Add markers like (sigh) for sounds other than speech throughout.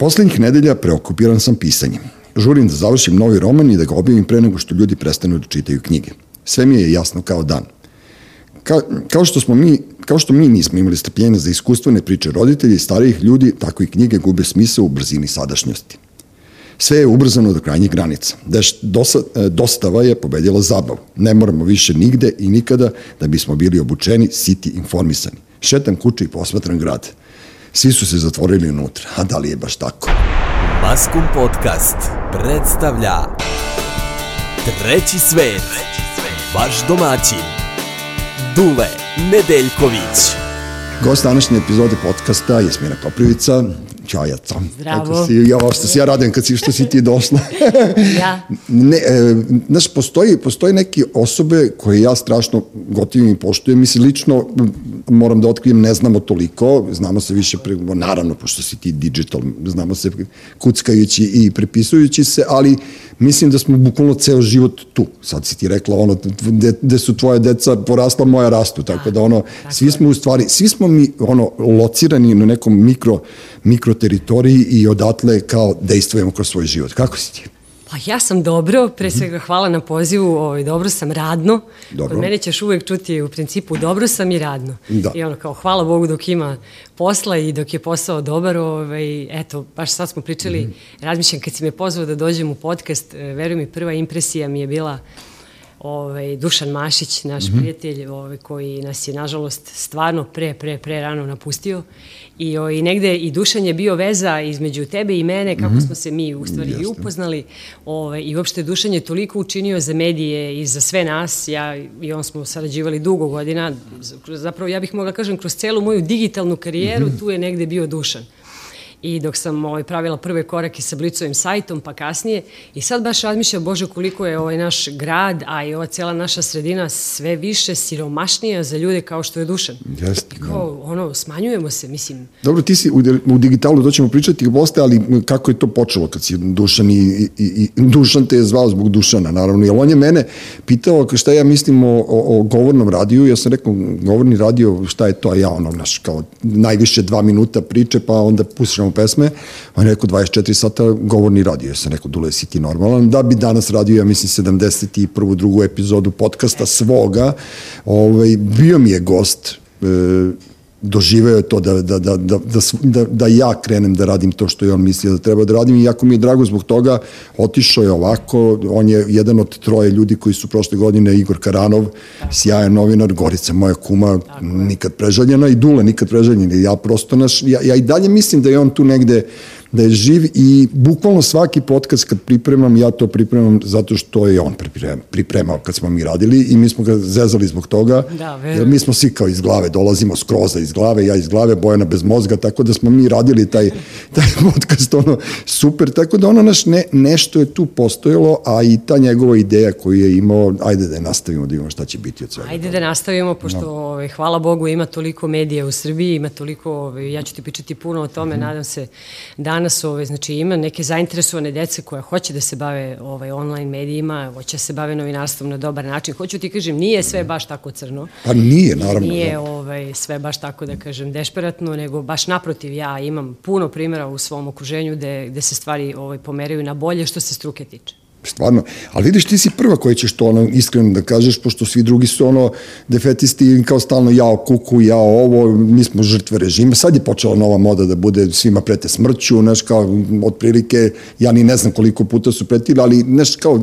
Poslednjih nedelja preokupiran sam pisanjem. Žurim da završim novi roman i da ga objavim pre nego što ljudi prestanu da čitaju knjige. Sve mi je jasno kao dan. Ka, kao, što smo mi, kao što mi nismo imali strpljenja za iskustvene priče roditelja i starijih ljudi, tako i knjige gube smisao u brzini sadašnjosti. Sve je ubrzano do krajnjih granica. Deš, dosa, e, dostava je pobedila zabavu. Ne moramo više nigde i nikada da bismo bili obučeni, siti, informisani. Šetam kuće i posmatram grad. Svi su se zatvorili unutra, a da li je baš tako? Maskum Podcast predstavlja Treći svet, vaš domaćin, Dule Nedeljković. Gost današnje epizode podcasta je Smira Koprivica, Ćajaca. Zdravo. Kako si, ja, što se ja radim kad si, što si ti došla. (laughs) Ja. ne, e, znaš, postoji, postoji neke osobe koje ja strašno gotivim i poštujem. Mislim, lično moram da otkrijem, ne znamo toliko, znamo se više, pre, naravno, pošto si ti digital, znamo se kuckajući i prepisujući se, ali mislim da smo bukvalno ceo život tu. Sad si ti rekla ono, gde, gde su tvoje deca porasla, moja rastu, tako da ono, svi smo u stvari, svi smo mi ono, locirani na nekom mikro, mikroteritoriji i odatle kao dejstvujemo kroz svoj život. Kako si ti? Pa ja sam dobro, pre svega hvala na pozivu, ovaj, dobro sam radno. Dobro. Kod mene ćeš uvek čuti u principu dobro sam i radno. Da. I ono kao hvala Bogu dok ima posla i dok je posao dobar, ovaj, eto, baš sad smo pričali, mm -hmm. razmišljam kad si me pozvao da dođem u podcast, e, veruj mi, prva impresija mi je bila ovaj, Dušan Mašić, naš mm -hmm. prijatelj, ovaj, koji nas je, nažalost, stvarno pre, pre, pre rano napustio. I, ovaj, negde i Dušan je bio veza između tebe i mene, kako mm -hmm. smo se mi u stvari i upoznali. Ovaj, I uopšte Dušan je toliko učinio za medije i za sve nas. Ja i on smo sarađivali dugo godina. Zapravo, ja bih mogla kažem, kroz celu moju digitalnu karijeru, mm -hmm. tu je negde bio Dušan i dok sam ovaj, pravila prve korake sa Blicovim sajtom, pa kasnije. I sad baš razmišljam, Bože, koliko je ovaj naš grad, a i ova cijela naša sredina sve više siromašnija za ljude kao što je Dušan. Jeste. Kao, ono, smanjujemo se, mislim. Dobro, ti si u, u digitalu, to ćemo pričati posle, ali kako je to počelo kad si Dušan i, i, i Dušan te je zvao zbog Dušana, naravno, jer on je mene pitao šta ja mislim o, o, o govornom radiju, ja sam rekao, govorni radio, šta je to, a ja ono, naš, kao najviše dva minuta priče, pa onda pušamo snimamo pesme, on je rekao 24 sata govorni radio. Ja sam rekao, Dule, si ti normalan? Da bi danas radio, ja mislim, 71. drugu epizodu podcasta svoga. Ovaj, bio mi je gost, e, doživeo je to da, da, da, da, da, da ja krenem da radim to što je on mislio da treba da radim i jako mi je drago zbog toga, otišao je ovako, on je jedan od troje ljudi koji su prošle godine, Igor Karanov, sjajan novinar, Gorica moja kuma, nikad prežaljena i Dule nikad prežaljena, ja prosto naš, ja, ja i dalje mislim da je on tu negde da je živ i bukvalno svaki podcast kad pripremam, ja to pripremam zato što je on pripremao kad smo mi radili i mi smo ga zezali zbog toga, da, jer mi smo svi kao iz glave, dolazimo skroza iz glave, ja iz glave, Bojana bez mozga, tako da smo mi radili taj, taj podcast ono super, tako da ono naš ne, nešto je tu postojalo, a i ta njegova ideja koju je imao, ajde da je nastavimo da imamo šta će biti od svega. Ajde da nastavimo, pošto no. ovaj, hvala Bogu ima toliko medija u Srbiji, ima toliko, ovaj, ja ću ti pričati puno o tome, mm -hmm. nadam se da danas ovaj, znači, ima neke zainteresovane dece koja hoće da se bave ovaj, online medijima, hoće da se bave novinarstvom na dobar način. Hoću ti kažem, nije sve baš tako crno. Pa nije, naravno. Nije da. ovaj, sve baš tako da kažem dešperatno, nego baš naprotiv, ja imam puno primjera u svom okruženju gde, gde se stvari ovaj, pomeraju na bolje što se struke tiče. Stvarno. Ali vidiš, ti si prva koja ćeš to ono, iskreno da kažeš, pošto svi drugi su ono defetisti kao stalno jao kuku, jao ovo, mi smo žrtve režima. Sad je počela nova moda da bude svima prete smrću, znaš, kao otprilike, ja ni ne znam koliko puta su pretili, ali znaš, kao e,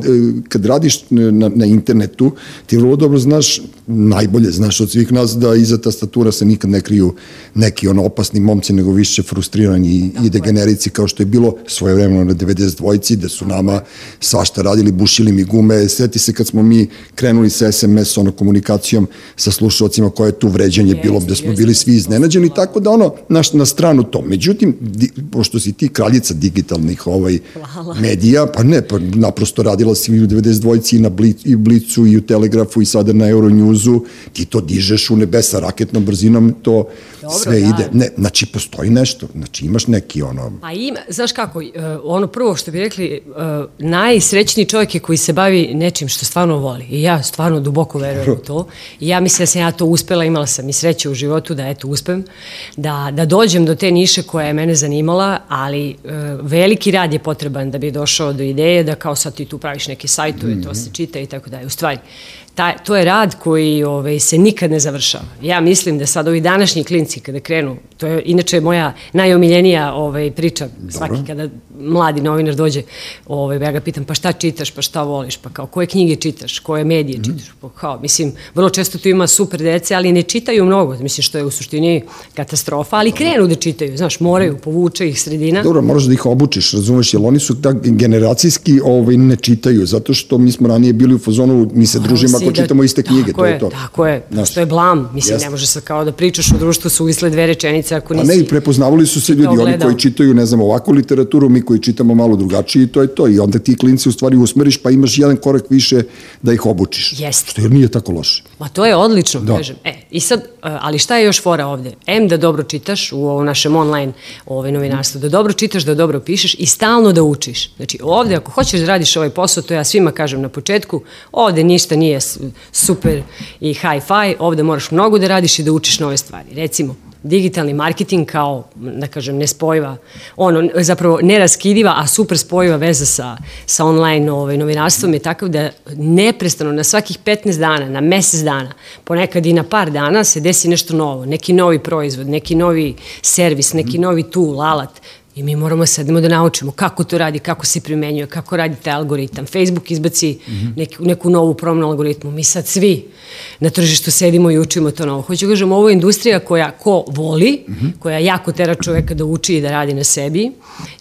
kad radiš na, na internetu, ti vrlo dobro znaš, najbolje znaš od svih nas da iza tastatura se nikad ne kriju neki ono opasni momci, nego više frustrirani i, i degenerici kao što je bilo svoje vremeno na 92-ci, da su nama sva svašta radili, bušili mi gume, seti se kad smo mi krenuli sa SMS ono komunikacijom sa slušalcima koje je tu vređanje bilo, da smo bili svi iznenađeni, tako da ono, naš, na stranu to. Međutim, di, pošto si ti kraljica digitalnih ovaj, medija, pa ne, pa naprosto radila si u 92-ci i na Blic, i Blicu i u Telegrafu i sada na Euronewsu, ti to dižeš u nebesa raketnom brzinom, to Dobro, sve da. ide. Ne, znači, postoji nešto, znači imaš neki ono... Pa ima, znaš kako, uh, ono prvo što bi rekli, najsre najsrećniji čovjek je koji se bavi nečim što stvarno voli. I ja stvarno duboko verujem u to. I ja mislim da sam ja to uspela, imala sam i sreće u životu da eto uspem, da, da dođem do te niše koja je mene zanimala, ali e, veliki rad je potreban da bi došao do ideje da kao sad ti tu praviš neke sajtove, mm -hmm. to se čita i tako dalje. U stvari, ta, to je rad koji ovaj, se nikad ne završava. Ja mislim da sad ovi današnji klinci kada krenu, to je inače moja najomiljenija ovaj, priča Dobro. svaki kada mladi novinar dođe, ovaj, ja ga pitam pa šta čitaš, pa šta voliš, pa kao koje knjige čitaš, koje medije mm. čitaš, pa kao, mislim, vrlo često tu ima super dece, ali ne čitaju mnogo, mislim što je u suštini katastrofa, ali krenu da čitaju, znaš, moraju, povuče ih sredina. Dobro, moraš da ih obučiš, razumeš, jer oni su tak generacijski ovaj, ne čitaju, zato što mi smo ranije bili u fazonu, mi se družimo ako da, čitamo iste knjige, to je, je to. Tako je, Znaš, to je blam, mislim, jest. ne može se kao da pričaš u društvu su isle dve rečenice ako nisi... A ne, prepoznavali su se ljudi, oni koji čitaju, ne znam, ovakvu literaturu, mi koji čitamo malo drugačije i to je to. I onda ti klinci u stvari usmeriš pa imaš jedan korak više da ih obučiš. Jeste. Što nije tako loše. Ma to je odlično, da. kažem. E, i sad, e, ali šta je još fora ovde? M da dobro čitaš u ovom našem online ovaj, novinarstvu, da dobro čitaš, da dobro pišeš i stalno da učiš. Znači ovde ako hoćeš da radiš ovaj posao, to ja svima kažem na početku, ovde ništa nije super i hi-fi, ovde moraš mnogo da radiš i da učiš nove stvari. Recimo, digitalni marketing kao, da kažem, nespojiva, ono, zapravo neraskidiva, a super spojiva veza sa, sa online ovaj, novinarstvom je takav da neprestano na svakih 15 dana, na mesec dana, ponekad i na par dana se desi nešto novo, neki novi proizvod, neki novi servis, neki novi tool, alat, I mi moramo sedemo da naučimo kako to radi, kako se primenjuje, kako radi taj algoritam. Facebook izbaci mm -hmm. neku, neku novu promenu algoritmu. Mi sad svi na tržištu sedimo i učimo to novo. Hoću da kažem, ovo je industrija koja ko voli, mm -hmm. koja jako tera čoveka da uči i da radi na sebi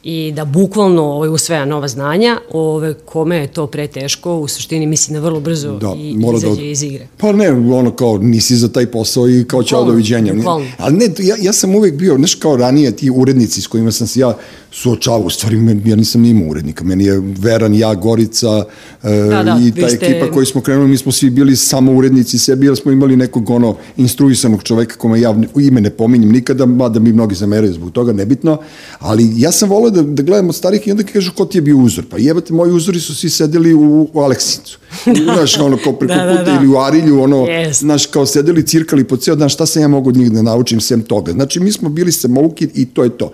i da bukvalno ovaj, usvaja nova znanja, ove, kome je to preteško, u suštini mislim da vrlo brzo da, i mora izađe da, iz igre. Pa ne, ono kao nisi za taj posao i kao ćao doviđenja. Ali ne, ja, ja sam uvek bio, znaš kao ranije ti urednici s kojima sam se ja ja suočavao, u stvari ja nisam ni imao urednika, meni je Veran, ja, Gorica e, da, da, i ta ste... ekipa koji smo krenuli, mi smo svi bili samo urednici sebi, jer smo imali nekog ono instruisanog čoveka kome ja ime ne pominjem nikada, mada mi mnogi zameraju zbog toga, nebitno, ali ja sam volao da, da gledam od starih i onda kažu ko ti je bio uzor, pa jebate, moji uzori su svi sedeli u, u Aleksincu, (laughs) znaš, ono kao preko da, da, puta da. ili u Arilju, ono, yes. znaš, kao sedeli, cirkali po ceo dan, šta sam ja mogu od njih da naučim sem toga. Znači, mi smo bili samouki i to je to.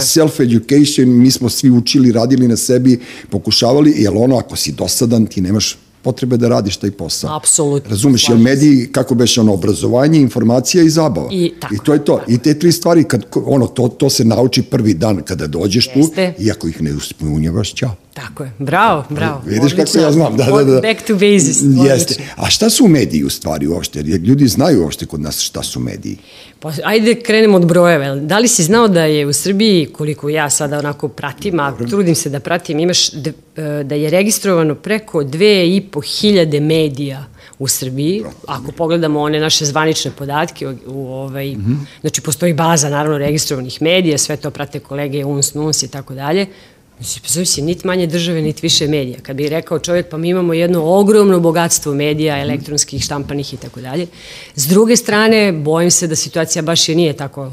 Self-education, mi smo svi učili, radili na sebi, pokušavali, jer ono, ako si dosadan, ti nemaš potrebe da radiš taj posao. Apsolutno. Razumeš, jer mediji, kako beše ono, obrazovanje, informacija i zabava. I, tako, I to je to. Tako. I te tri stvari, kad, ono, to, to se nauči prvi dan kada dođeš Jeste. tu, i ako ih ne uspunjavaš, ćao. Tako je, bravo, bravo. Vidiš odlično. kako ja znam, da, da, da. Back to basis. Jeste. A šta su mediji u stvari uopšte? Jer ljudi znaju uopšte kod nas šta su mediji. Pa, ajde krenemo od brojeva. Da li si znao da je u Srbiji, koliko ja sada onako pratim, a trudim se da pratim, imaš e, da je registrovano preko dve i po hiljade medija u Srbiji, ako pogledamo one naše zvanične podatke, u, u ovaj, mm -hmm. znači postoji baza naravno registrovanih medija, sve to prate kolege UNS, NUNS i tako dalje, Mislim, pa se, niti manje države, niti više medija. Kad bi rekao čovjek, pa mi imamo jedno ogromno bogatstvo medija, elektronskih, štampanih i tako dalje. S druge strane, bojim se da situacija baš je nije tako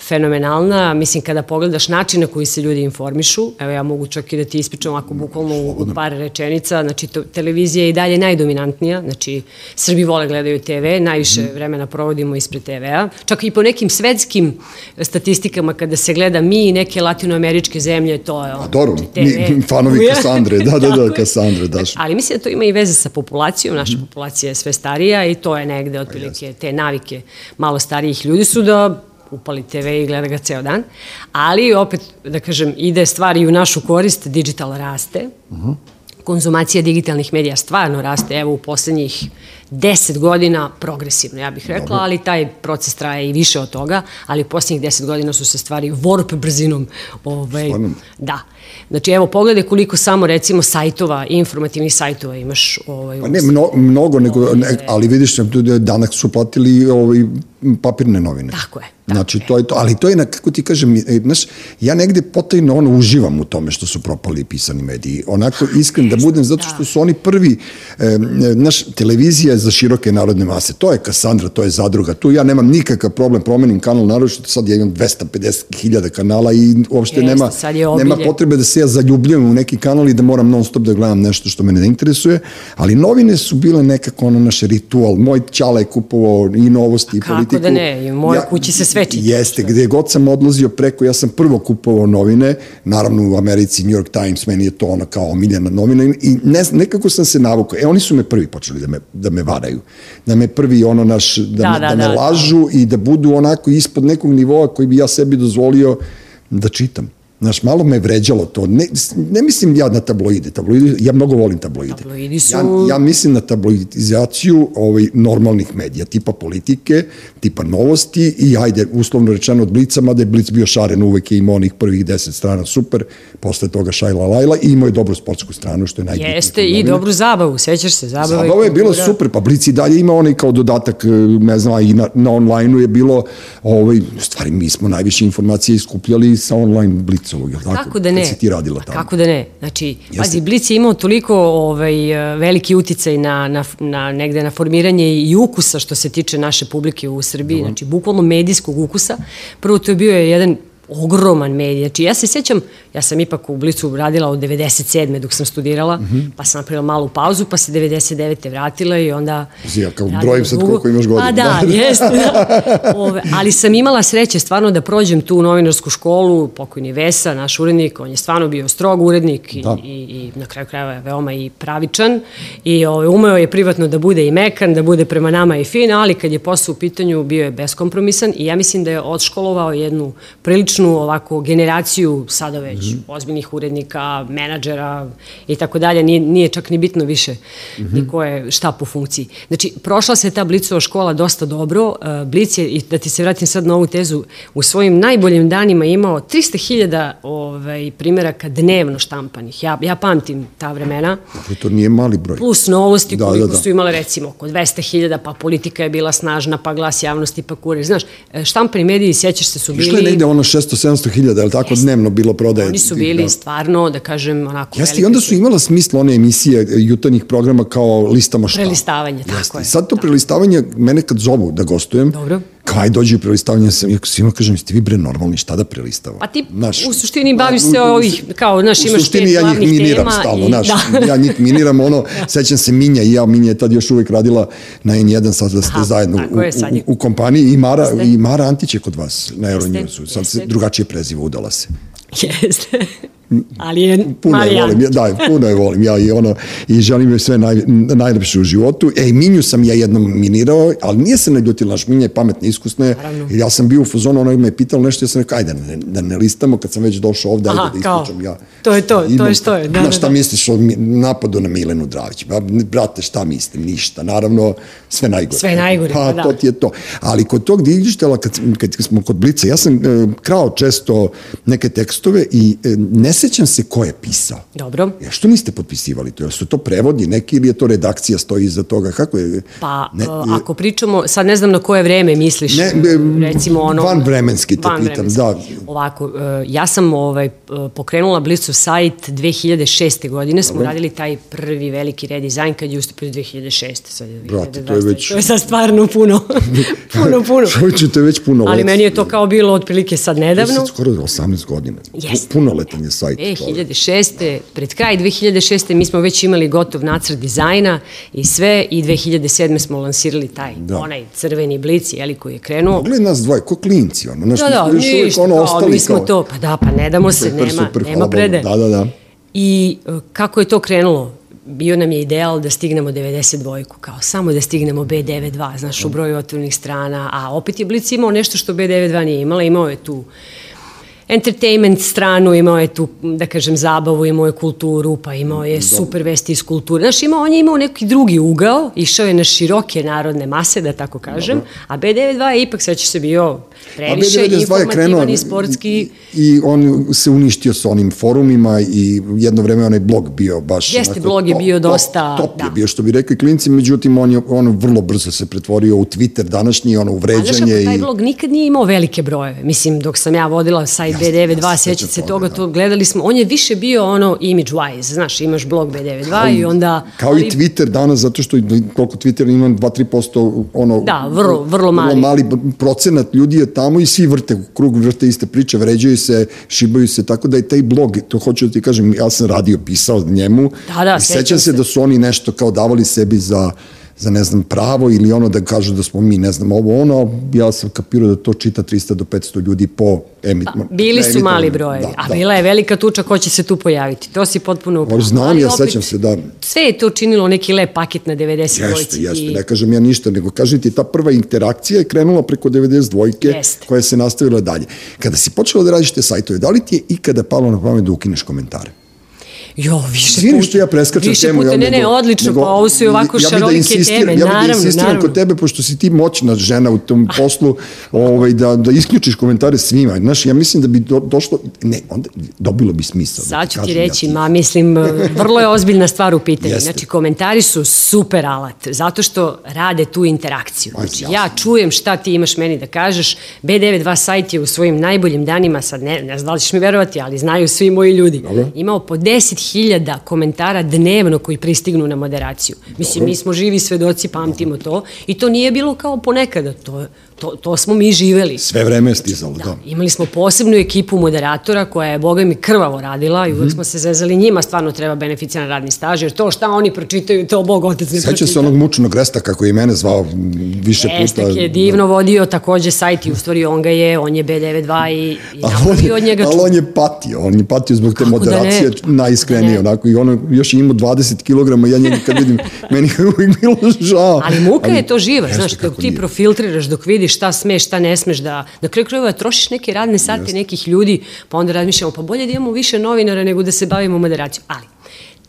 fenomenalna. Mislim, kada pogledaš način na koji se ljudi informišu, evo ja mogu čak i da ti ispričam ako bukvalno u par rečenica, znači to, televizija je i dalje najdominantnija, znači Srbi vole gledaju TV, najviše mm. vremena provodimo ispred TV-a. Čak i po nekim svetskim statistikama kada se gleda mi i neke latinoameričke zemlje, to je ono, Dobro, mi (laughs) fanovi (laughs) Kasandre, da, da, da, Kasandre, daš. Ali mislim da to ima i veze sa populacijom, naša populacija je sve starija i to je negde otprilike te navike malo starijih ljudi su da upali TV i gleda ga ceo dan, ali opet, da kažem, ide stvari u našu korist, digital raste, uh mhm. -huh. Konzumacija digitalnih medija stvarno raste, evo u poslednjih 10 godina progresivno, ja bih rekla, ali taj proces traje i više od toga, ali u poslednjih 10 godina su se stvari warp brzinom. Ovaj, da. Znači, evo, pogledaj koliko samo, recimo, sajtova, informativnih sajtova imaš. Ovaj, pa ne, mno, mnogo, nego, ne, ali vidiš, danas su platili ovaj, papirne novine. Tako je. Znači, to je to, ali to je, na, kako ti kažem, e, znaš, ja negde potajno ono uživam u tome što su propali pisani mediji. Onako, iskren da budem, zato što su oni prvi, e, naš, televizija za široke narodne mase. To je Kasandra, to je Zadruga. Tu ja nemam nikakav problem, promenim kanal, naravno što sad ja imam 250.000 kanala i uopšte Jeste, nema, nema potrebe da se ja zaljubljujem u neki kanal i da moram non stop da gledam nešto što mene ne interesuje, ali novine su bile nekako ono naš ritual. Moj čala je kupovao i novosti i kako da ne, i u mojoj kući se sve čita. Jeste, gde god sam odlazio preko, ja sam prvo kupovao novine, naravno u Americi New York Times, meni je to ono kao omiljena novina i ne, nekako sam se navukao. E, oni su me prvi počeli da me, da me varaju. Da me prvi ono naš, da, Da, me, da, da, me da, lažu i da budu onako ispod nekog nivoa koji bi ja sebi dozvolio da čitam. Znaš, malo me vređalo to. Ne, ne mislim ja na tabloide. tabloide ja mnogo volim tabloide. Tabloidi su- Ja, ja mislim na tabloidizaciju ovaj, normalnih medija, tipa politike, tipa novosti i ajde, uslovno rečeno od Blica, mada je Blic bio šaren uvek je imao onih prvih deset strana super, posle toga Šajla Lajla i imao je dobru sportsku stranu, što je najbitnije. Jeste i dobru zabavu, sećaš se, zabava. Zabava je bilo super, pa Blic i dalje ima onaj kao dodatak, e, ne znam, i na, na online-u je bilo, ovaj, stvari mi smo najviše informacije iskupljali sa online Blicovog, je li tako? Kako da ne? Kad si ti radila tamo. Kako da ne? Znači, pazi, Blic je imao toliko ovaj, eh, veliki uticaj na, na, na, negde na formiranje i ukusa što se tiče naše publike u Srbiji, znači bukvalno medijskog ukusa. Prvo to je bio je jedan ogroman medij. Znači, ja se sjećam, ja sam ipak u Blicu radila od 97. dok sam studirala, Mhm. pa sam napravila malu pauzu, pa se 99. vratila i onda... Ja kao brojim sad koliko imaš godina. A da, Da. (laughs) jeste, da. Ove, ali sam imala sreće stvarno da prođem tu novinarsku školu, pokojni Vesa, naš urednik, on je stvarno bio strog urednik i, Da. i, i na kraju krajeva je veoma i pravičan i ove, umeo je privatno da bude i mekan, da bude prema nama i fin, ali kad je posao u pitanju bio je beskompromisan i ja mislim da je odškolovao jednu priličnu ovako generaciju sada već Mhm. ozbiljnih urednika, menadžera i tako dalje, nije, nije čak ni bitno više Mhm. ni ko je šta po funkciji. Znači, prošla se ta Blicova škola dosta dobro. Uh, Blic je, i da ti se vratim sad na ovu tezu, u svojim najboljim danima imao 300.000 ovaj, primjeraka dnevno štampanih. Ja, ja pamtim ta vremena. Dobro, To nije mali broj. Plus novosti Da, koliko da, da. su imale recimo oko 200.000, pa politika je bila snažna, pa glas javnosti, pa kurir. Znaš, e, štampani mediji, sjećaš se, su bili... Išlo je negde ono 600-700 hiljada, je li tako dnevno bilo prodaje? Oni su bili stvarno, da kažem, onako... Jeste, i onda su imala smisla one emisije jutarnjih programa kao listama šta. Prelistavanje, tako Jeste. je. Sad to Da. prelistavanje, mene kad zovu da gostujem, Dobro. Kao aj dođi u prelistavanje, sam, ja svima kažem, jeste vi bre normalni, šta da prelistavamo? Pa ti Znaš, u suštini baviš se ovih, kao, znaš, u imaš suštini pet ja njih miniram tema stalno, i- znaš, da. (laughs) ja njih miniram, ono, (laughs) sećam se Minja i ja, Minja je tad još uvek radila na N1, sad da ste Aha, zajedno u, u, u, kompaniji i Mara, Jeste. i Mara Antić je kod vas na Euronewsu, sad se drugačije preziva, udala se. Jeste. Ali je Puno je volim, ja, da, puno je volim, ja i ono, i želim joj sve naj, najlepše u životu. E, Minju sam ja jednom minirao, ali nije se naljutila, naš Minja je pametna, iskusna je, Naravno. i ja sam bio u fazonu, ona me je pitala nešto, ja sam rekao, ajde, da ne, da ne listamo, kad sam već došao ovde, Aha, ajde da kao, ispričam ja. to je to, to Imam- je što je, da, Znaš, da, šta da. misliš o napadu na Milenu Dravić? Ba, brate, šta mislim? Ništa. Naravno, sve najgore. Sve najgore, Pa, pa da. to ti je to. Ali kod tog digitala, kad, kad smo kod Blica, ja sam e, krao često neke tekstove i e, ne sećam se ko je pisao. Dobro. Ja, što niste potpisivali to? Jel su to prevodi neki ili je to redakcija stoji iza toga? Kako je? Pa, Ne, e, ako pričamo, sad ne znam na koje vreme misliš, Ne, e, recimo ono... vanvremenski te pitam, vanvremenski. da. Ovako, e, ja sam ovaj, e, pokrenula Blicov sajt 2006. godine, smo radili taj prvi veliki redizajn kad je ustupio 2006. Sad je Brate, to je 2020. već- To je sad stvarno puno, (laughs) puno, puno. Čovječe, to je već puno Ali meni je to kao bilo otprilike sad To je nedavno. sad skoro 18 godina. Jeste. Punoletan je sajt. E, 2006. Pred kraj 2006. mi smo već imali gotov nacrt dizajna i sve i 2007. smo lansirali taj, Da. onaj crveni blic, jeli, koji je krenuo. Pogledaj nas dvoje, ko klinci, ono, znaš, Da, da, ništa, ono ostali mi smo kao, to, pa da, pa ne damo se, super, nema, super, nema prede. Da, da, da. I e, kako je to krenulo? Bio nam je ideal da stignemo 92-ku, kao samo da stignemo B92, znaš, u broju otvornih strana, a opet je Blic imao nešto što B92 nije imala, imao je tu entertainment stranu, imao je tu, da kažem, zabavu, imao je kulturu, pa imao je super vesti iz kulture. Znaš, imao, on je imao neki drugi ugao, išao je na široke narodne mase, da tako kažem, Dobro. a B92 je ipak, sećaš se, bio previše informativan i sportski. I, I on se uništio sa onim forumima i jedno vreme onaj blog bio baš... Jeste, blog je bio top, dosta... Top, top da. je bio, što bi rekli klinci, međutim, on je on vrlo brzo se pretvorio u Twitter današnji, ono, uvređanje. A znaš, taj blog nikad nije imao velike brojeve. Mislim, dok sam ja vodila sajt B92, sjećate se toga, da. to gledali smo, on je više bio ono image wise, znaš, imaš blog B92 kao, i onda... Kao ali, i Twitter danas, zato što koliko Twitter ima 2-3% ono... Da, vrlo, vrlo mali. Vrlo mali procenat ljudi je tamo i svi vrte, u krug vrte iste priče, vređaju se, šibaju se, tako da je taj blog, to hoću da ti kažem, ja sam radio, pisao njemu, da, da, sećam se da su oni nešto kao davali sebi za za ne znam pravo ili ono da kažu da smo mi ne znam ovo ono, ja sam kapirao da to čita 300 do 500 ljudi po emit. Pa, bili su mali brojevi, da, a da. bila je velika tuča ko će se tu pojaviti. To si potpuno upravo. Znam, ja sećam se da... Sve je to činilo neki lep paket na 90 Jeste, jeste, i... ne kažem ja ništa, nego kažem ti, ta prva interakcija je krenula preko 92-ke, jeste. koja se nastavila dalje. Kada si počela da radiš te sajtove, da li ti je ikada palo na pamet da ukineš komentare? Jo, više Zvini puta. što ja preskačem više temu. Puta, ne, ne, odlično, nego, pa ovo su i ovako ja šarolike da teme, ja naravno. Ja bih da insistiram kod tebe, pošto si ti moćna žena u tom poslu, ovaj, da, da isključiš komentare svima. Znaš, ja mislim da bi do, došlo, ne, onda dobilo bi smisla. Da Sad ću ti reći, ja ma mislim, (laughs) vrlo je ozbiljna stvar u pitanju. Znači, komentari su super alat, zato što rade tu interakciju. Znači, ja čujem šta ti imaš meni da kažeš, B92 sajt je u svojim najboljim danima, sad ne, ne znam da li ćeš mi verovati, ali znaju svi moji ljudi, imao po 10 hiljada komentara dnevno koji pristignu na moderaciju. Mislim, mi smo živi svedoci, pamtimo to i to nije bilo kao ponekada, to to, to smo mi živeli. Sve vreme je stizalo, da. da. Imali smo posebnu ekipu moderatora koja je, boga mi, krvavo radila i uvek mm -hmm. smo se zezali njima, stvarno treba beneficijan radni staž, jer to šta oni pročitaju, to Bog otec ne pročita. se onog mučnog resta kako je mene zvao više Restak puta. je divno vodio takođe sajt i u stvari on ga je, on je B92 i, i napravio od njega. Ali on je patio, on je patio zbog te kako da moderacije da najiskrenije, onako, i ono još je imao 20 kg, ja njega kad vidim, (laughs) meni je uvijek bilo žao. Ali muka ali, je to živa, znaš, dok ti profiltriraš, dok vidiš šta smeš, šta ne smeš da, na kraju krajeva trošiš neke radne sate nekih ljudi, pa onda razmišljamo, pa bolje da imamo više novinara nego da se bavimo moderacijom. Ali,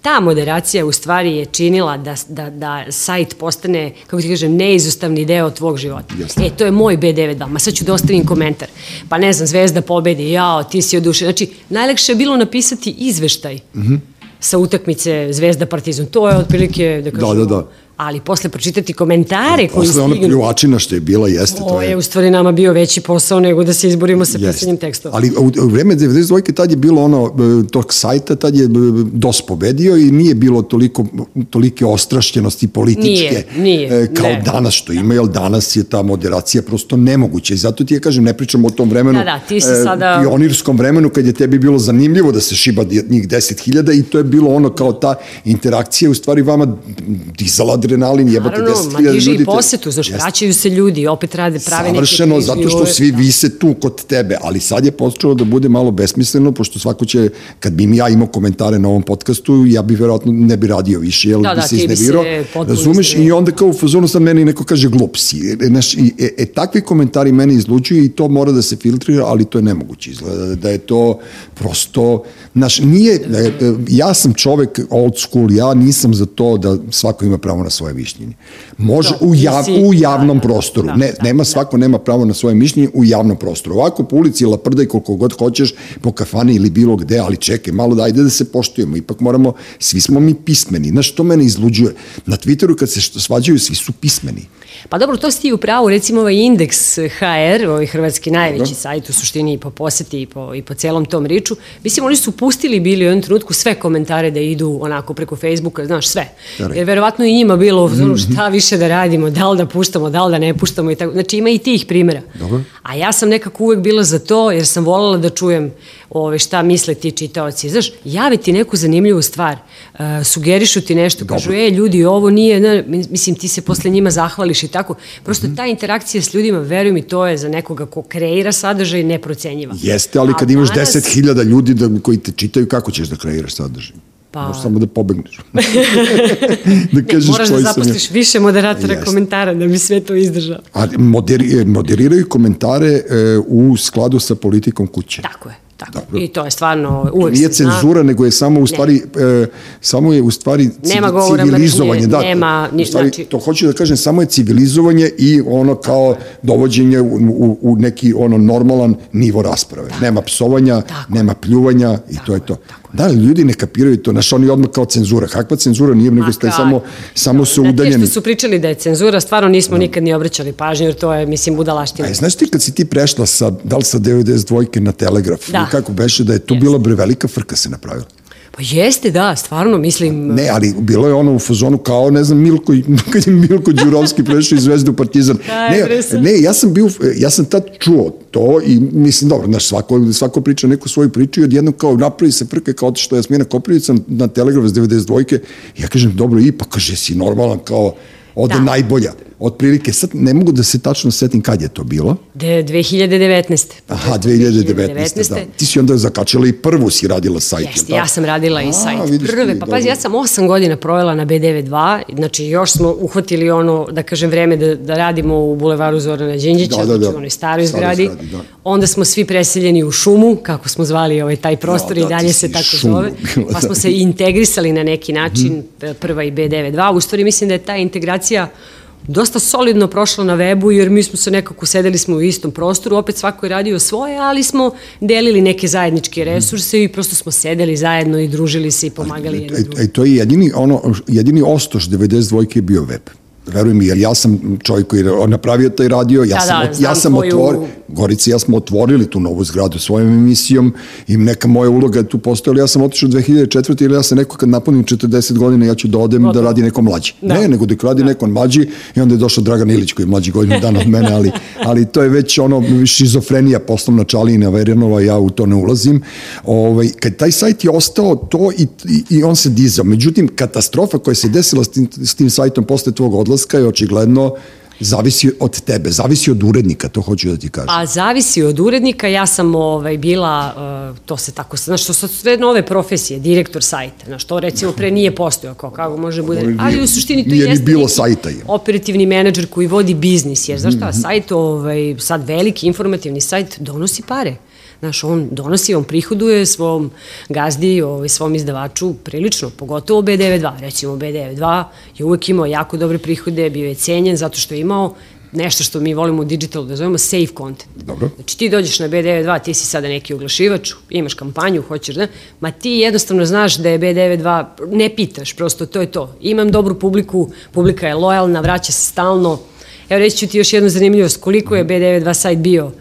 ta moderacija u stvari je činila da, da, da sajt postane, kako ti kažem, neizostavni deo tvog života. Jasne. E, to je moj B92, ma sad ću da ostavim komentar. Pa ne znam, Zvezda pobedi, jao, ti si odušen. Znači, najlakše je bilo napisati izveštaj. Mm -hmm sa utakmice Zvezda Partizan. To je otprilike, da kažem, da, da, da ali posle pročitati komentare koji stignu... Posle ona pljuvačina što je bila, jeste. To, to je u stvari nama bio veći posao nego da se izborimo sa pisanjem tekstova. Ali u, u vreme 92. tad je bilo ono, e, tog sajta, tad je e, DOS pobedio i nije bilo toliko, tolike ostrašćenosti političke nije, nije, e, kao ne. danas što ima, jer danas je ta moderacija prosto nemoguća i zato ti ja kažem, ne pričam o tom vremenu, da, da, ti si sada... pionirskom vremenu kad je tebi bilo zanimljivo da se šiba njih 10.000 i to je bilo ono kao ta interakcija u stvari vama dizala adrenalin, jebate 10.000 ljudi. Naravno, i posetu, znaš, vraćaju se ljudi, opet rade, prave neke Savršeno, zato što svi da. vise tu kod tebe, ali sad je počelo da bude malo besmisleno, pošto svako će, kad bi mi ja imao komentare na ovom podcastu, ja bi verovatno ne bi radio više, jel da, bi da, se iznevirao, razumeš, i onda kao u fazonu sad meni neko kaže glup si, e, znaš, i, e, e, takvi komentari meni izlučuju i to mora da se filtrira, ali to je nemoguće, izgleda da je to prosto, znaš, nije, e, ja sam čovek old school, ja nisam za to da svako ima pravo na svoje mišljenje. Može to, u, jav, u javnom da, da, prostoru. Da, ne, da, nema, svako nema pravo na svoje mišljenje u javnom prostoru. Ovako po ulici laprdaj koliko god hoćeš, po kafani ili bilo gde, ali čekaj, malo da ajde da se poštujemo. Ipak moramo, svi smo mi pismeni. Znaš, to mene izluđuje. Na Twitteru kad se svađaju, svi su pismeni. Pa dobro, to si ti u pravu, recimo ovaj indeks HR, ovaj hrvatski najveći dobro. sajt u suštini i po poseti i po, i po celom tom riču, mislim, oni su pustili bili u jednom trenutku sve komentare da idu onako preko Facebooka, znaš, sve. Jer verovatno i njima bilo mm. šta više da radimo, da li da puštamo, da li da ne puštamo i tako. Znači ima i tih primjera. Dobro. A ja sam nekako uvek bila za to jer sam voljela da čujem ove, šta misle ti čitaoci. Znaš, javi ti neku zanimljivu stvar, uh, sugerišu ti nešto, Dobro. kažu, e, ljudi, ovo nije, ne, mislim, ti se posle njima zahvališ i tako. Prosto mm -hmm. ta interakcija s ljudima, veruj mi, to je za nekoga ko kreira sadržaj neprocenjiva. Jeste, ali kad A imaš danas... 10.000 ljudi da, koji te čitaju, kako ćeš da kreiraš sadržaj? Pa... Možeš samo da pobegneš. (laughs) da kažeš ne, moraš da zaposliš ja. više moderatora Jest. komentara da bi sve to izdržao. A moderi, moderiraju komentare e, u skladu sa politikom kuće. Tako je. Tako. Dobro. I to je stvarno uvek Nije cenzura, zna. nego je samo u stvari, e, samo je u stvari nema civilizovanje. Mržnje, da, nema, u stvari, znači... to hoću da kažem, samo je civilizovanje i ono kao dovođenje u, u, u neki ono normalan nivo rasprave. Tako. Nema psovanja, tako. nema pljuvanja i tako. to je to. Tako. Da, ljudi ne kapiraju to, naš oni odmah kao cenzura. Kakva cenzura nije, nego ste samo, samo su udaljeni. Na što su pričali da je cenzura, stvarno nismo da. nikad ni obraćali pažnju, jer to je, mislim, budalaština. A znaš ti kad si ti prešla sa, da li sa 92 na Telegraf, da. kako beše da je tu yes. bila bre velika frka se napravila. Pa jeste, da, stvarno, mislim... Ne, ali bilo je ono u fazonu kao, ne znam, Milko, (laughs) kad je Milko Đurovski prešao iz Zvezdu Partizan. Ne, ne, ja sam bio, ja sam tad čuo to i mislim, dobro, znaš, svako, svako priča neku svoju priču i odjednom kao napravi se frke kao što je Jasmina Koprivica na Telegraf s 92. Ja kažem, dobro, i pa kaže, si normalan kao, ode da. najbolja otprilike, sad ne mogu da se tačno setim kad je to bilo. De, 2019. Aha, 2019, 2019. da. Ti si onda zakačila i prvu si radila sajt. Jeste, ja sam radila i sajt. Prve, ti, pa pazi, ja sam 8 godina provela na B92, znači još smo uhvatili ono, da kažem, vreme da, da radimo u bulevaru Zorana Đinđića, da, da, da. znači onoj staroj zgradi. zgradi da. Onda smo svi preseljeni u šumu, kako smo zvali ovaj, taj prostor da, da, i dalje se tako šumu. zove. Pa smo se integrisali na neki način, mm. prva i B92. U stvari mislim da je ta integracija dosta solidno prošla na webu, jer mi smo se nekako sedeli smo u istom prostoru, opet svako je radio svoje, ali smo delili neke zajedničke resurse i prosto smo sedeli zajedno i družili se i pomagali jedno drugo. E, to je jedini, ono, jedini ostoš 92. je bio web veruj mi, jer ja sam čovjek koji je napravio taj radio, ja da, sam, da, ja sam koju... otvorio, Gorici ja smo otvorili tu novu zgradu svojom emisijom i neka moja uloga je tu postojala, ja sam otišao 2004. ili ja sam neko kad napunim 40 godina ja ću da odem da radi neko mlađi. Da. Ne, nego da radi da. neko mlađi i onda je došao Dragan Ilić koji je mlađi godinu dana od mene, ali, (laughs) ali to je već ono šizofrenija poslovna Čalina Verjanova, ja u to ne ulazim. Ovaj, kad taj sajt je ostao to i, i, i on se dizao. Međutim, katastrofa koja se desila s tim, s tim sajtom posle tvog odlaska odlaska je očigledno zavisi od tebe, zavisi od urednika, to hoću da ti kažem. Pa zavisi od urednika, ja sam ovaj, bila, uh, to se tako, znaš, što su sve nove profesije, direktor sajta, znaš, to recimo pre nije postojao, kao kako može bude, ali u suštini to nije jeste bilo sajta je. operativni menadžer koji vodi biznis, jer znaš šta, mhm. sajt, ovaj, sad veliki informativni sajt donosi pare. Znaš, on donosi, on prihoduje svom gazdi, ovaj, svom izdavaču prilično, pogotovo B92. Recimo, B92 je uvek imao jako dobre prihode, bio je cenjen zato što je imao nešto što mi volimo u digitalu da zovemo safe content. Dobro. Znači ti dođeš na B92, ti si sada neki oglašivač, imaš kampanju, hoćeš da, ma ti jednostavno znaš da je B92, ne pitaš, prosto to je to. Imam dobru publiku, publika je lojalna, vraća se stalno, Evo reći ću ti još jednu zanimljivost, koliko je B92 sajt bio,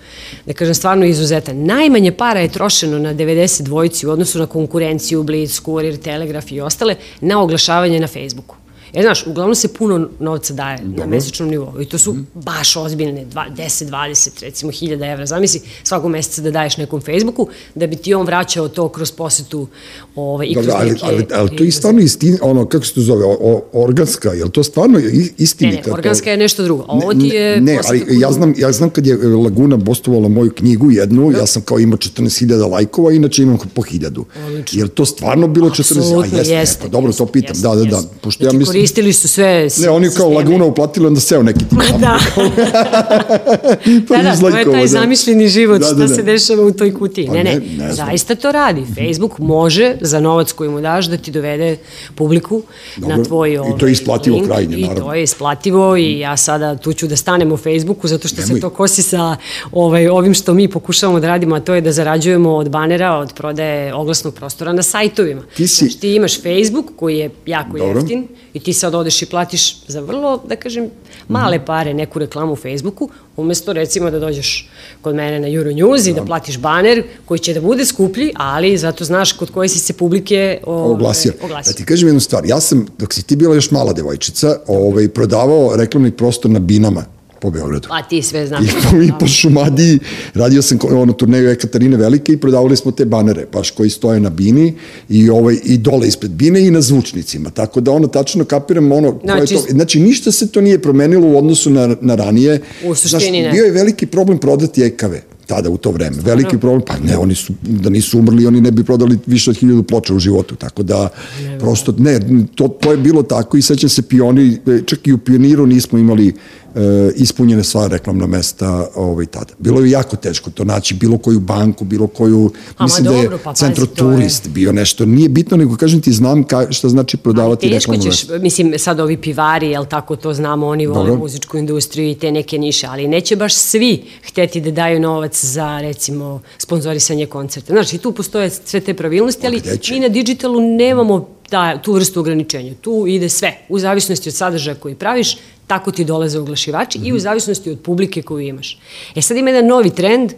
da kažem, stvarno izuzetan. Najmanje para je trošeno na 90 dvojici u odnosu na konkurenciju, Blitz, Kurir, Telegraf i ostale, na oglašavanje na Facebooku. E, znaš, uglavnom se puno novca daje Dobro. na mesečnom nivou i to su mm. baš ozbiljne, 10, 20, recimo 1000 evra. Zamisli svakog meseca da daješ nekom Facebooku, da bi ti on vraćao to kroz posetu ovaj, i kroz Dobro, ali, neke... Ali, ali to je stvarno istina, ono, kako se to zove, o, organska, je li to stvarno istinita? Ne, ne, organska to... je nešto drugo. Ovo ti je... Ne, ne ali ja znam, ja znam kad je Laguna bostovala moju knjigu jednu, da. ja sam kao imao 14.000 lajkova, inače imam po 1000. Odlično. Je li to stvarno bilo 14.000? Apsolutno, jeste. jeste. Pa dobro, to pitam, jeste, da, da, da. Pošto znači, ja mislim, koristili su sve Ne, oni kao Laguna uplatili, onda seo neki tip. da. (laughs) pa da, da, to je taj da. zamišljeni život, da, da, da. šta se dešava u toj kutiji. Pa ne, ne, ne, ne zaista to radi. Facebook može za novac koji mu daš da ti dovede publiku Dobro. na tvoj ovaj, I to je isplativo link, krajnje, naravno. I to je isplativo i ja sada tu ću da stanem u Facebooku zato što Nemoj. se to kosi sa ovaj, ovim što mi pokušavamo da radimo, a to je da zarađujemo od banera, od prodaje oglasnog prostora na sajtovima. Ti, si... znači, ti imaš Facebook koji je jako Dobro. jeftin i ti sad odeš i platiš za vrlo, da kažem, male pare neku reklamu u Facebooku, umesto recimo da dođeš kod mene na Euronews i da, da platiš baner koji će da bude skuplji, ali zato znaš kod koje si se publike o, oglasio. oglasio. Da ti kažem jednu stvar, ja sam, dok si ti bila još mala devojčica, ovaj, prodavao reklamni prostor na binama po Beogradu. Pa ti sve znaš. I po, i po Šumadiji, radio sam ono turneju Ekaterine Velike i prodavali smo te banere, baš koji stoje na bini i, ovaj, i dole ispred bine i na zvučnicima. Tako da ono, tačno kapiram ono, znači, je to, znači ništa se to nije promenilo u odnosu na, na ranije. U suštini Znaš, ne. Bio je veliki problem prodati ekave tada u to vreme. Stvarno? Veliki problem, pa ne, oni su, da nisu umrli, oni ne bi prodali više od hiljadu ploča u životu, tako da ne, prosto, ne, to, to je bilo tako i sećam se pioni, čak i u pioniru nismo imali e, ispunjene sva reklamna mesta ovaj, tada. Bilo je jako teško to naći, bilo koju banku, bilo koju, A, mislim dobro, da je pa pazi, centro to je- turist bio nešto, nije bitno, nego kažem ti, znam ka, šta znači prodavati teško reklamno ćeš, mesto. mislim, sad ovi pivari, jel tako, to znamo, oni vole Dobro. muzičku industriju i te neke niše, ali neće baš svi hteti da daju novac za, recimo, sponzorisanje koncerta. Znaš, i tu postoje sve te pravilnosti, ali gde će? mi na digitalu nemamo ta, tu vrstu ograničenja. Tu ide sve, u zavisnosti od sadržaja koji praviš, tako ti dolaze oglašivači i u zavisnosti od publike koju imaš. E sad ima jedan novi trend,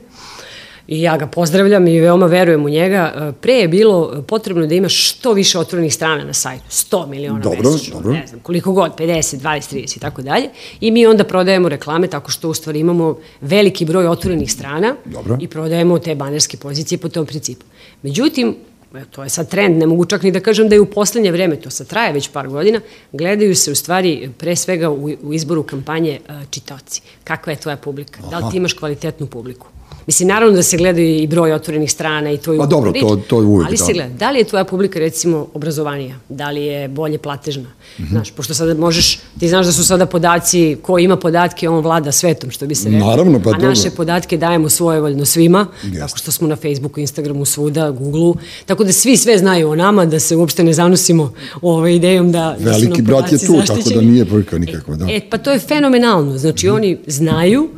i ja ga pozdravljam i veoma verujem u njega. E, Pre je bilo potrebno da imaš što više otvorenih strana na sajtu, 100 miliona Dobro, mesečno, dobro. ne znam, koliko god, 50, 20, 30 i tako dalje. I mi onda prodajemo reklame tako što u stvari imamo veliki broj otvorenih strana Dobro. i prodajemo te banerske pozicije po tom principu. Međutim, to je sad trend, ne mogu čak ni da kažem da je u poslednje vreme, to sad traje već par godina, gledaju se u stvari pre svega u, u izboru kampanje e, čitaoci. Kakva je tvoja publika? Da li ti imaš kvalitetnu publiku? Mislim, naravno da se gledaju i broj otvorenih strana i to je Pa dobro, to- to je uvek, Ali da. se gleda, da li je tvoja publika recimo obrazovanija, da li je bolje platežna, Mhm. znaš, pošto sada možeš, ti znaš da su sada podaci, ko ima podatke, on vlada svetom, što bi se rekao. Naravno, pa A dobro. naše podatke dajemo svojevoljno svima, Jeste. tako što smo na Facebooku, Instagramu, svuda, Googleu, tako da svi sve znaju o nama, da se uopšte ne zanosimo ovaj idejom da, da Veliki brat je tu, tako da nije brka nikakva, da. Mhm. E, pa to je fenomenalno. Znači, oni znaju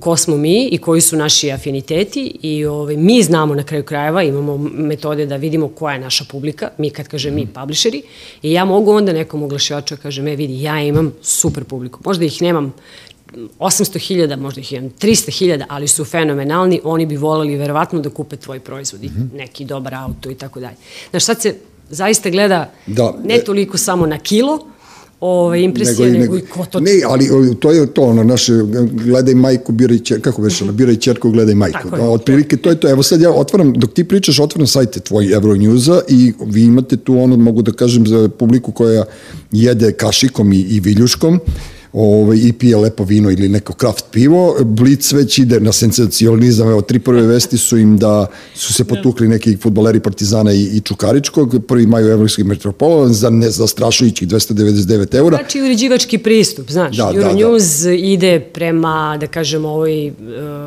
ko smo mi i koji su naši afiniteti i ovaj, mi znamo na kraju krajeva, imamo metode da vidimo koja je naša publika, mi kad kažem Mhm. mi, publisheri, i ja mogu onda nekom oglašivaču da kažem, e vidi, ja imam super publiku. Možda ih nemam 800.000, možda ih imam 300.000, ali su fenomenalni, oni bi voleli verovatno da kupe tvoj proizvod, Mhm. neki dobar auto i tako dalje. Znaš, sad se zaista gleda Da, ne e- toliko samo na kilo, ove, impresije, nego, nego, i ko to Ne, ali to je to, ono, naše, gledaj majku, biraj čer, kako već, ono, biraj čerku, gledaj majku. Tako. Da, otprilike, to je to. Evo sad ja otvaram, dok ti pričaš, otvaram sajte tvoj Euronewsa i vi imate tu ono, mogu da kažem, za publiku koja jede kašikom i, i viljuškom, ovaj, i pije lepo vino ili neko kraft pivo, Blic već ide na sensacionalizam, evo, tri prve vesti su im da su se potukli neki futboleri Partizana i, i Čukaričkog, prvi maju evropski metropola za nezastrašujućih 299 eura. Znači uređivački pristup, znaš, Da, da, da, da. Euronews ide prema, da kažemo, ovoj... Uh,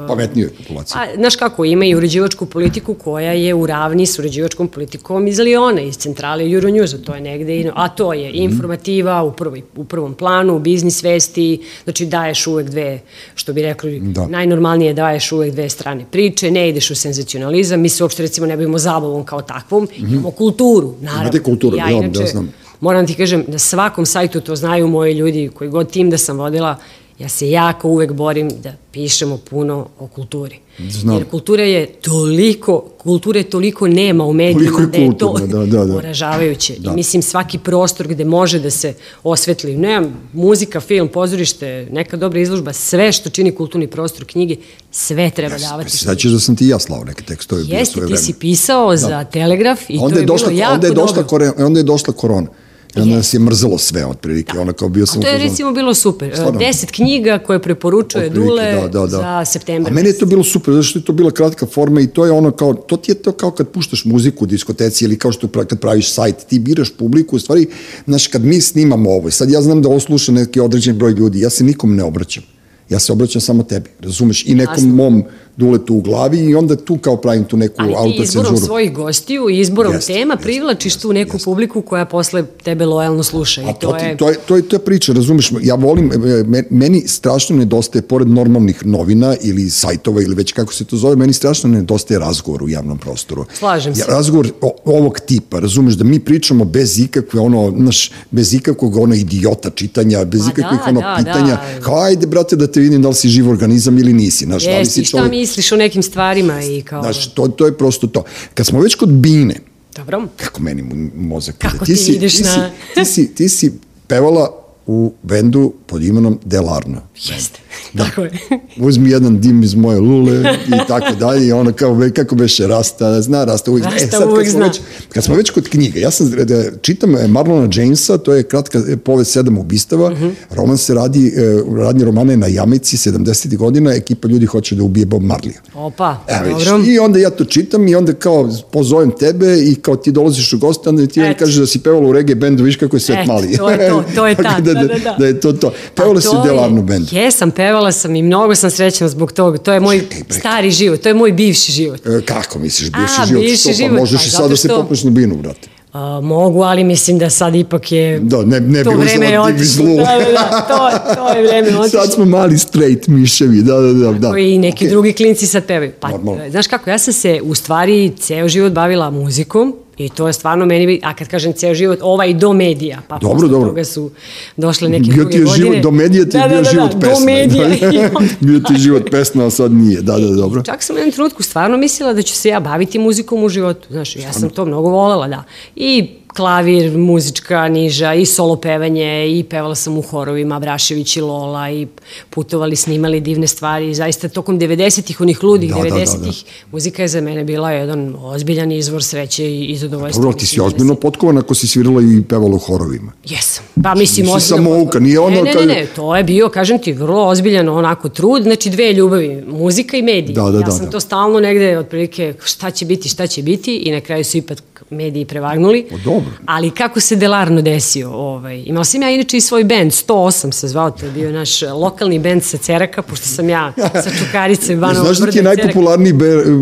pametnijoj populaciji. a, znaš kako, ima i uređivačku politiku koja je u ravni s uređivačkom politikom iz Liona, iz centrale Euronewsa, to je negde, a to je informativa u, prvoj, u prvom planu, biznis vesti, znači daješ uvek dve, što bi rekli, Da. da. najnormalnije daješ uvek dve strane priče, ne ideš u senzacionalizam, mi se uopšte recimo ne bavimo zabavom kao takvom, imamo kulturu, naravno. Imate kulturu, ja, da, inače, da znam. Moram ti kažem, na svakom sajtu to znaju moji ljudi, koji god tim da sam vodila, ja se jako uvek borim da pišemo puno o kulturi. Znam. Jer kultura je toliko, kulture toliko nema u medijima je da je to da, da, da. poražavajuće. Da. I mislim svaki prostor gde može da se osvetli, ne, muzika, film, pozorište, neka dobra izložba, sve što čini kulturni prostor knjige, sve treba davati. Sad ćeš da sam ti ja slao neke tekstove Jeste, ti vreme. si pisao za Telegraf i onda to je, je došla, bilo jako onda je došla, dobro. kore, onda je došla korona. I onda nas je mrzelo sve, otprilike. Da. Ona kao bio sam A to je recimo bilo super. Stvarno. Deset knjiga koje preporučuje Otprilike, Dule da, da, da. za septembar. A meni je to bilo super, zato što je to bila kratka forma i to je ono kao, to ti je to kao kad puštaš muziku u diskoteci ili kao što pra- kad praviš sajt, ti biraš publiku, u stvari, znaš, kad mi snimamo ovo, sad ja znam da ovo sluša neki određen broj ljudi, ja se nikom ne obraćam. Ja se obraćam samo tebi, razumeš? I nekom Jasno. mom duletu u glavi i onda tu kao pravim tu neku Ali ti izborom autocenzuru. svojih gostiju i izborom Jeste, tema jeste, privlačiš tu neku publiku koja posle tebe lojalno sluša. I A to, to, je... to, je, to, je, to je priča, razumeš, ja volim, e, me- meni strašno nedostaje, pored normalnih novina ili sajtova ili već kako se to zove, meni strašno nedostaje razgovor u javnom prostoru. Slažem se. Ja, razgovor o, ovog tipa, razumeš, da mi pričamo bez ikakve, ono, naš, bez ikakvog ono idiota čitanja, bez Pa ikakvih da, ono da, pitanja, da. kao ajde brate da te vidim da li si živ organizam ili nisi, znaš, da li si čovjek, misliš o nekim stvarima i kao... znaš, to, to je prosto to. Kad smo već kod Bine, Dobro. kako meni mozak Kako ti si, ideš ti na- Si, ti, si, ti si pevala u bendu pod imenom Delarno. Jeste. Da. Tako je. Uzmi jedan dim iz moje lule i tako dalje i ono kao, kako beše Rasta, zna Rasta uvijek. Rasta e, sad uvijek kad zna. već, kad smo već kod knjiga, ja sam da čitam e, Marlona Jamesa, to je kratka e, povest sedam ubistava, Mhm. roman se radi, e, radnji romana je na Jamici, 70. godina, ekipa ljudi hoće da ubije Bob Marlija. Opa, Evo, vidiš, dobro. I onda ja to čitam i onda kao pozovem tebe i kao ti dolaziš u goste, onda ti Eto. kažeš da si pevala u reggae bendu, viš kako je svet Eto, mali. to je to, to je (laughs) ta, da, da, da. da je to to. Pa Pevala si to u Delarnu bendu. Jesam, pevala sam i mnogo sam srećna zbog toga. To je moj Čekaj, stari život, to je moj bivši život. E, kako misliš, bivši A, život? bivši što, život, pa možeš pa i sad da se popneš na binu, brate. A, mogu, ali mislim da sad ipak je... Da, ne, ne to bi vreme je otišlo. Da, da, da, to, to je vreme (laughs) otišlo. Sad smo mali straight miševi, da, da, da. da. I neki Okej. drugi klinci sad pevaju. Pa, Normalno. znaš kako, ja sam se u stvari ceo život bavila muzikom i to je stvarno meni, a kad kažem ceo život, ovaj do medija, pa Dobro, posle dobro. toga su došle neke Bio druge godine. život, do medija ti je Da, bio da, da, život da, pesma. Do medija. (laughs) Onda- bio ti je život pesma, a sad nije. Da, da, dobro. Čak sam u jednom trenutku stvarno mislila da ću se ja baviti muzikom u životu. Znaš, ja sam to mnogo volela, da. I klavir, muzička niža, i solo pevanje, i pevala sam u horovima, Brašević i Lola, i putovali, snimali divne stvari. I zaista tokom 90-ih, onih ludih Da, da, da, 90-ih, muzika je za mene bila jedan ozbiljan izvor sreće i, i zadovoljstva. Dobro, ti si da ozbiljno potkovan ako si svirala i pevala u horovima. Jesam. Pa mislim Nisi ozbiljno. samouka, nije ono ne, ne, ne, ne, to je bio, kažem ti, vrlo ozbiljan onako trud, znači dve ljubavi, muzika i mediji. Da, da, ja da, sam da. to stalno negde, otprilike, šta će biti, šta će biti i na kraju su ipak mediji prevagnuli. O, dobro. Ali kako se Delarno desio? Ovaj, imala sam ja inače i svoj bend, 108 se zvao, to je bio naš lokalni bend sa Ceraka, pošto sam ja sa Čukarice, Banova Znaš da ti je Cerak. najpopularniji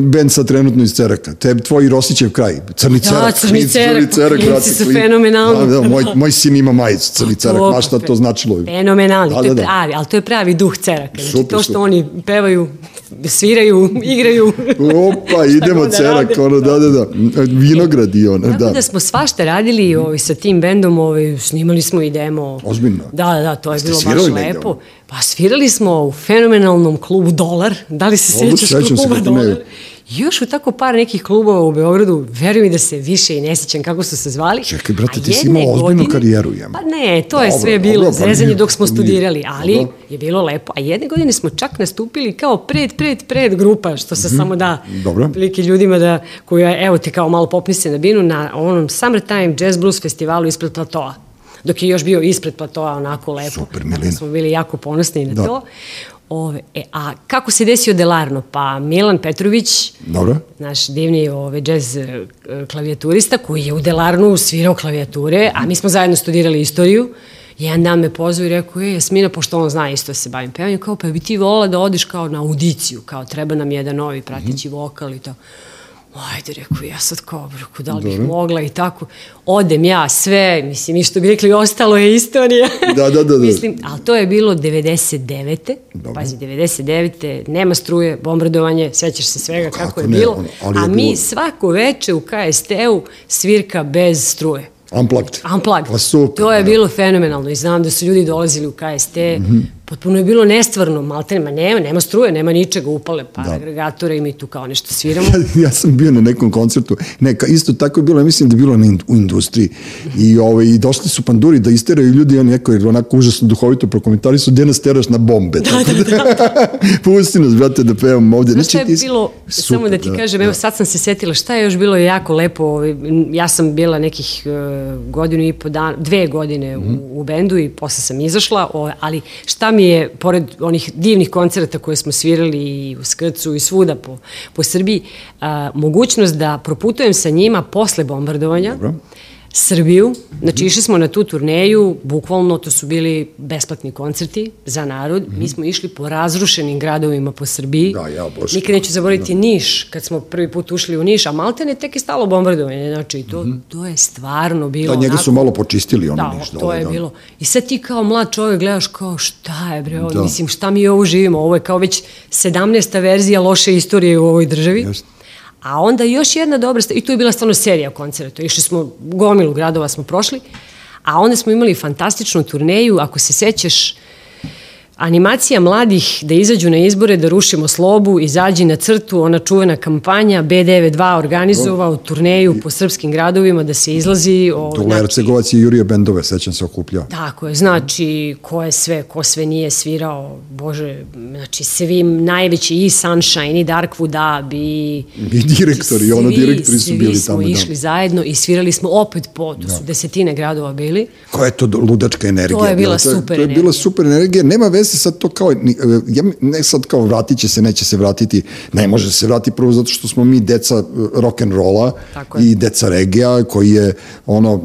band sad trenutno iz Ceraka? Te tvoj Rosićev kraj. Crni Da, Cerak. Crni klinci, Cerak, klinci su fenomenalni. Da, da, moj, moj sin ima majicu Crni Cerak. To, Ma šta to značilo? Fenomenalni, Da, to je da, da. pravi, ali to je pravi duh ceraka. Znači, Super, to što super. oni pevaju, sviraju, igraju. Opa, (laughs) idemo da Cerak, ono, da, da, da. Vinograd i ono, Tako da. da. smo svašta radili ovaj, sa tim bendom, ovaj, snimali smo i demo. Ozbiljno? Da, da, to je Ste bilo baš negde, lepo. Pa svirali smo u fenomenalnom klubu Dolar. Da li se se kluba kako ne. Još u tako par nekih klubova u Beogradu, veruj mi da se više i ne sećam kako su se zvali. Čekaj, brate, ti si imao ozbiljnu karijeru, jema. Pa ne, to je Dobro, sve bilo dobro, pa zezanje nije, dok smo nije. studirali, ali Dobro. je bilo lepo. A jedne godine smo čak nastupili kao pred, pred, pred grupa, što se samo da. Dobro. prilike ljudima da, koja, evo te kao malo popnise na binu, na onom Summertime Jazz Blues festivalu ispred platoa dok je još bio ispred platoa onako lepo. Super, Tako Milina. smo bili jako ponosni na Da. to. Ove, e, a kako se desio Delarno? Pa Milan Petrović, Dobro. naš divni ove, džez e, klavijaturista koji je u Delarnu svirao klavijature, a mi smo zajedno studirali istoriju. Jedan dan me pozvao i rekao, je, Jasmina, pošto on zna isto da se bavim pevanjem, kao, pa bi ti volila da odiš kao na audiciju, kao treba nam jedan novi prateći vokal i to. Ajde, rekao, ja sad kao, rekao, da li bih mogla i tako. Odem ja, sve, mislim, i što bi rekli, ostalo je istorija. Da, da, da, da. (laughs) mislim, ali to je bilo 99. Dobro. Pazi, 99. nema struje, bombardovanje, sećaš se svega kako, Kako je ne, bilo. ono, ali je a mi bilo- svako veče u KST-u svirka bez struje. Unplugged. Unplugged. Pa super. to je da. bilo fenomenalno i znam da su ljudi dolazili u KST, potpuno je bilo nestvarno, malte nema, nema, nema struje, nema ničega, upale par Da. agregatora i mi tu kao nešto sviramo. (laughs) ja sam bio na nekom koncertu, neka, isto tako je bilo, ja mislim da je bilo na in, u industriji i, ovaj, i došli su panduri da isteraju ljudi, oni neko je onako užasno duhovito prokomentari su, gde nas teraš na bombe. (laughs) Da, da, da. (laughs) Pusti nas, brate, da pevam ovde. Znaš šta je bilo, Super, samo da ti kažem, evo sad sam se setila šta je još bilo jako lepo, ovaj, ja sam bila nekih e, godinu i po dana, dve godine Mhm. u, u bendu i posle sam izašla, o, ali šta mi je, pored onih divnih koncerta koje smo svirali i u Skrcu i svuda po, po Srbiji, a, mogućnost da proputujem sa njima posle bombardovanja, Dobro. Srbiju, znači išli smo na tu turneju, bukvalno to su bili besplatni koncerti za narod, mi smo išli po razrušenim gradovima po Srbiji. Da, ja, Bože. Nikad neću zaboraviti Niš, kad smo prvi put ušli u Niš, a Maltene tek je stalo bombardovanje, znači to, to je stvarno bilo Da, njega su onako- malo počistili ono da, niš. to je bilo. I sad ti kao mlad čovjek gledaš kao šta je bre, ovo, Da. mislim šta mi ovo živimo, ovo je kao već 17. verzija loše istorije u ovoj državi. Jeste. A onda još jedna dobra stvar, i tu je bila stvarno serija koncerta, išli smo, gomilu gradova smo prošli, a onda smo imali fantastičnu turneju, ako se sećaš, Animacija mladih da izađu na izbore, da rušimo slobu, izađi na crtu, ona čuvena kampanja, B92 organizovao turneju po srpskim gradovima da se izlazi. O, Dule znači, Ercegovac i Jurija Bendove, sećam se, okupljao. Tako je, znači ko je sve, ko sve nije svirao, bože, znači svim najveći i Sunshine i Darkwood Up i... I direktori, ono direktori su bili tamo. Svi smo da. išli zajedno i svirali smo opet po, to su da. desetine gradova bili. Koja je to ludačka energija? To je bila super energija. To je bila super energija, nema veze sad to kao, ja, ne sad kao vratit će se, neće se vratiti, ne može se vratiti prvo zato što smo mi deca uh, rock'n'rolla i deca regija koji je ono,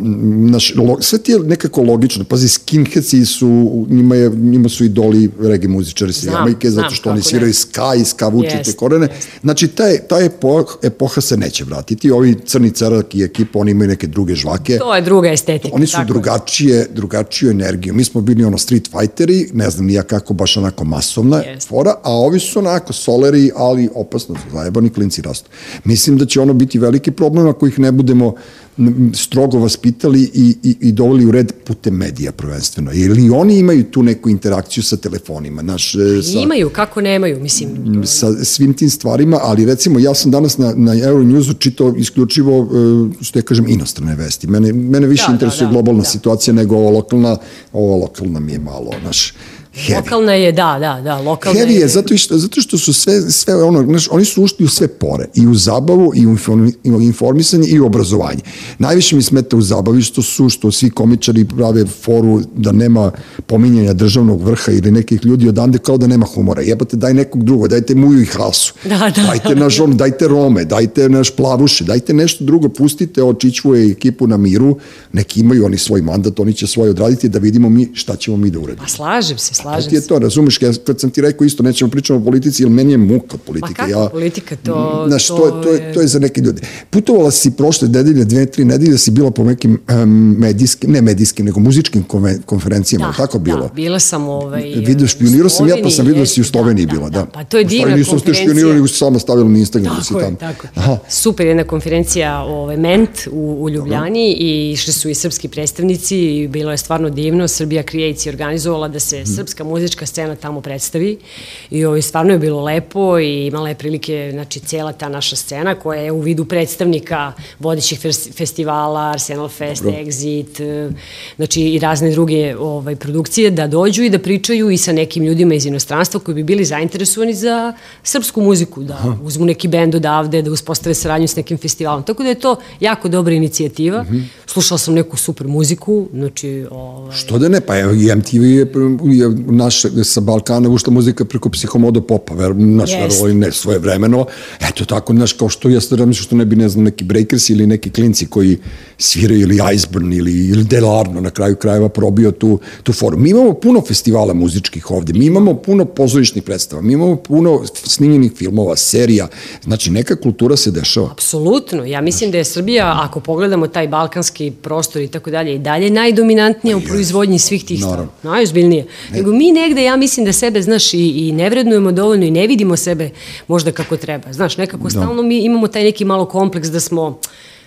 naš, lo, sve ti je nekako logično, pazi, skinheadsi su, njima, je, njima su idoli reggae muzičari sa Jamajke, zato što oni sviraju ska i ska vuče te korene. Jest. Znači, ta, ta epoha, epoha se neće vratiti, ovi crni cerak i ekipa, oni imaju neke druge žvake. To je druga estetika. Oni su drugačije, drugačiju energiju. Mi smo bili ono street fighteri, ne znam ni ja kako baš onako masovna yes. fora, a ovi su onako soleri, ali opasno su zajebani klinci rastu. Mislim da će ono biti veliki problem ako ih ne budemo strogo vaspitali i, i, i doveli u red putem medija prvenstveno. Ili oni imaju tu neku interakciju sa telefonima? Naš, e, sa, imaju, kako nemaju, mislim. Sa svim tim stvarima, ali recimo ja sam danas na, na Euronewsu čitao isključivo, e, što ja kažem, inostrane vesti. Mene, mene više da, interesuje da, da, globalna da. situacija nego ovo lokalna, ovo lokalna mi je malo, naš, heavy. Lokalna je, da, da, da, lokalna heavy je. je zato, što, zato što su sve, sve ono, znaš, oni su ušli u sve pore, i u zabavu, i u informisanje, i u obrazovanje. Najviše mi smeta u zabavi što su, što svi komičari prave foru da nema pominjanja državnog vrha ili nekih ljudi odande kao da nema humora. Jebate, daj nekog drugog, dajte muju i hasu. Da, da. Dajte naš on, dajte rome, dajte naš plavuše, dajte nešto drugo, pustite očićvuje ekipu na miru, neki imaju oni svoj mandat, oni će svoj odraditi da vidimo mi šta ćemo mi da uradimo. Pa slažem se, slažem slažem ti je to, razumeš, ja, kad sam ti rekao isto, nećemo pričamo o politici, jer meni je muka politika. Pa kako ja, politika, to, znaš, to, to, to, je, to je za neke ljude. Putovala si prošle nedelje, dve, tri nedelje, si bila po nekim um, medijskim, ne medijskim, nego muzičkim konferencijama, da, tako bilo? Da, bila sam ovaj, Vidio, špionirao sam ja, pa sam vidio da si u Sloveniji da, bila, da. da. Pa to je divna konferencija. Nisam ste špionirao, nego sama stavila na Instagram tako da si tamo. Je, tako Aha. Super jedna konferencija ovaj, Ment u, u Ljubljani i išli su i srpski predstavnici i bilo je stvarno divno. Srbija Creates je organizovala da se hmm. Srpska muzička scena tamo predstavi i ovo, stvarno je bilo lepo i imala je prilike, znači, cela ta naša scena koja je u vidu predstavnika vodećih festivala, Arsenal Fest, Dobro. Exit, e, znači i razne druge ovaj, produkcije da dođu i da pričaju i sa nekim ljudima iz inostranstva koji bi bili zainteresovani za srpsku muziku, da Aha. uzmu neki bend odavde, da uspostave saradnju s nekim festivalom. Tako da je to jako dobra inicijativa. Mm -hmm. Slušala sam neku super muziku, znači... Ovaj... Što da ne, pa MTV je, je naš, sa Balkana ušla muzika preko psihomodo popa, ver, naš, yes. verovali ne, svoje vremeno. Eto tako, znaš, kao što ja sada što ne bi, ne znam, neki Breakers ili neki klinci koji sviraju ili Iceburn ili, ili Delarno na kraju krajeva probio tu, tu foru. Mi imamo puno festivala muzičkih ovde, mi imamo puno pozorišnih predstava, mi imamo puno snimljenih filmova, serija, znači neka kultura se dešava. Apsolutno, ja mislim da je Srbija, ako pogledamo taj balkanski prostor i tako dalje, i dalje najdominantnija u proizvodnji svih tih stvari. Najozbiljnije. Nego mi negde, ja mislim da sebe, znaš, i, i ne vrednujemo dovoljno i ne vidimo sebe možda kako treba. Znaš, nekako da. stalno mi imamo taj neki malo kompleks da smo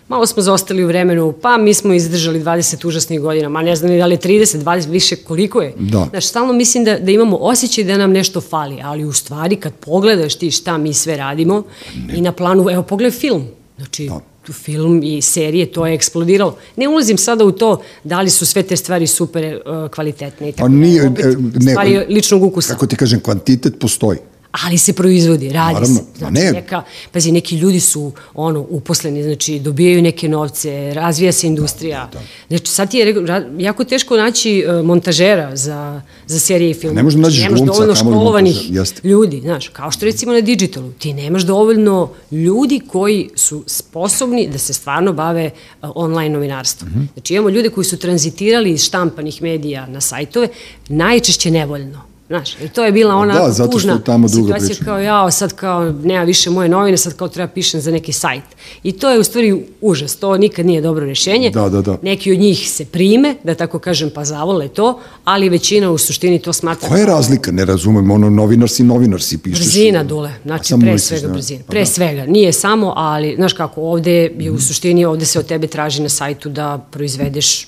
malo smo zostali u vremenu, pa mi smo izdržali 20 užasnih godina, ma ne znam da li je 30, 20, više koliko je. Da. Znaš, stalno mislim da, da imamo osjećaj da nam nešto fali, ali u stvari kad pogledaš ti šta mi sve radimo ne. i na planu, evo pogledaj film, znači da film i serije, to je eksplodiralo. Ne ulazim sada u to da li su sve te stvari super uh, kvalitetne i tako. Pa nije, opet, e, ne, stvari ličnog ukusa. Kako ti kažem, kvantitet postoji ali se proizvodi, radi Naravno, se. Znači, ne. Neka, pazi, neki ljudi su ono, uposleni, znači dobijaju neke novce, razvija se industrija. Da, da, da. Znači, sad ti je jako teško naći uh, montažera za, za serije i film. Ne možeš da nađeš znači, glumca, dovoljno školovanih ljudi, znaš, kao što recimo na digitalu, ti nemaš dovoljno ljudi koji su sposobni da se stvarno bave uh, online novinarstvom. Mm -hmm. Znači, imamo ljude koji su tranzitirali iz štampanih medija na sajtove, najčešće nevoljno Znaš, i to je bila ona da, zato što je tamo situacija priča. kao ja, sad kao nema više moje novine, sad kao treba pišem za neki sajt. I to je u stvari užas, to nikad nije dobro rešenje. Da, da, da. Neki od njih se prime, da tako kažem, pa zavole to, ali većina u suštini to smatra. Koja je razlika, ne razumem, ono novinar si, novinar si pišeš. Brzina, Dule, znači pre misliš, svega da. brzina. Pa pre da. svega, nije samo, ali, znaš kako, ovde je u suštini, ovde se od tebe traži na sajtu da proizvedeš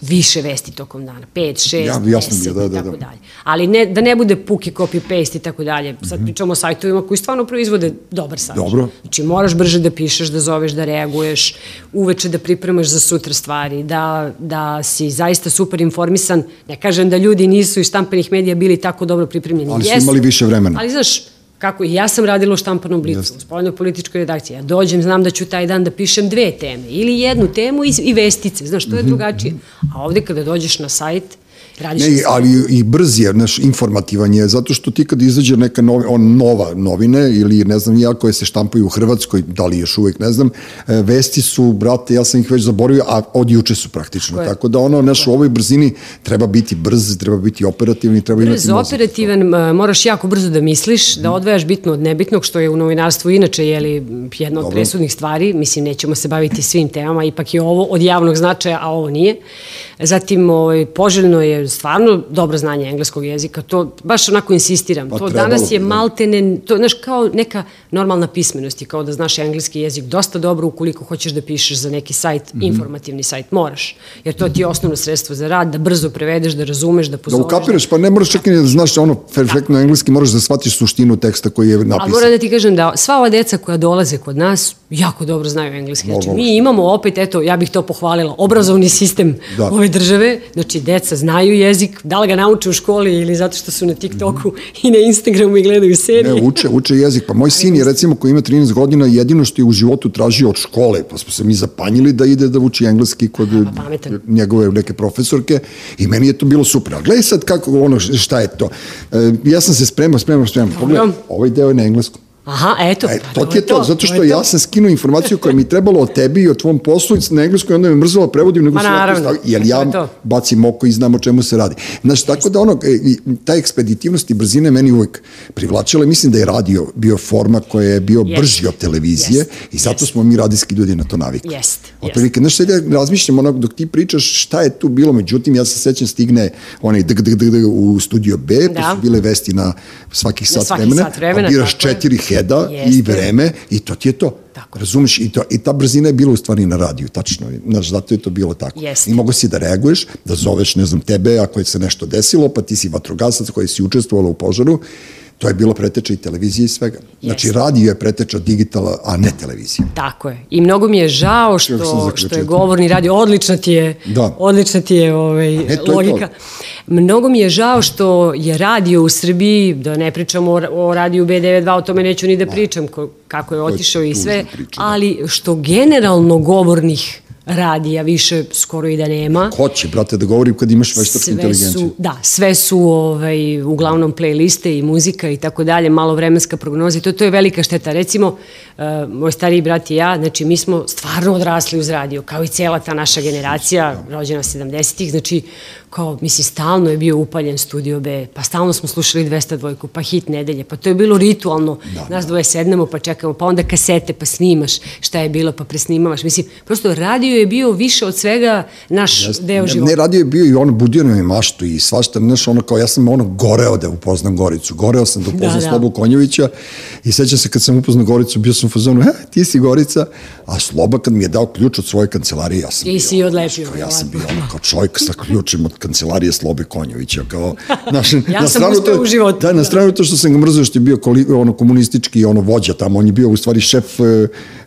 više vesti tokom dana, 5, 6, Ja- 10 jasno mi je, da, i da, tako da. dalje. Ali ne, da ne bude puki copy-paste i tako dalje. Sad pričamo o sajtovima koji stvarno proizvode dobar sadržaj. Dobro. Znači moraš brže da pišeš, da zoveš, da reaguješ, uveče da pripremaš za sutra stvari, da, da si zaista super informisan. Ne kažem da ljudi nisu iz štampanih medija bili tako dobro pripremljeni. Ali su imali više vremena. Ali znaš, kako i ja sam radila u štampanom blicu, u spoljnoj političkoj redakciji. Ja dođem, znam da ću taj dan da pišem dve teme ili jednu temu i, i vestice, znaš, Mhm, to je drugačije. A ovde kada dođeš na sajt, radiš Ne, i- ali i brz je, naš, informativan je, zato što ti kad izađe neka novi, on, nova novine ili ne znam ja koje se štampaju u Hrvatskoj, da li još uvek ne znam, e, vesti su, brate, ja sam ih već zaboravio, a od juče su praktično. Tako. Tako da ono, naš, u ovoj brzini treba biti brz, treba biti operativni, treba Brz, imati mozak. operativan, moraš jako brzo da misliš, da odvajaš bitno od nebitnog, što je u novinarstvu inače je li jedna od presudnih stvari. Mislim, nećemo se baviti svim temama, ipak je ovo od javnog značaja, a ovo nije. Zatim, ovaj, poželjno je stvarno dobro znanje engleskog jezika, to baš onako insistiram. Pa to trebalo danas je da. maltene, to znaš, kao neka normalna pismenost, je kao da znaš engleski jezik dosta dobro ukoliko hoćeš da pišeš za neki sajt, Mhm. informativni sajt, moraš. Jer to ti je osnovno sredstvo za rad, da brzo prevedeš, da razumeš, da Da pozoveš. ukapiraš, pa ne moraš čak i da znaš ono perfektno engleski, moraš da shvatiš suštinu teksta koji je Ali napisan. moram da ti kažem da sva ova deca koja dolaze kod nas jako dobro znaju engleski. Znači, mi imamo opet, eto, ja bih to pohvalila, obrazovni sistem Da. ove države. Znači, deca znaju jezik, da li ga nauče u školi ili zato što su na TikToku i na Instagramu i gledaju serije. Ne, uče, uče jezik. Pa moj sin je recimo koji ima 13 godina jedino što je u životu tražio od škole, pa smo se mi zapanjili da ide da uči engleski kod pa pametan. njegove neke profesorke i meni je to bilo super. A gledaj sad kako ono, šta je to. E, ja sam se spremao, spremao, spremao. Pogledaj, ovaj deo je na engleskom. Aha, eto, E, pa to ti je to, zato što je ja sam skinuo informaciju koja mi je trebala o tebi i o tvom poslu na engleskoj onda me mrzalo prevodim nego Ma sam ja to naravno, jer to je ja to. bacim oko i znam o čemu se radi. Znači, tako da ono, e, ta ekspeditivnost i brzina meni uvek privlačila mislim da je radio bio forma koja je bio brži od televizije i zato smo mi radijski ljudi na to navikli. Jest, Otprilike, znaš, sad ja razmišljam onako dok ti pričaš šta je tu bilo, međutim, ja se sećam stigne onaj dg, dg, dg, dg u studio B, pa Da. su bile vesti na svakih sat vremena, sat vremena, pa biraš tako je. četiri heda i Jeste. vreme i to ti je to. Tako. Razumeš? I, to, I ta brzina je bila u stvari na radiju, tačno. Znaš, zato je to bilo tako. Jeste. I mogo si da reaguješ, da zoveš, ne znam, tebe, ako je se nešto desilo, pa ti si vatrogasac koji si učestvovala u požaru, to je bilo preteča i televizije i svega. Znači, Jeste. radio je preteča digitala, a ne televizija. Tako je. I mnogo mi je žao što, što je govorni radio, odlična ti je, Da. odlična ti je ovaj, ne, to je to. logika. Mnogo mi je žao što je radio u Srbiji, da ne pričamo o, o radiju B92, o tome neću ni da pričam, ko, kako je otišao i tužna sve, priča, da. ali što generalno govornih radija više skoro i da nema. Ko će, brate, da govorim kad imaš veštačku Sve inteligenciju? su, da, sve su ovaj, uglavnom playliste i muzika i tako dalje, malo vremenska prognoza i to, to je velika šteta. Recimo, uh, moj stariji brat i ja, znači mi smo stvarno odrasli uz radio, kao i cela ta naša generacija, rođena 70-ih, znači kao, mislim, stalno je bio upaljen Studio B, pa stalno smo slušali 202, pa hit nedelje, pa to je bilo ritualno, Da, nas dvoje sednemo pa čekamo, pa onda kasete, pa snimaš šta je bilo, pa presnimavaš. Mislim, prosto radio je bio više od svega naš deo Ne, života. ne, radio je bio i ono, budio nam je maštu i svašta, znaš, ono kao, ja sam ono goreo da upoznam Goricu, goreo sam da upoznam Da, da, da. Slobu Konjovića i sećam se kad sam upoznao Goricu, bio sam u fazonu, e, ti si Gorica, a Sloba kad mi je dao ključ od svoje kancelarije, ja sam Ti bio, si odlepio, kao, ja sam bio ono kao čovjek sa ključem od kancelarije Slobe Konjovića, kao, (laughs) znaš, Ja sam uspeo to, u životu, Da, na stranu to što sam ga mrzio što je bio ono komunistički ono vođa tamo, on je bio u stvari šef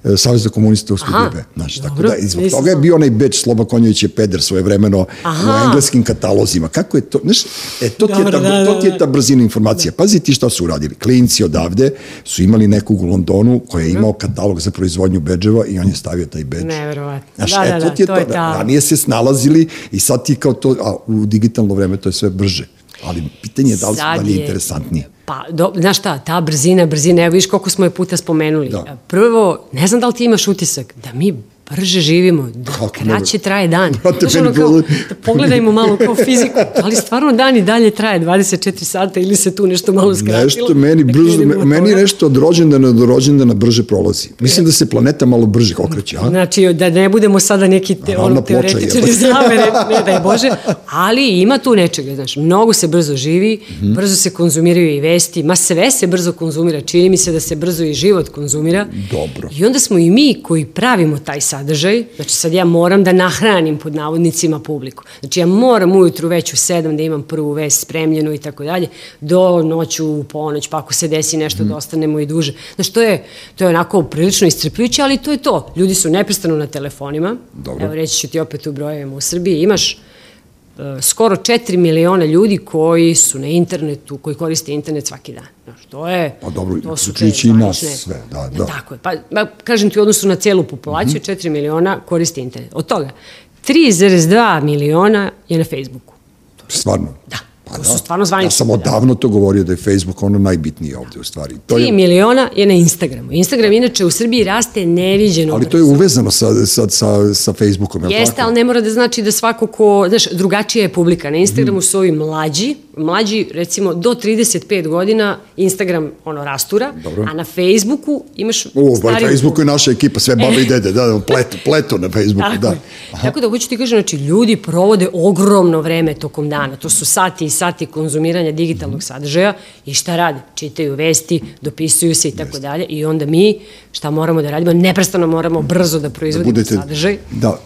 e, e, Saveza komunista u Aha, Studiju Znaš, tako dobro, da, i zbog nisam toga je bio onaj beč Sloba Konjović je peder svoje vremeno Aha. u engleskim katalozima. Kako je to? Znaš, e, to, ti je ta, Dobro, da, to da, ti je da. ta brzina informacija. Pazi ti šta su uradili. Klinci odavde su imali nekog u Londonu koji je imao katalog za proizvodnju bedževa i on je stavio taj bedž. Neverovatno. Znaš, Da, e, da, to da, ti je to. je ta- Ranije se snalazili i sad ti kao to, a u digitalno vreme to je sve brže. Ali pitanje je da li, da Sad li je je- interesantnije. Pa, do, znaš šta, ta brzina, brzina, evo viš koliko smo je puta spomenuli. Da. Prvo, ne znam da li ti imaš utisak, da mi brže živimo, da Kako kraće ne? traje dan. Brate, Znaš, ono kao, da pogledajmo malo kao fiziku, (laughs) da li stvarno dan i dalje traje 24 sata ili se tu nešto malo skratilo? Nešto meni Da brzo, od meni nešto od rođendana do rođendana brže prolazi. Mislim da se planeta malo brže okreće, a? Znači, da ne budemo sada neki te, Ravna ono, jebote. zamere, (laughs) ne daj Bože, ali ima tu nečega, znaš, mnogo se brzo živi, Mhm. brzo se konzumiraju i vesti, ma sve se brzo konzumira, čini mi se da se brzo i život konzumira. Dobro. I onda smo i mi koji pravimo taj sadržaj, sadržaj, znači sad ja moram da nahranim pod navodnicima publiku. Znači ja moram ujutru već u sedam da imam prvu vest spremljenu i tako dalje, do noću u ponoć, pa ako se desi nešto mm. da ostanemo i duže. Znači to je, to je onako prilično istrpljujuće, ali to je to. Ljudi su neprestano na telefonima. Dobro. Evo reći ću ti opet u brojevima u Srbiji. Imaš skoro 4 miliona ljudi koji su na internetu, koji koriste internet svaki dan. Znaš, to je... Pa dobro, to su i nas sve, da, da. Tako je. Pa, ba, kažem ti, u odnosu na celu populaciju, mm -hmm. 4 miliona koriste internet. Od toga, 3,2 miliona je na Facebooku. Stvarno? Da. Pa to da. su stvarno zvanični. Ja sam odavno to govorio da je Facebook ono najbitnije ovde u stvari. To 3 je... miliona je na Instagramu. Instagram inače u Srbiji raste neviđeno. Ali to je uvezano sa, sa, sa, sa Facebookom, je Jeste, tako? ali ne mora da znači da svako ko, znaš, drugačija je publika. Na Instagramu mm. su ovi mlađi, mlađi recimo do 35 godina Instagram ono rastura, Dobro. a na Facebooku imaš U, stari... Facebooku je naša ekipa, sve babe i dede, da, da, pleto, pleto na Facebooku, tako da. Aha. Tako da hoću ti kažem, znači ljudi provode ogromno vreme tokom dana, to su sati i sati konzumiranja digitalnog sadržaja i šta rade? Čitaju vesti, dopisuju se i tako dalje i onda mi šta moramo da radimo? Neprestano moramo brzo da proizvodimo da budete, sadržaj. Da,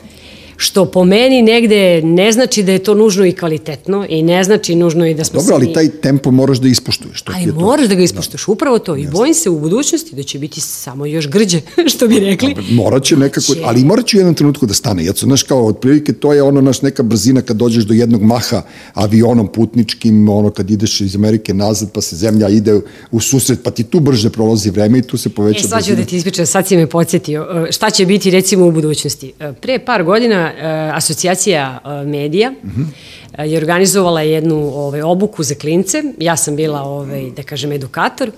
što po meni negde ne znači da je to nužno i kvalitetno i ne znači nužno i da smo Dobro, ali taj tempo moraš da ispoštuješ. To Aj, moraš da ga ispoštuješ, da. upravo to. I bojim se u budućnosti da će biti samo još grđe, (laughs) što bi rekli. Dobro, morat će nekako, će... ali morat će u jednom trenutku da stane. Jeco, znaš, kao, otprilike, to je ono, naš neka brzina kad dođeš do jednog maha avionom putničkim, ono, kad ideš iz Amerike nazad, pa se zemlja ide u susret, pa ti tu brže prolazi vreme i tu se poveća e, sad ću da ti ispričam, sad si me podsjetio. Šta će biti, recimo, u budućnosti? Pre par godina Eh, asocijacija eh, medija -hmm. je organizovala jednu ovaj, obuku za klince. Ja sam bila, ovaj, da kažem, edukator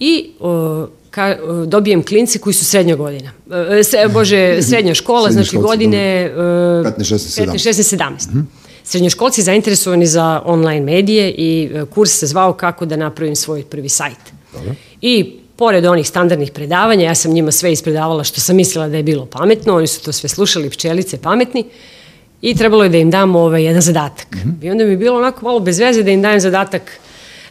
i o, ka, dobijem klince koji su srednja godina. Se, bože, (laughs) srednja škola, znači godine 15, 16, 17. 15, 16, 17. Mm -hmm. Srednjoškolci zainteresovani za online medije i kurs se zvao kako da napravim svoj prvi sajt. Dobro. I pored onih standardnih predavanja, ja sam njima sve ispredavala što sam mislila da je bilo pametno, oni su to sve slušali, pčelice pametni, i trebalo je da im dam ovaj, jedan zadatak. Mm -hmm. I onda mi je bilo onako malo bez veze da im dajem zadatak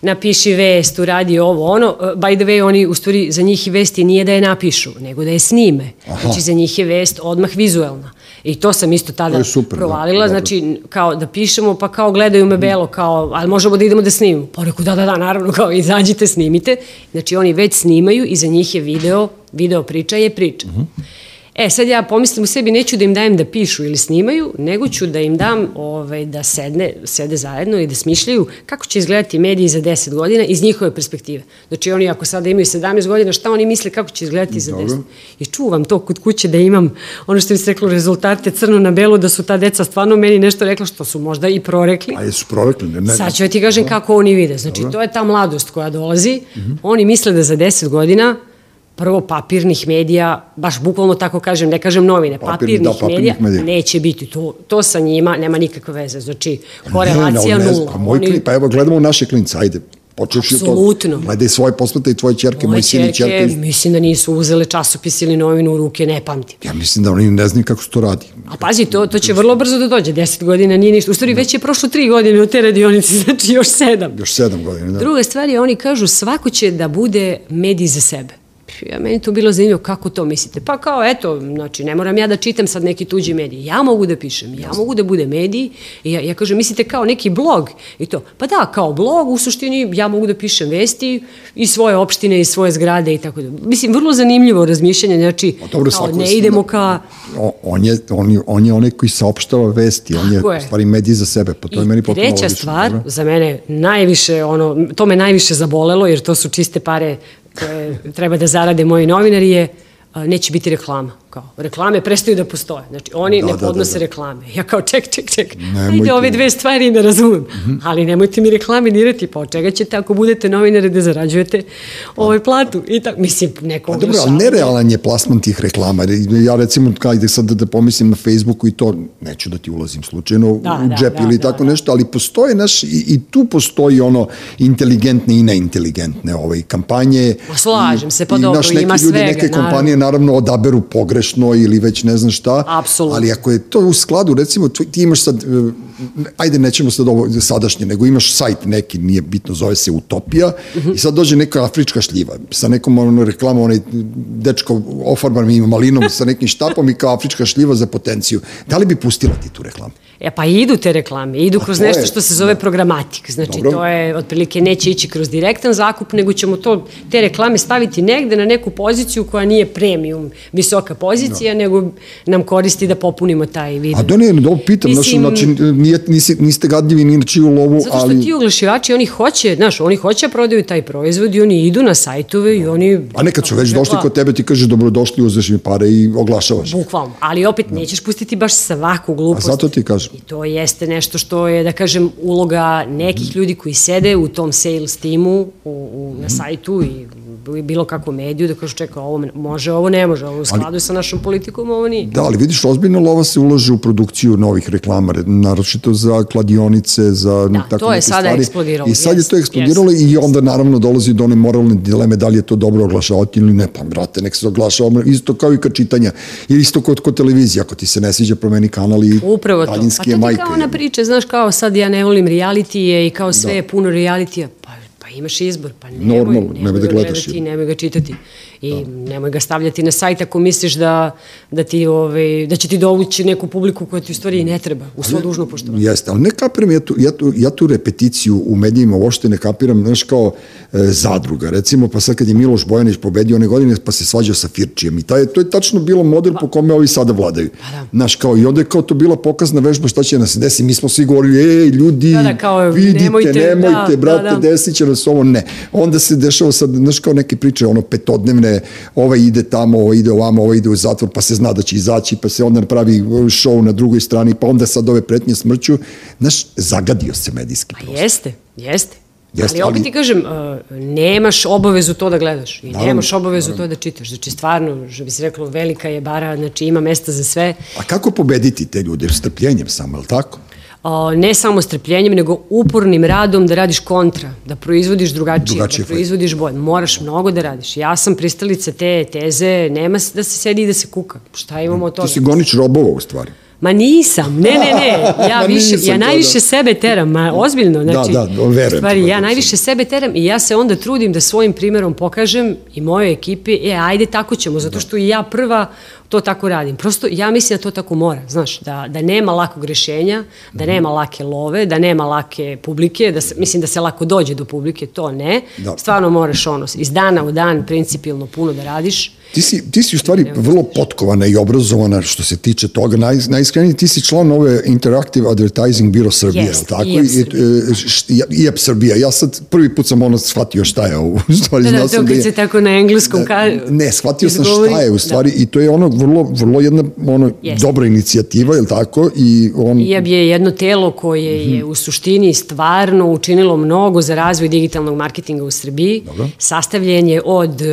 napiši vest, uradi ovo, ono. By the way, oni, u stvari, za njih i vesti nije da je napišu, nego da je snime. Aha. Znači, za njih je vest odmah vizuelna. I to sam isto tada super, da. provalila, da, znači kao da pišemo, pa kao gledaju me belo, kao, ali možemo da idemo da snimimo. Pa reku, da, da, da, naravno, kao izađite, snimite. Znači oni već snimaju i za njih je video, video priča je priča. Uh mhm. E, sad ja pomislim u sebi, neću da im dajem da pišu ili snimaju, nego ću da im dam ovaj, da sedne, sede zajedno i da smišljaju kako će izgledati mediji za 10 godina iz njihove perspektive. Znači oni ako sada imaju 17 godina, šta oni misle kako će izgledati za 10? I čuvam to kod kuće da imam, ono što mi se reklo, rezultate crno na belo, da su ta deca stvarno meni nešto rekla što su možda i prorekli. A jesu prorekli? Ne, ne. Sad ću ja ti kažem kako oni vide. Znači, Dobro. to je ta mladost koja dolazi. Mm -hmm. Oni misle da za 10 godina prvo papirnih medija, baš bukvalno tako kažem, ne kažem novine, Papirni, papirnih, da, papirnih medija, medija, neće biti. To, to sa njima nema nikakve veze. Znači, korelacija ne, ne, nula. Pa, moj Oni... pa evo, gledamo naše klince, ajde, Počeš Apsolutno. to, gledaj svoje posmete i tvoje čerke, moje sin i čerke. Mislim da nisu uzele časopis ili novinu u ruke, ne pamtim. Ja mislim da oni ne znaju kako se to radi. A pazi, to, to će vrlo brzo da dođe, deset godina nije ništa. U stvari već je prošlo tri godine od te radionice, (laughs) znači još sedam. Još sedam godina, da. Druga stvar je, oni kažu svako će da bude medij za sebe. Ja, meni to bilo zanimljivo, kako to mislite? Pa kao, eto, znači, ne moram ja da čitam sad neki tuđi medij. Ja mogu da pišem, ja mogu da bude medij. I ja, ja kažem, mislite kao neki blog? I to, pa da, kao blog, u suštini ja mogu da pišem vesti i svoje opštine i svoje zgrade i tako da. Mislim, vrlo zanimljivo razmišljanje, znači, pa, dobro, kao, ne idemo ka... On je, on, je, on je onaj koji saopštava vesti, on je, je, stvari, medij za sebe, pa to I je meni potpuno treća stvar, dobro. za mene najviše, ono, to me najviše zabolelo, jer to su čiste pare koje treba da zarade moji novinari je neće biti reklama. Kao, reklame prestaju da postoje. Znači, oni da, ne da, podnose da, da. reklame. Ja kao, ček, ček, ček. Nemojte. Ajde, ove dve stvari ne razumem. Mm -hmm. Ali nemojte mi reklame dirati. Pa od čega ćete ako budete novinari da zarađujete ovaj platu? I tako, mislim, neko A dobro, ali nerealan je plasman tih reklama. Ja recimo, kada sad da, da pomislim na Facebooku i to, neću da ti ulazim slučajno da, u da, džep da, ili da, tako da. nešto, ali postoje naš, i, i tu postoji ono inteligentne i neinteligentne ovaj, kampanje. Ma slažem se, pa dobro, ima svega. Neke kompanije naravno odaberu pogrešno pogrešno ili već ne znam šta. Apsolutno. Ali ako je to u skladu, recimo, ti imaš sad, e, ajde nećemo sad ovo sadašnje, nego imaš sajt neki, nije bitno, zove se Utopija, i sad dođe neka afrička šljiva sa nekom ono, reklamom, onaj dečko ofarban ima malinom sa nekim štapom i kao afrička šljiva za potenciju. Da li bi pustila ti tu reklamu? E pa idu te reklame, idu kroz je- nešto što se zove programatik. Znači Dobro. to je otprilike neće ići kroz direktan zakup, nego ćemo to te reklame staviti negde na neku poziciju koja nije premium, visoka pozicija, nego nam koristi da popunimo taj video. A da ne, da ovo pitam, Mislim- znači, nije, nisi, niste gadljivi ni na čiju lovu, Zato što ali... ti oglašivači, oni hoće, znaš, oni hoće da prodaju taj proizvod i oni idu na sajtove i oni... A nekad su već došli kod tebe, ti kažeš dobrodošli, uzeš mi pare i oglašavaš. Bukvalno, ali opet nećeš pustiti baš svaku A glupost. zato ti kažem. I to jeste nešto što je, da kažem, uloga nekih ljudi koji sede u tom sales timu u, u, na sajtu i bilo kakvom mediju da kažu čekaj, ovo može, ovo ne može, ovo u skladu sa našom politikom, ovo nije. Da, ali vidiš, ozbiljno lova se ulaže u produkciju novih reklama, naročito za kladionice, za Da, tako to je sada stvari. eksplodiralo, I sad je jest, to eksplodiralo i onda naravno dolazi do one moralne dileme da li je to dobro oglašavati ili ne. Pa, brate, nek se oglašava, isto kao i kod čitanja. Ili isto kod, kod televizije, ako ti se ne sviđa, promeni kanal i Upravo to. Pa daljinski to je ti majka. kao ona priča, znaš, kao sad ja ne volim realitije i kao sve je puno realitija. Pa imaš izbor, pa nemoj, Normalno, nemoj, nemoj da gledaš, gledati, nemoj ga čitati. I nemoj ga stavljati na sajt ako misliš da, da, ti, ovaj, da će ti dovući neku publiku koja ti u stvari i ne treba, u svo dužno poštovanje. Jeste, ali ne kapiram, ja tu, ja, tu, ja tu repeticiju u medijima uopšte ne kapiram, znaš, kao e, zadruga, recimo, pa sad kad je Miloš Bojanić pobedio one godine, pa se svađao sa Firčijem i taj, to je tačno bilo model po kome ovi sada vladaju. Pa da. Znaš, kao, i onda je kao to bila pokazna vežba šta će nas desi, mi smo svi govorili, ej, ljudi, Da, da, kao, vidite, nemojte, nemojte, da, brate, da, da. desit će nas ovo, ne. Onda se dešava sad, znaš, kao neke priče, ono, petodnevne, ovaj ide tamo, ovaj ide ovamo, ovaj ide u zatvor, pa se zna da će izaći, pa se onda pravi show na drugoj strani, pa onda sad ove pretnje smrću. Znaš, zagadio se medijski Pa prostor. jeste, jeste. Jeste, ali opet ali- ti kažem, uh, nemaš obavezu to da gledaš i Naravno, nemaš obavezu to da čitaš. Znači, stvarno, što bi se reklo, velika je bara, znači ima mesta za sve. A kako pobediti te ljude? Strpljenjem samo, je li tako? O, ne samo strpljenjem, nego upornim radom da radiš kontra, da proizvodiš drugačije, Drugačije da proizvodiš bolje. Moraš mnogo da radiš. Ja sam pristalica te teze, nema da se sedi i da se kuka. Šta imamo od toga? Ti si gonič robova u stvari. Ma nisam, ne, ne, ne, (laughs) ja, više, ja to, najviše da. sebe teram, ma ozbiljno, znači, da, verujem stvari, ja verujem najviše sebe teram i ja se onda trudim da svojim primjerom pokažem i mojoj ekipi, e, ajde, tako ćemo, zato što i ja prva to tako radim. Prosto, ja mislim da to tako mora, znaš, da, da nema lakog rešenja, da nema lake love, da nema lake publike, da se, mislim da se lako dođe do publike, to ne. Da. Stvarno moraš ono, iz dana u dan principijelno puno da radiš. Ti si, ti si u stvari vrlo potkovana i obrazovana što se tiče toga. Naj, najiskreniji, ti si član ove Interactive Advertising Bureau Srbije, li tako? IAB Srbija. e, i- Srbija. Ja sad prvi put sam ono shvatio šta je ovo. (laughs) U stvari, Da, da, to sam kad je- se tako na engleskom ka... Ne, shvatio sam šta je u stvari i to je ono vrlo, vrlo jedna ono, Jeste. dobra inicijativa, je li tako? I on, IAB je jedno telo koje Mhm. je u suštini stvarno učinilo mnogo za razvoj digitalnog marketinga u Srbiji. Dobro. Sastavljen je od e,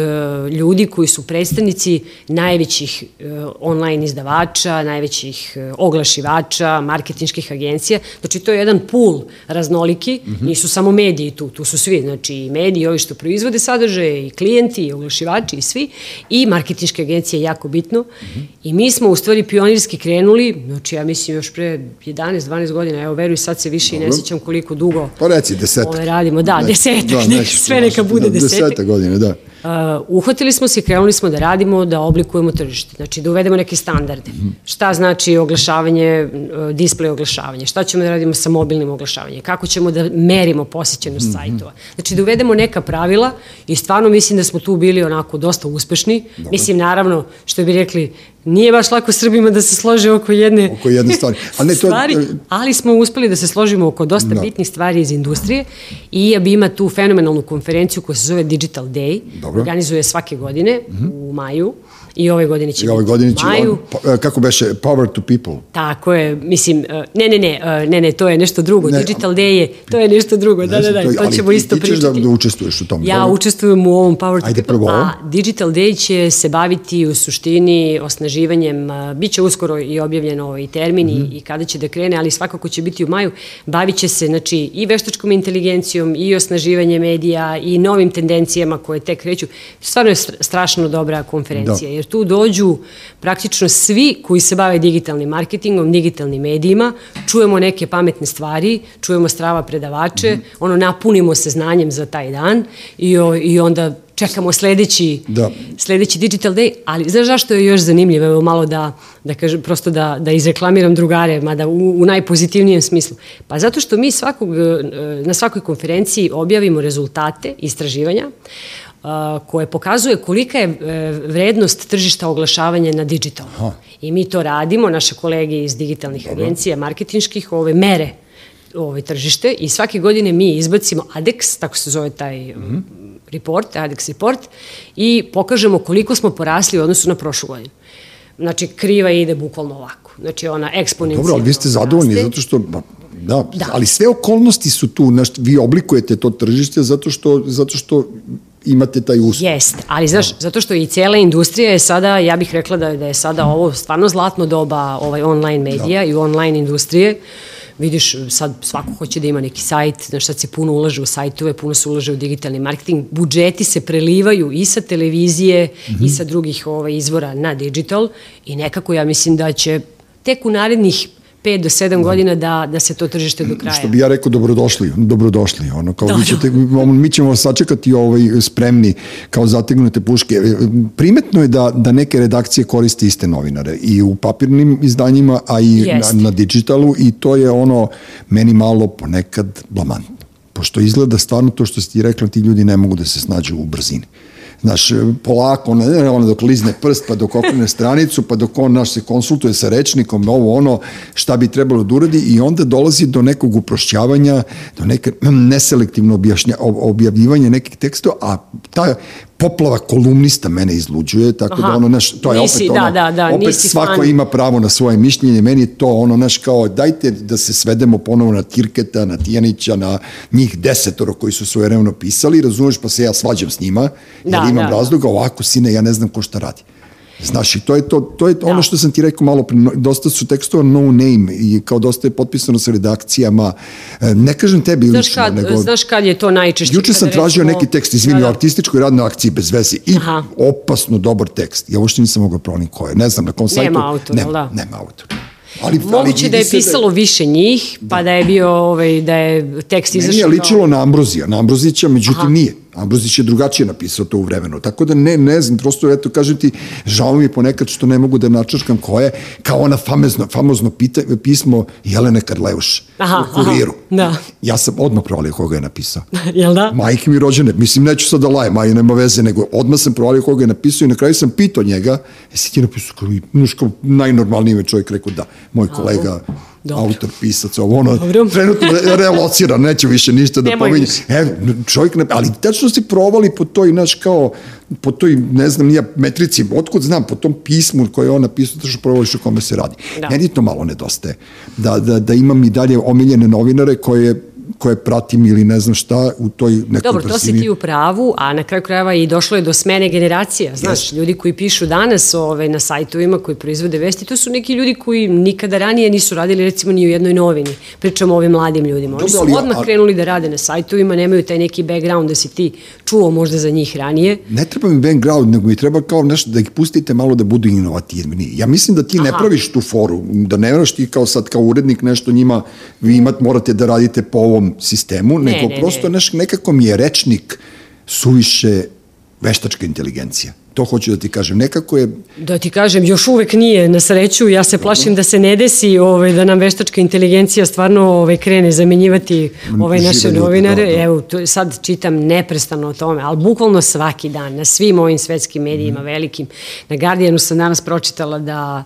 ljudi koji su predstavnici najvećih e, online izdavača, najvećih e, oglašivača, marketinških agencija. Znači, to je jedan pool raznoliki, Mhm. nisu samo mediji tu, tu su svi, znači i mediji, ovi što proizvode sadržaje, i klijenti, i oglašivači, i svi, i marketinške agencije je jako bitno. Mhm. I mi smo u stvari pionirski krenuli, znači ja mislim još pre 11-12 godina, evo veruj sad se više i ne sjećam koliko dugo pa reci, desetak. ove radimo, da, Ne- desetak, da, sve neka bude da, desetak. Desetak godine, da. Uh, uhvatili smo se i krenuli smo da radimo, da oblikujemo tržište, znači da uvedemo neke standarde. Šta znači oglašavanje, uh, display oglašavanje, šta ćemo da radimo sa mobilnim oglašavanjem, kako ćemo da merimo posjećenost sajtova. Znači da uvedemo neka pravila i stvarno mislim da smo tu bili onako dosta uspešni. Mislim, naravno, što bi rekli, nije baš lako Srbima da se slože oko jedne Oko jedne stvari. (laughs) A ne, to- stvari, ali smo uspeli da se složimo oko dosta Da. bitnih stvari iz industrije i IAB ima tu fenomenalnu konferenciju koja se zove Digital Day. Dobro. Organizuje svake godine u maju i ove godine će I ove godine će, maju. on, pa, e, kako beše, power to people. Tako je, mislim, uh, ne, ne, ne, uh, ne, ne, to je nešto drugo. Ne, Digital Day je, to je nešto drugo, da, Ne da, znam, da, to- to ali ćemo ti- isto ti ćeš pričati. da- da učestvuješ u tome, Ja dobro? učestvujem u ovom Power to Ajde, People, prvo a Digital Day će se baviti u suštini osnaživanjem, bit će uskoro i objavljen ovaj termin Mhm. i, i kada će da krene, ali svakako će biti u maju, bavit će se znači, i veštačkom inteligencijom, i osnaživanje medija, i novim tendencijama koje tek kreću. Stvarno je str- strašno dobra konferencija, Da. Jer tu dođu praktično svi koji se bave digitalnim marketingom, digitalnim medijima, čujemo neke pametne stvari, čujemo strava predavače, mm -hmm. ono, napunimo se znanjem za taj dan i, o, i onda čekamo sledeći, da. sledeći Digital Day, ali znaš zašto je još zanimljivo, evo malo da, da kažem, prosto da, da izreklamiram drugare, mada u, u najpozitivnijem smislu. Pa zato što mi svakog, e, na svakoj konferenciji objavimo rezultate istraživanja, koje pokazuje kolika je e, vrednost tržišta oglašavanja na digital. Aha. I mi to radimo, naše kolege iz digitalnih Dobro. agencija, marketinških, ove mere ove tržište i svake godine mi izbacimo ADEX, tako se zove taj mm -hmm. report, ADEX report, i pokažemo koliko smo porasli u odnosu na prošlu godinu. Znači, kriva ide bukvalno ovako. Znači, ona eksponencijalno Dobro, ali vi ste zadovoljni raste. zato što Da, da, ali sve okolnosti su tu, znaš, vi oblikujete to tržište zato što, zato što imate taj uspeh. Jest, ali znaš, da. zato što i cijela industrija je sada, ja bih rekla da, da je sada ovo stvarno zlatno doba ovaj online medija da. i online industrije. Vidiš, sad svako hoće da ima neki sajt, znaš, sad se puno ulaže u sajtove, puno se ulaže u digitalni marketing, budžeti se prelivaju i sa televizije mm -hmm. i sa drugih ovaj, izvora na digital i nekako ja mislim da će tek u narednih 5 do 7 da. godina da, da se to tržište do kraja. Što bi ja rekao, dobrodošli, dobrodošli. Ono, kao da, vi ćete, da. mi ćemo sačekati ovaj, spremni kao zategnute puške. E, primetno je da, da neke redakcije koriste iste novinare i u papirnim izdanjima, a i na, na digitalu i to je ono meni malo ponekad blamantno. Pošto izgleda stvarno to što si ti rekla, ti ljudi ne mogu da se snađu u brzini znaš, polako, ne, ono dok lizne prst, pa dok okrene stranicu, pa dok on naš se konsultuje sa rečnikom, ovo ono, šta bi trebalo da uradi i onda dolazi do nekog uprošćavanja, do neke neselektivno objašnja, objavljivanja nekih tekstova, a ta poplava kolumnista mene izluđuje, tako da Aha, da ono, naš, to je nisi, opet ono, da, da, da, opet svako fan. ima pravo na svoje mišljenje, meni je to ono, naš, kao, dajte da se svedemo ponovo na Tirketa, na Tijanića, na njih desetoro koji su svoje revno pisali, razumeš, pa se ja svađam s njima, jer da, imam da, razloga, ovako, sine, ja ne znam ko šta radi. Znaš, i to je, to, to je da. ono što sam ti rekao malo pre, dosta su tekstova no name i kao dosta je potpisano sa redakcijama. E, ne kažem tebi znaš lično, kad, nego... Znaš kad je to najčešće? Juče sam tražio neki tekst, izvini, da, da. artističkoj radnoj akciji bez veze i Aha. opasno dobar tekst. Ja uopšte nisam mogao proniti ko je. Ne znam, na kom sajtu. Nema autora, nema, da? Nema autora. Ali, Moguće ali da je pisalo da... više njih, pa da. da je bio ovaj, da je tekst izašao. Meni je ličilo na Ambrozija, na Ambrozića, međutim Aha. nije. Ambrozić je drugačije napisao to u vremenu. Tako da ne, ne znam, prosto eto kažem ti, žao mi je ponekad što ne mogu da načrškam ko je, kao ona famozno, famozno pita, pismo Jelene Karleuš aha, u kuriru. Aha, da. Ja sam odmah provalio koga je napisao. (laughs) Jel da? Majke mi rođene, mislim, neću sad da lajem, maja nema veze, nego odmah sam provalio koga je napisao i na kraju sam pitao njega, jesi ti napisao kao, kao najnormalniji čovjek rekao da, moj kolega, Aha Dobro. autor, pisac, ovo ono, Dobro. trenutno relocira, neće više ništa da pominje. E, čovjek ne, ali tačno si provali po toj, naš, kao, po toj, ne znam, nija metrici, otkud znam, po tom pismu koje je on napisao, tačno provališ o kome se radi. Da. Meni to malo nedostaje. Da, da, da imam i dalje omiljene novinare koje koje pratim ili ne znam šta u toj nekoj Dobro, to si ti u pravu, a na kraju krajeva i došlo je do smene generacija. Znaš, yes. ljudi koji pišu danas ove, ovaj, na sajtovima, koji proizvode vesti, to su neki ljudi koji nikada ranije nisu radili recimo ni u jednoj novini. Pričamo o ovim mladim ljudima. Oni Dobro, su odmah a... krenuli da rade na sajtovima, nemaju taj neki background da si ti čuo možda za njih ranije. Ne treba mi background, nego mi treba kao nešto da ih pustite malo da budu inovativni. Ja mislim da ti Aha. ne praviš tu foru, da ne vraš ti kao sad kao urednik nešto njima, vi imat, morate da radite po ovom sistemu, ne, nego ne, prosto ne. Neš, nekako mi je rečnik suviše veštačka inteligencija. To hoću da ti kažem. Nekako je... Da ti kažem, još uvek nije na sreću. Ja se plašim da se ne desi ovaj, da nam veštačka inteligencija stvarno ovaj, krene zamenjivati ovaj, naše novinare. Da, da. Evo, to, sad čitam neprestano o tome, ali bukvalno svaki dan, na svim ovim svetskim medijima mm. velikim. Na Guardianu sam danas pročitala da,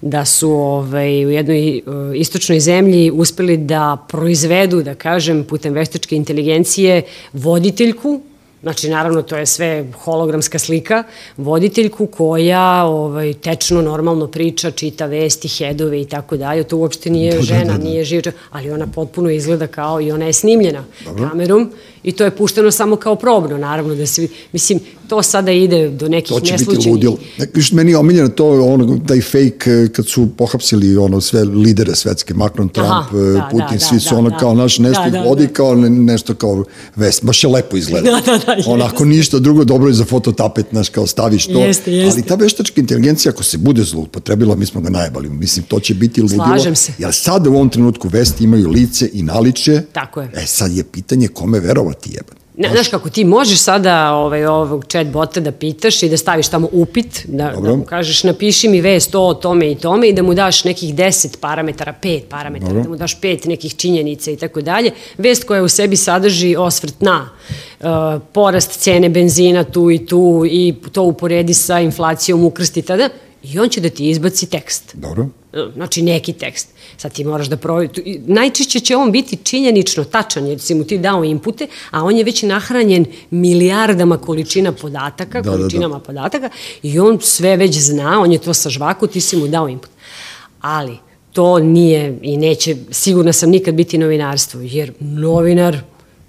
da su ovaj, u jednoj uh, istočnoj zemlji uspeli da proizvedu, da kažem, putem veštačke inteligencije voditeljku Znači, naravno, to je sve hologramska slika, voditeljku koja ovaj, tečno, normalno priča, čita vesti, hedove i tako dalje. To uopšte nije da, žena, da, da, da. nije živa, ali ona potpuno izgleda kao i ona je snimljena Dobro. kamerom i to je pušteno samo kao probno, naravno, da se, mislim, to sada ide do nekih neslučajnih. To će biti ludilo. Viš, meni je omiljeno to, ono, taj fake, eh, kad su pohapsili ono, sve lidere svetske, Macron, Trump, Aha, eh, da, Putin, da, svi da, su ono da, kao naš nešto da, da, vodi, da. kao nešto kao vest. Baš je lepo izgleda. Da, da, da, onako ništa drugo, dobro je za fototapet, znaš, kao staviš to. Jeste, jeste. Ali ta veštačka inteligencija, ako se bude zloupotrebila, mi smo ga najbali. Mislim, to će biti ludilo. Slažem se. Jer sad u ovom trenutku vesti imaju lice i naličje. Tako je. E sad je pitanje kome verovati jebate. Ne, znaš kako, ti možeš sada ovaj, ovog chat bota da pitaš i da staviš tamo upit, da, Dobro. da mu kažeš napiši mi vest o tome i tome i da mu daš nekih 10 parametara, 5 parametara, Dobro. da mu daš pet nekih činjenica i tako dalje. Vest koja u sebi sadrži osvrt na uh, porast cene benzina tu i tu i to uporedi sa inflacijom ukrsti tada i on će da ti izbaci tekst. Dobro. Znači neki tekst. Sad ti moraš da proveri. tu- i Najčešće će on biti činjenično tačan jer si mu ti dao inpute, a on je već nahranjen milijardama količina podataka, Da, da, da. količinama podataka i on sve već zna, on je to sa žvaku, ti si mu dao input. Ali to nije i neće, sigurna sam nikad biti novinarstvo, jer novinar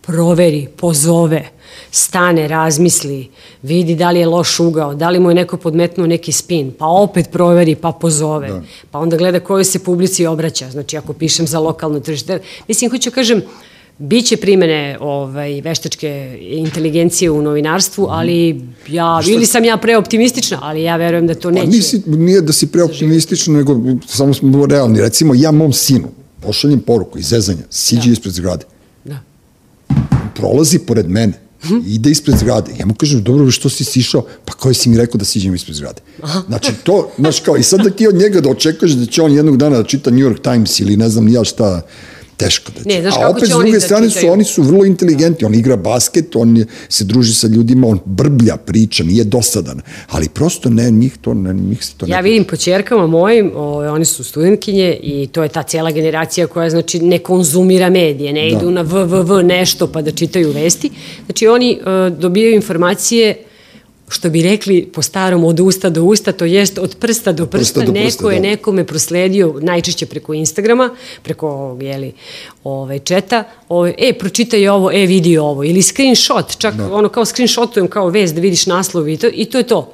proveri, pozove, stane, razmisli, vidi da li je loš ugao, da li mu je neko podmetnuo neki spin, pa opet proveri, pa pozove, da. pa onda gleda kojoj se publici obraća, znači ako pišem za lokalno tržište. Mislim, hoću kažem, Biće primene ovaj, veštačke inteligencije u novinarstvu, ali ja, ili sam ja preoptimistična, ali ja verujem da to Pa neće. nisi, nije da si preoptimističan, nego samo smo realni. Recimo, ja mom sinu pošaljem poruku iz zezanja, siđi Da. ispred zgrade. Prolazi pored mene, ide ispred zgrade. Ja mu kažem, dobro, što si sišao? Pa koji si mi rekao da siđem ispred zgrade? Znači, to, znaš kao, i sad da ti od njega da očekuješ da će on jednog dana da čita New York Times ili ne znam ja šta, teško da će. Ne, znaš A kako opet, će s druge da strane, su, oni su vrlo inteligentni. On igra basket, on se druži sa ljudima, on brblja, priča, nije dosadan. Ali prosto ne, njih to ne, njih se to ne Ja vidim po čerkama mojim, o, oni su studentkinje i to je ta cijela generacija koja znači ne konzumira medije, ne Da. idu na www nešto pa da čitaju vesti. Znači oni e, dobijaju informacije što bi rekli po starom od usta do usta, to jest od prsta do prsta, prsta do neko prsta, je da. nekome prosledio, najčešće preko Instagrama, preko ovog, jeli, ovaj, četa, ovaj, e, pročitaj ovo, e, vidi ovo, ili screenshot, čak Da. ono kao screenshotujem kao vez da vidiš naslov i to, i to je to.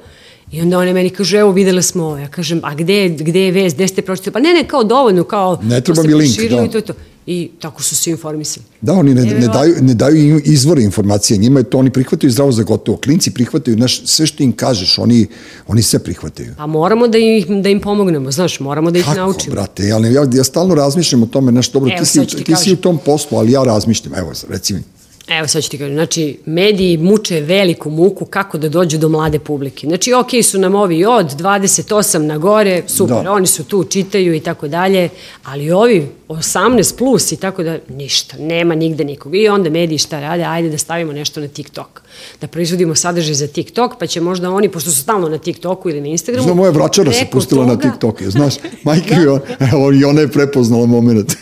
I onda one meni kažu, evo videla smo ovo. Ja kažem, a gde, gde je vez, gde ste pročitali? Pa ne, ne, kao dovoljno, kao... Ne treba ste mi link, da. I to je to. I tako su se informisali. Da, oni ne, ne, daju, ne daju izvore informacije, njima je to, oni prihvataju zdravo za gotovo. Klinci prihvataju, znaš, sve što im kažeš, oni, oni sve prihvataju. Pa moramo da im, da im pomognemo, znaš, moramo da ih Kako, naučimo. brate, ja, ja, ja stalno razmišljam o tome, znaš, dobro, Evo, ti, si, ti ti si u tom poslu, ali ja razmišljam, evo, reci mi. Evo sad ću ti kažem, znači mediji muče veliku muku kako da dođu do mlade publike. Znači ok su nam ovi od 28 na gore, super, Da. oni su tu, čitaju i tako dalje, ali ovi 18 plus i tako da ništa, nema nigde nikog. I onda mediji šta rade, ajde da stavimo nešto na TikTok. Da proizvodimo sadržaj za TikTok, pa će možda oni, pošto su stalno na TikToku ili na Instagramu, Znam, moja vračara se pustila na toga- TikTok, je, znaš, majka (laughs) da. evo, i ona je prepoznala moment.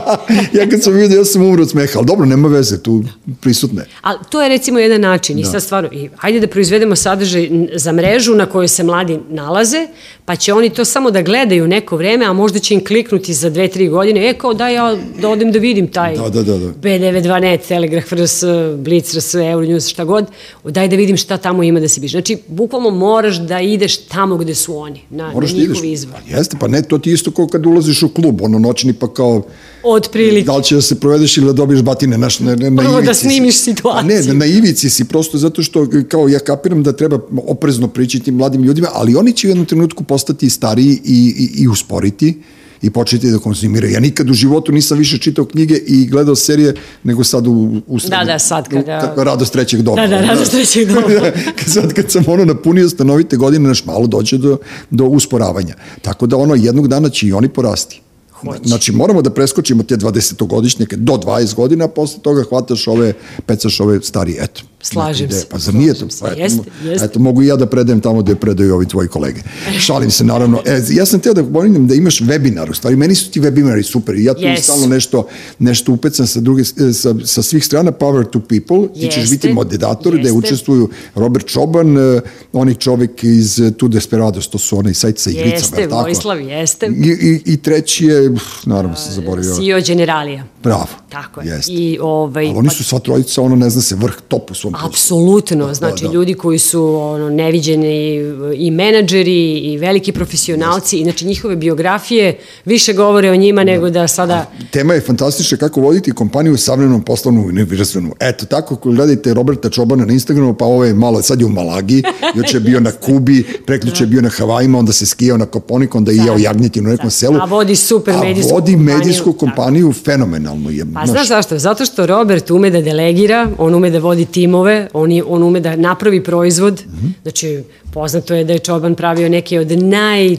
(laughs) ja kad sam vidio, ja sam umro od smeha, ali dobro, nema veze, tu prisutne. Ali to je recimo jedan način i sad stvarno, i hajde da proizvedemo sadržaj za mrežu na kojoj se mladi nalaze, pa će oni to samo da gledaju neko vreme, a možda će im kliknuti za dve, tri godine, e kao da ja da odem da vidim taj Da, da, da, da. B92net, Telegraf RS, Blitz RS, Euronews, šta god, daj da vidim šta tamo ima da se biš. Znači, bukvalno moraš da ideš tamo gde su oni, na, Moraš na da ideš. njihov izvor. Pa jeste, pa ne, to ti isto kao kad ulaziš u klub, ono noćni pa kao, Od prilike. da li će da se provedeš ili da dobiješ batine, naš, na, na, na Prvo da ivici si. snimiš A situaciju. ne, na, na ivici si, prosto zato što, kao ja kapiram da treba oprezno pričati mladim ljudima, ali oni će u jednom trenutku postati stariji i, i, i usporiti i početi da konzumiraju. Ja nikad u životu nisam više čitao knjige i gledao serije nego sad u, u Da, da, sad kada- u, radost trećeg doba. Da, da, radost trećeg doba. (laughs) sad kad sam ono napunio stanovite godine, naš malo dođe do, do usporavanja. Tako da ono jednog dana će i oni porasti. Hoće. Znači moramo da preskočimo te 20-godišnjake do 20 godina, a posle toga hvataš ove, pecaš ove stari, eto. Slažem se, Pa zar nije to? Pa eto, Jeste, jeste. Eto, mogu i ja da predajem tamo gde predaju ovi tvoji kolege. (laughs) Šalim se, naravno. E, ja sam teo da pomenem da imaš webinar, u stvari, meni su ti webinari super i ja tu Yes. stalno nešto, nešto upecam sa, druge, e, sa, sa svih strana, Power to People, ti ćeš Jeste, biti moderator, gde jeste. učestvuju Robert Čoban, e, onaj čovek iz e, Tu Desperados, to su onaj sajt sa igricama, Jeste, jel tako? Vojislav, jeste. I, i, I treći je, uf, naravno sam zaboravio. CEO Generalija. Bravo. Tako je. Jeste. I, ovaj, Ali oni su sva trojica, ono, ne zna se, vrh, top u svom poslu. Apsolutno, Da, znači da, da. ljudi koji su ono, neviđeni i menadžeri i veliki profesionalci i znači njihove biografije više govore o njima nego da sada Tema je fantastična kako voditi kompaniju u savremenom poslovnom univerzitenu. Eto, tako ako gledate Roberta Čobana na Instagramu, pa ovo je malo, sad je u Malagi, juče je bio na Kubi, preključe je bio na Havajima, onda se skijao na Koponik, onda je jeo jagnjetinu u nekom selu. A vodi super medijsku A vodi kompaniju, medijsku tako. kompaniju fenomenalno. Je, Pa znaš zašto? Zato što Robert ume da delegira, on ume da vodi timove, on, je, on ume da napravi proizvod. Mhm. Znači, poznato je da je Čoban pravio neke od naj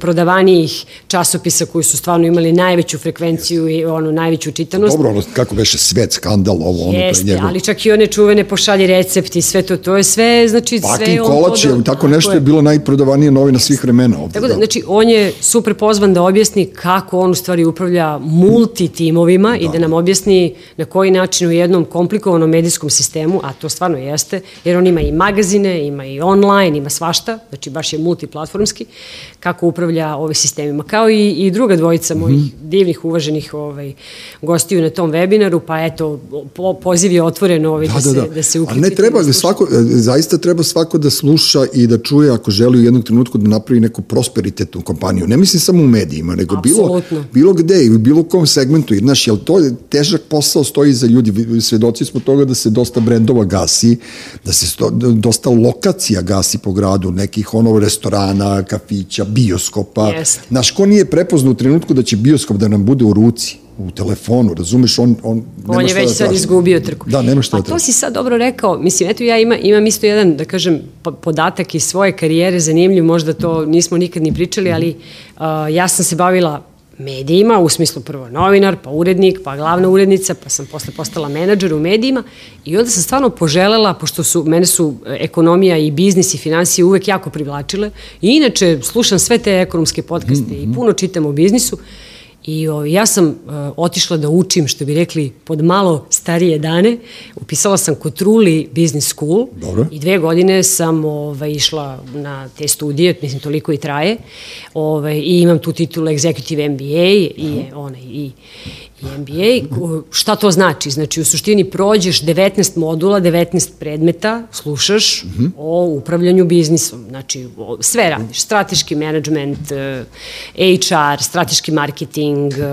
prodavanijih časopisa koji su stvarno imali najveću frekvenciju i ono najveću čitanost. Dobro, ono, kako beše svet, skandal, ovo, ono, to je Jeste, njegov... ali čak i one čuvene pošalje recepti, sve to, to je sve, znači sve Pakin kolač je, tako nešto je bilo najprodavanije novina svih vremena ovde. Tako da, znači, on je super pozvan da objasni kako on u stvari upravlja multitimovima i da nam objasni na koji način u jednom komplikovanom medijskom sistemu, a to stvarno jeste, jer on ima i magazine, ima i online, ima svašta, znači baš je multiplatformski, kako upravlja ove sistemima. Kao i, i druga dvojica mojih divnih, uvaženih ovaj, gostiju na tom webinaru, pa eto, po, poziv je otvoren ovaj, da, se, da se uključite. Ali ne treba, da svako, e, zaista treba svako da sluša i da čuje ako želi u jednom trenutku da napravi neku prosperitetnu kompaniju. Ne mislim samo u medijima, nego bilo, Apsolutno. bilo gde i u bilo kom segmentu. Jer, znaš, jel to je težak posao stoji za ljudi. Svedoci smo toga da se dosta brendova gasi, da se sto, dosta lokacija gasi po gradu, nekih ono restorana, kafića, bioskopa. Jeste. Znaš, ko nije prepoznao u trenutku da će bioskop da nam bude u ruci? u telefonu, razumeš, on, on, nema On je već da sad izgubio trku. Da, nema šta pa da to si sad dobro rekao. Mislim, eto ja ima, imam isto jedan, da kažem, po- podatak iz svoje karijere, zanimljiv, možda to nismo nikad ni pričali, ali uh, ja sam se bavila medijima, u smislu prvo novinar, pa urednik, pa glavna urednica, pa sam posle postala menadžer u medijima i onda sam stvarno poželela, pošto su, mene su e, ekonomija i biznis i financije uvek jako privlačile i inače slušam sve te ekonomske podcaste i puno čitam o biznisu I o, ja sam uh, otišla da učim, što bi rekli, pod malo starije dane. Upisala sam kod Truli Business School Dobro. i dve godine sam ovaj, išla na te studije, mislim toliko i traje. Ovaj, I imam tu titulu Executive MBA i, onaj, i, i MBA. Šta to znači? Znači, u suštini prođeš 19 modula, 19 predmeta, slušaš o upravljanju biznisom. Znači, o- sve radiš. Strateški management, eh, HR, strateški marketing, eh,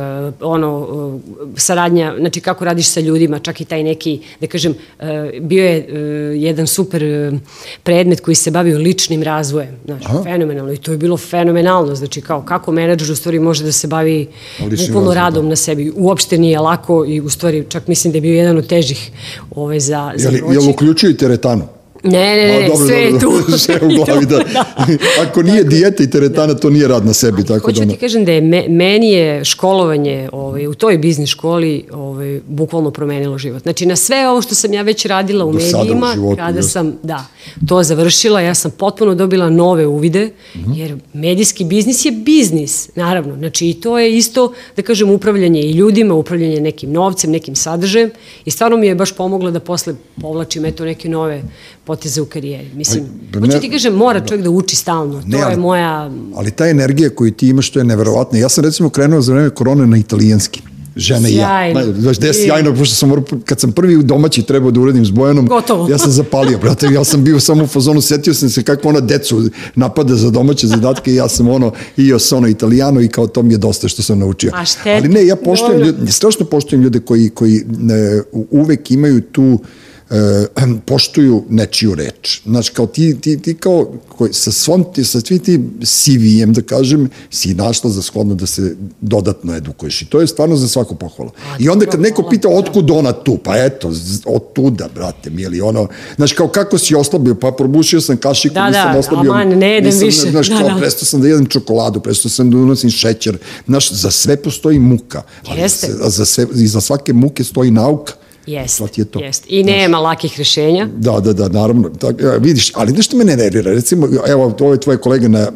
ono, eh, saradnja, znači kako radiš sa ljudima, čak i taj neki, da kažem, bio je jedan super predmet koji se bavio ličnim razvojem. Znači, fenomenalno. I to je bilo fenomenalno. Znači, kao kako menadžer u stvari može da se bavi bukvalno razvojem, radom na sebi. Uopšte nije lako i u stvari čak mislim da je bio jedan od težih ove, za, za Jel, proći. jel uključuju i teretanu? Ne, ne, ne, dobro, sve je tu. (laughs) sve u glavi, da. (laughs) Ako nije dijeta i teretana, to nije rad na sebi, tako da... Hoću ono- ti kažem da je me, meni je školovanje ovaj, u toj biznis školi ovaj, bukvalno promenilo život. Znači na sve ovo što sam ja već radila u Do sada u medijima, životu, kada jeste. sam da, to završila, ja sam potpuno dobila nove uvide, Mhm. jer medijski biznis je biznis, naravno. Znači i to je isto, da kažem, upravljanje i ljudima, upravljanje nekim novcem, nekim sadržajem i stvarno mi je baš pomoglo da posle povlačim eto neke nove poteze u karijeri. Mislim, Pa, hoću ne- ti kažem, mora čovjek da uči stalno. To Ne, je ali- moja Ali ta energija koju ti imaš, to je neverovatno. Ja sam recimo krenuo za vreme korone na italijanski. Žena i ja. Sjajno. Znaš, da je sjajno, pošto sam, kad sam prvi domaći trebao da uradim s Bojanom, Gotovo. ja sam zapalio, brate, ja sam bio samo u fazonu, setio sam se kako ona decu napada za domaće zadatke i ja sam ono, io sono italijano i kao to mi je dosta što sam naučio. A. Ali ne, ja poštujem ljude, strašno poštujem ljude koji, koji e, uvek imaju tu e, (clears throat) poštuju nečiju reč. Znači, kao ti, ti, ti kao, koji, sa, svom, ti, sa svim ti CV-em, da kažem, si našla za shodno da se dodatno edukuješ. I to je stvarno za svako pohvala. I onda kad neko pita otkud ona tu, pa eto, od tuda, brate, mili, ono, znaš, kao kako si oslabio, pa probušio sam kašiku, Da, nisam da, oslabio. aman, ne jedem nisam, više. Znaš, Da, kao, da. prestao sam da jedem čokoladu, prestao sam da unosim šećer. Znaš, za sve postoji muka. Ali Jeste. za, za, sve, I za svake muke stoji nauka. Jest, ti je to. jest. I nema lakih rešenja. Da, da, da, naravno. Tak, vidiš, ali nešto me ne nervira. Recimo, evo, ovo je tvoje kolega na e,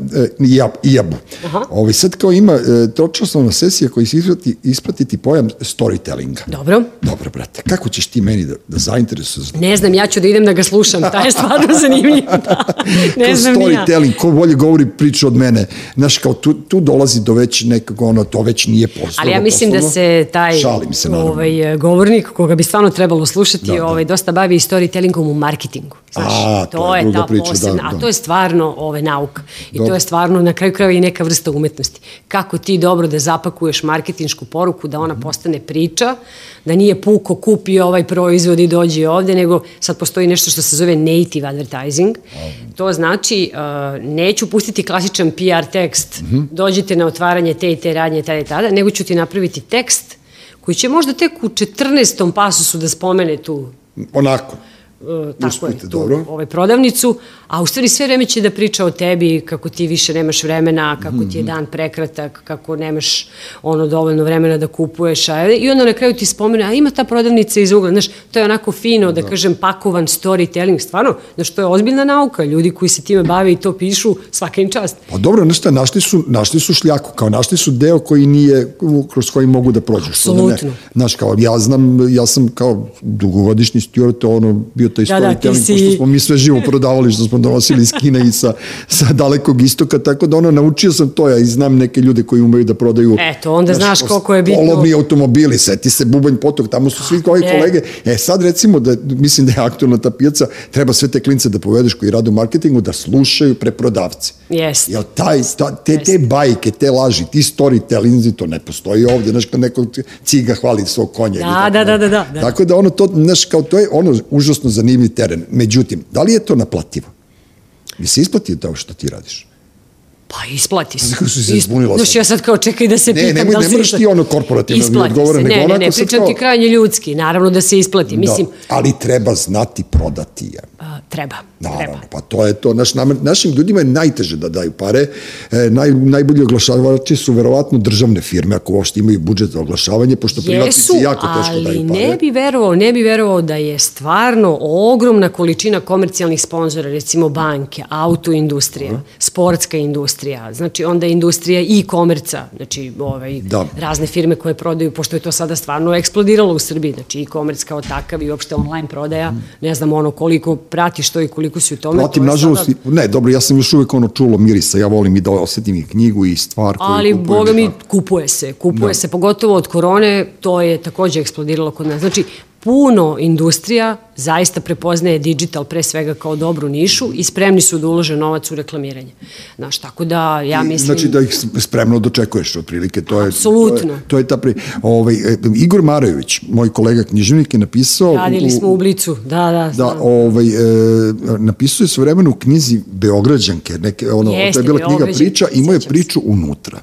Iab. Aha. Ovaj, sad kao ima e, tročasovna sesija koji će isprati, ispratiti pojam storytellinga. Dobro. Dobro, brate, kako ćeš ti meni da, da zainteresuješ za Ne znam, ja ću da idem da ga slušam, taj je stvarno (laughs) zanimljiv. Da. Ne kao znam ni ja. storytelling, ko bolje govori priču od mene. Znaš, kao tu, tu dolazi do već nekog, ono, to već nije poslovno. Ali ja mislim da poslovno. se taj Šalim se, naravno. ovaj, govornik, koga bi stvarno trebalo slušati, Da, da. ovaj, dosta bavi i storytellingom u marketingu. Znaš, A, to je druga ta priča, da, posebna, da. a to je stvarno ovaj, nauka. I Dobro. to je stvarno na kraju krajeva i neka vrsta umetnosti. Kako ti dobro da zapakuješ marketinšku poruku, da ona postane priča, da nije puko kupi ovaj proizvod i dođi ovde, nego sad postoji nešto što se zove native advertising. To znači, uh, neću pustiti klasičan PR tekst, Mhm. dođite na otvaranje te i te radnje, tada i tada, nego ću ti napraviti tekst koji će možda tek u 14. pasusu da spomene tu Onako. Uh, tako je, Uspute, tu, dobro. ovaj, prodavnicu, a u stvari sve vreme će da priča o tebi, kako ti više nemaš vremena, kako Mhm. ti je dan prekratak, kako nemaš ono dovoljno vremena da kupuješ, a, i onda na kraju ti spomene, a ima ta prodavnica iz ugla, znaš, to je onako fino, da, kažem, pakovan storytelling, stvarno, znaš, to je ozbiljna nauka, ljudi koji se time bave i to pišu, svaka im čast. Pa dobro, znaš šta, našli su, našli su šljaku, kao našli su deo koji nije, kroz koji mogu da prođu. da. Apsolutno. Znaš, kao, ja znam, ja sam kao dugogodišnji steward, ono, bio taj Da, da, ti storytelling, si- pošto smo mi sve živo prodavali, što smo donosili iz Kine i sa, sa dalekog istoka, tako da ono, naučio sam to, ja i znam neke ljude koji umeju da prodaju. Eto, onda znaš pos- koliko je bitno- Polovni automobili, seti se Bubanj potok, tamo su svi koji kolege. E sad recimo, da, mislim da je aktualna ta pijaca, treba sve te klince da povedeš koji rade u marketingu, da slušaju preprodavce. Jeste. Jel taj, ta, te, te bajke, te laži, ti storytellinzi, to ne postoji ovde, znaš, kad neko ciga hvali svog konja. Da, da, da, da, da. Tako da ono, to, znaš, kao to je ono užasno zanimljiv teren. Međutim, da li je to naplativo? Mi se isplati to što ti radiš? Pa isplati se. Kako si se zbunila Znaš, ja sad kao čekaj da se Ne, pitam nemoj- da li ne moraš ti ono korporativno mi Isplati se. nego ne, ne, ne, pričam ti kao- krajnje ljudski, naravno da se isplati. Mislim, da, ali treba znati prodati je. a, treba, Naravno, treba. pa to je to. Naš, našim ljudima je najteže da daju pare. E, naj, najbolji oglašavači su verovatno državne firme, ako uopšte imaju budžet za oglašavanje, pošto privatnici Jesu, jako teško ali daju pare. ne bi verovao, ne bi verovao da je stvarno ogromna količina komercijalnih sponzora, recimo banke, autoindustrija, sportska industrija, znači onda industrija e-komerca, znači ovaj, Da. razne firme koje prodaju, pošto je to sada stvarno eksplodiralo u Srbiji, znači e-commerce kao takav i uopšte online prodaja, ne znam ono koliko pratiš to i koliko si u tome. Pratim, to je nažalost, sada- ne, dobro, ja sam još uvek ono čulo mirisa, ja volim i da osetim i knjigu i stvar koju Ali, kupujem boga i mi, tako. kupuje se. Kupuje Da. se, pogotovo od korone, to je takođe eksplodiralo kod nas. Znači, puno industrija zaista prepoznaje digital pre svega kao dobru nišu i spremni su da ulože novac u reklamiranje. Znaš, tako da ja mislim... Znači da ih spremno dočekuješ otprilike, to je Apsolutno. To je, to je ta pri... Ovaj e, Igor Marojević, moj kolega književnik je napisao Radili smo u Blicu, da, da. Da, ovaj, e, napisao je svojevremeno u knjizi Beograđanke, neke, ono, Jeste, to je bila knjiga priča, imao je priču unutra.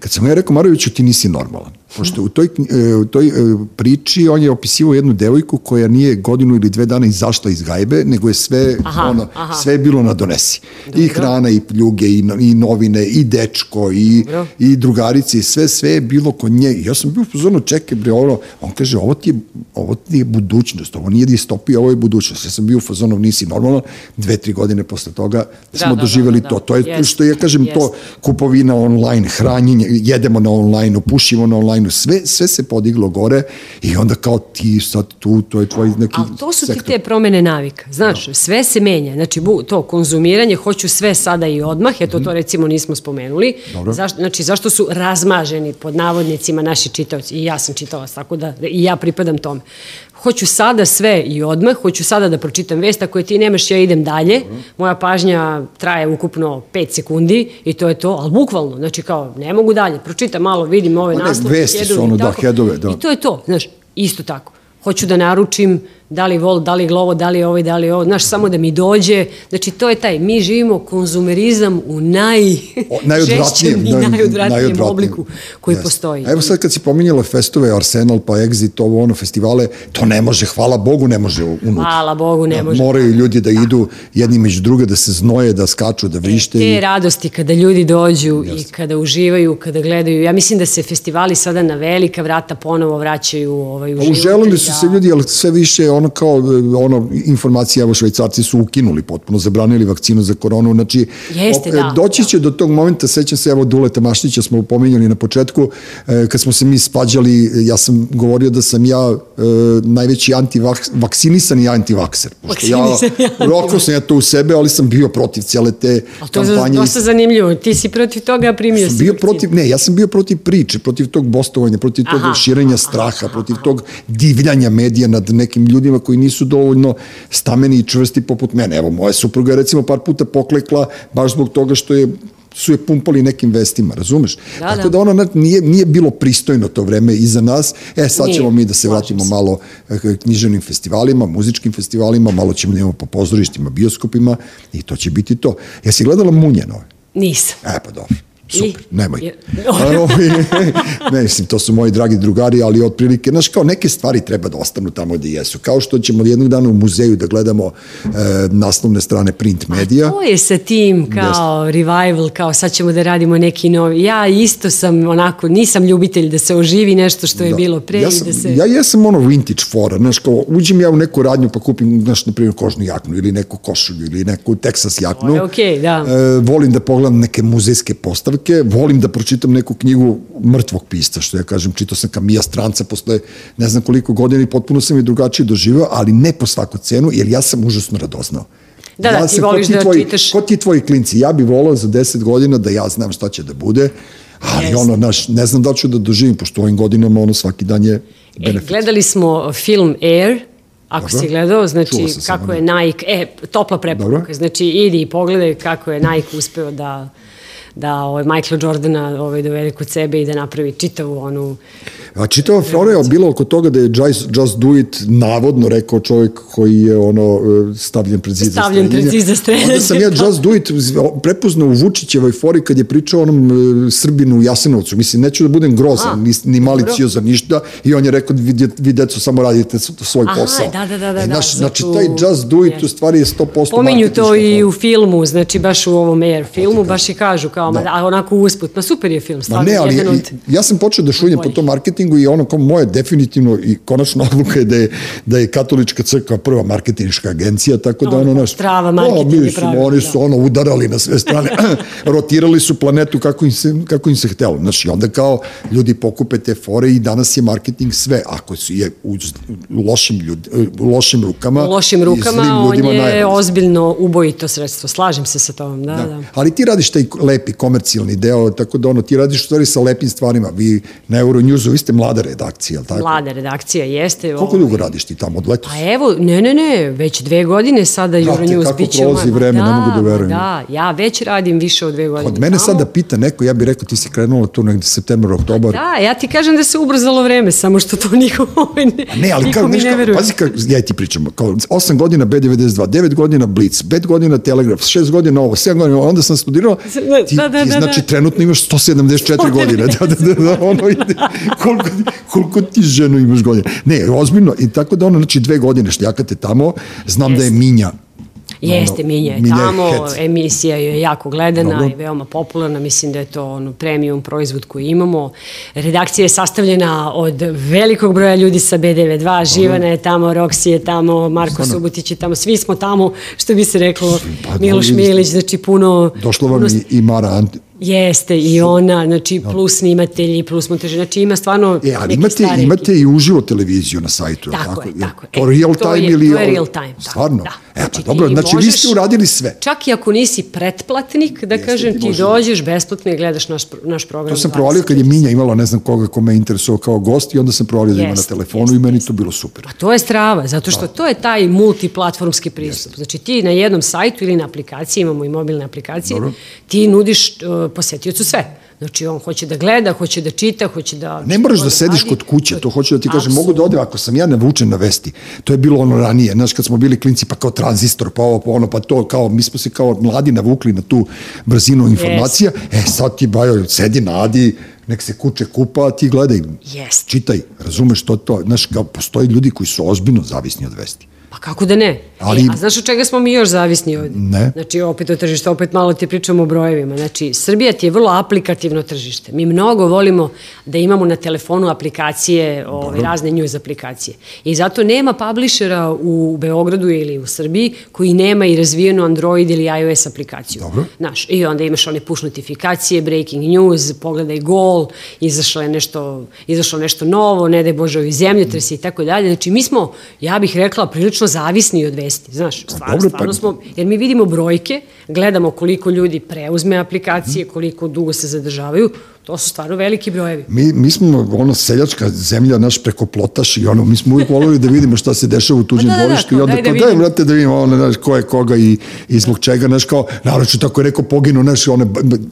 Kad sam ja rekao, Maroviću, ti nisi normalan. Pošto u toj, e, u toj e, priči on je opisivao jednu devojku koja nije godinu ili dve dana izašla iz gajbe, nego je sve, Aha, ono, aha. sve je bilo na donesi. I hrana, i pljuge, i, i novine, i dečko, i, Dobro. i drugarice, i sve, sve je bilo kod nje. I ja sam bio pozorno, čekaj, bre, ono, on kaže, ovo ti je, ovo ti je budućnost, ovo nije distopija, ovo je budućnost. Ja sam bio u fazonu, nisi normalno, dve, tri godine posle toga smo da, da, doživjeli da, to. da. To je Jest, što ja kažem, to jest. kupovina online, hranjenje, jedemo na online, pušimo na online, sve, sve se podiglo gore i onda kao ti sad tu, to je tvoj neki Ali to su ti sektor. te promene navika. Znaš, sve se menja. Znači, bu, to konzumiranje, hoću sve sada i odmah, eto to recimo nismo spomenuli. Mhm. Dobro. Zašto, znači, zašto su razmaženi pod navodnicima naši čitaoci? I ja sam čitalac, tako da i ja pripadam tome. Hoću sada sve i odmah, hoću sada da pročitam vest, ako je ti nemaš, ja idem dalje. Moja pažnja traje ukupno 5 sekundi i to je to, ali bukvalno, znači kao, ne mogu dalje, pročitam malo, vidim ove naslove, vesti su ono, da, tako. headove, da. I to je to, znaš, isto tako. Hoću da naručim da li vol, da li glovo, da li ovaj, da li ovo, znaš, samo da mi dođe. Znači, to je taj, mi živimo konzumerizam u naj... O, najodvratnijem, i naj- najodvratnijem najodvratnijem. obliku koji Jeste. postoji. Evo sad kad si pominjala festove, Arsenal, pa Exit, ovo ono, festivale, to ne može, hvala Bogu, ne može unutra. Hvala Bogu, ne Da, može. Moraju ljudi da idu jedni među druge, da se znoje, da skaču, da vrište. Te i- radosti kada ljudi dođu i kada uživaju, kada gledaju. Ja mislim da se festivali sada na velika vrata ponovo vraćaju ovaj, u Pa život. uželili su da- se ljudi, ali sve više ono kao ono informacija, evo švajcarci su ukinuli potpuno, zabranili vakcinu za koronu, znači Jeste, op- da, doći će do tog momenta, sećam se, evo Duleta Maštića smo pominjali na početku, e, kad smo se mi spađali, ja sam govorio da sam ja e, najveći antivakcinisan i antivakser. Pošto ja, antivakser. rokao sam ja to u sebe, ali sam bio protiv cijele te Ali to je za- kampanje. dosta zanimljivo. Ti si protiv toga, a primio sam si bio vakcinu. protiv, ne, ja sam bio protiv priče, protiv tog bostovanja, protiv tog Aha, širenja straha, protiv tog divljanja medija nad nekim ljudima koji nisu dovoljno stameni i čvrsti poput mene. Evo, moja supruga je recimo par puta poklekla baš zbog toga što je su je pumpali nekim vestima, razumeš? Da, Tako da. da ona nije, nije bilo pristojno to vreme iza nas. E, sad Nije, ćemo mi da se vratimo se. malo eh, književnim festivalima, muzičkim festivalima, malo ćemo da imamo po pozorištima, bioskopima i to će biti to. Jesi gledala Munjenove? Nisam. E, pa dobro. Super, I? nemoj. Je- (laughs) A, (laughs) ne, mislim, to su moji dragi drugari, ali otprilike, znaš, kao neke stvari treba da ostanu tamo gde jesu. Kao što ćemo jednog dana u muzeju da gledamo e, naslovne strane print medija. To je sa tim kao revival, kao sad ćemo da radimo neki novi. Ja isto sam onako, nisam ljubitelj da se oživi nešto što je bilo pre ja sam, da se... Ja jesam ono vintage fora, znaš, kao uđem ja u neku radnju pa kupim, znaš, na primjer, kožnu jaknu ili neku košulju ili neku Texas jaknu. To je okej, da. E, volim da pogledam neke muzejske postavke, volim da pročitam neku knjigu mrtvog pisca, što ja kažem, čitao sam Kamija Stranca posle ne znam koliko godina i potpuno sam je drugačije doživao, ali ne po svaku cenu, jer ja sam užasno radoznao. Da, da, ti sam ko voliš da tvoji, čitaš. Ko ti tvoji klinci? Ja bih volao za 10 godina da ja znam šta će da bude, ali Jeste. ono, naš, ne znam da ću da doživim, pošto u ovim godinama ono svaki dan je E, benefit. gledali smo film Air, ako Dobro. si gledao, znači kako je Nike, e, topla preporuka, Dobro. znači idi i pogledaj kako je Nike uspeo da da ovaj Michael Jordana ovaj dovede kod sebe i da napravi čitavu onu A čitava flora je bilo oko toga da je just, just do it navodno rekao čovjek koji je ono stavljen pred zid za Stavljen pred zid za streljanje, Onda sam ja da. just do it prepoznao u Vučićevoj fori kad je pričao onom e, Srbinu u Jasenovcu. Mislim, neću da budem grozan, ni, ni maliciozan ništa i on je rekao, vi, vi deco samo radite svoj Aha, posao. da, da, da, da, E, da, znaš, za znači, tu- taj just do it u Jeste. stvari je 100% Pominju to i u filmu, znači baš u ovom Air filmu, baš i kažu kao, ma, a onako usput, ma super je film, Ma stvarno ne, ali od... ja sam počeo da šunjem po tom marketingu i ono kao moje definitivno i konačna (laughs) odluka je da je, da je katolička crkva prva marketinška agencija, tako da Ono, ono naš... strava Pa, marketing mislim, pravi, oni da. su ono udarali na sve strane, (clears throat) rotirali su planetu kako im se, kako im se htelo. Znači, onda kao ljudi pokupe te fore i danas je marketing sve, ako su je u, u lošim, ljud, u lošim rukama U lošim i rukama, on je ozbiljno ubojito sredstvo. Slažem se sa tom, da, da. da. Ali ti radiš taj lepi komercijalni deo, tako da ono, ti radiš u stvari sa lepim stvarima. Vi na Euronewsu, vi ste mlada redakcija, jel tako? Mlada redakcija jeste. Koliko dugo radiš ti tamo od letos? Pa evo, ne, ne, ne, već dve godine sada Brate, Euronews kako bit će... prolazi vreme, da, ne mogu da verujem. Da, ja već radim više od dve godine. Od mene tamo. sada pita neko, ja bih rekao ti si krenula tu negde septembar, oktobar. Da, ja ti kažem da se ubrzalo vreme, samo što to (laughs) niko, ovaj ne, Ne, ali niko kao, mi ne kao, veruje. pazi kako, ja ti pričam, kao 8 godina B92, 9 godina Blitz, 5 godina Telegraf, 6 godina ovo, 7 godina onda sam studirao, ti, Da, da, ti da, znači da. trenutno imaš 174 godine, da, da, da, da, ono ide, koliko, koliko ti ženu imaš godina. Ne, ozbiljno, i tako da ono, znači dve godine šljakate tamo, znam da je Minja, Jeste, Minja je Minja je tamo, head. emisija je jako gledana Dobro. i veoma popularna, mislim da je to ono premium proizvod koji imamo. Redakcija je sastavljena od velikog broja ljudi sa B92, Živana je tamo, Roksi je tamo, Marko Stvarno? Subotić je tamo, svi smo tamo, što bi se reklo, Pa, Miloš Milić, znači puno... Došla vam puno i, Mara Ante. Jeste, i ona, znači plus snimatelji, plus montaži, znači ima stvarno E, ali imate, stare imate i uživo televiziju na sajtu, Tako tako? je, tako je. To E, real to time je- ili... to je real time, tako, Stvarno? da. E, pa Znači, dobro, znači vi ste možeš- uradili sve. Čak i ako nisi pretplatnik, da Jeste, kažem, ti ti dođeš besplatno i gledaš naš, naš program. To sam 20 provalio kad je Minja imala ne znam koga ko me interesovao kao gost i onda sam provalio da ima na Jeste, telefonu jeste, i meni jeste. to bilo super. Pa to je strava, zato što to je taj multiplatformski pristup. Znači ti na jednom sajtu ili na aplikaciji, imamo i mobilne aplikacije, ti nudiš uh, posetiocu sve. Znači, on hoće da gleda, hoće da čita, hoće da... Ne moraš da sediš radi. kod kuće, to hoću da ti kažem, mogu da odem ako sam ja navučen na vesti. To je bilo ono ranije, znaš, kad smo bili klinci, pa kao tranzistor, pa ovo, pa ono, pa to, kao, mi smo se kao mladi navukli na tu brzinu informacija. E, sad ti, bajo, sedi, nadi, nek se kuće kupa, a ti gledaj, Jest. čitaj, razumeš to, to, znaš, kao, postoji ljudi koji su ozbiljno zavisni od vesti. Pa kako da ne? Ali- E, a znaš od čega smo mi još zavisni ovdje? Ne. Znači, opet o tržištu, opet malo ti pričamo o brojevima. Znači, Srbija ti je vrlo aplikativno tržište. Mi mnogo volimo da imamo na telefonu aplikacije, ove, razne news aplikacije. I zato nema publishera u Beogradu ili u Srbiji koji nema i razvijenu Android ili iOS aplikaciju. Dobro. Znaš, I onda imaš one push notifikacije, breaking news, pogledaj gol, izašlo je nešto, izašlo nešto novo, ne daj Bože ovi zemljotresi i tako dalje. Znači, mi smo, ja bih rekla, prilično zavisni od vesti. Znaš, stvarno, stvarno pa- smo, jer mi vidimo brojke, gledamo koliko ljudi preuzme aplikacije, koliko dugo se zadržavaju, to su stvarno veliki brojevi. Mi, mi smo ono seljačka zemlja, naš preko plotaš i ono, mi smo uvijek volili da vidimo šta se dešava u tuđem Pa da, da, da, dvorištu kao i onda daj da kao, daj, vidimo. brate, da vidimo, ono, znaš, ko je koga i, i zbog čega, znaš, kao, naroče tako je rekao, poginu, znaš, one,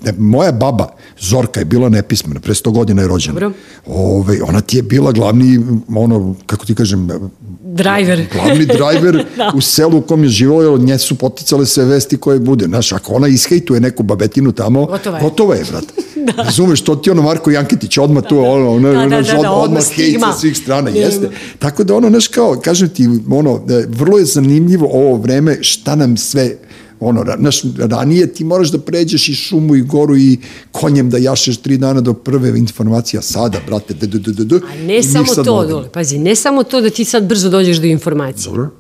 ne, moja baba, Zorka, je bila nepismena, pre 100 godina je rođena. Dobro. Ove, ona ti je bila glavni, ono, kako ti kažem, Driver. glavni driver (laughs) u selu u kom je živjela, jer od nje su poticale sve vesti koje bude. Znaš, ako ona ishejtuje neku babetinu tamo, Gotova je. gotova je, brate. (laughs) da. Razumeš, to ti ono Marko Jankitić odmah tu, ono, ono, Da, da, da, da, odmah, odmah hejt sa svih strana, Ne, jeste. Tako da ono, znaš, kao, kažem ti, ono, da, vrlo je zanimljivo ovo vreme, šta nam sve ono, znaš, ranije ti moraš da pređeš i šumu i goru i konjem da jašeš tri dana do prve informacije, a sada, brate, d, d, d, d, d, A ne samo to, dole, pazi, ne samo to da ti sad brzo dođeš do informacije. Dobro.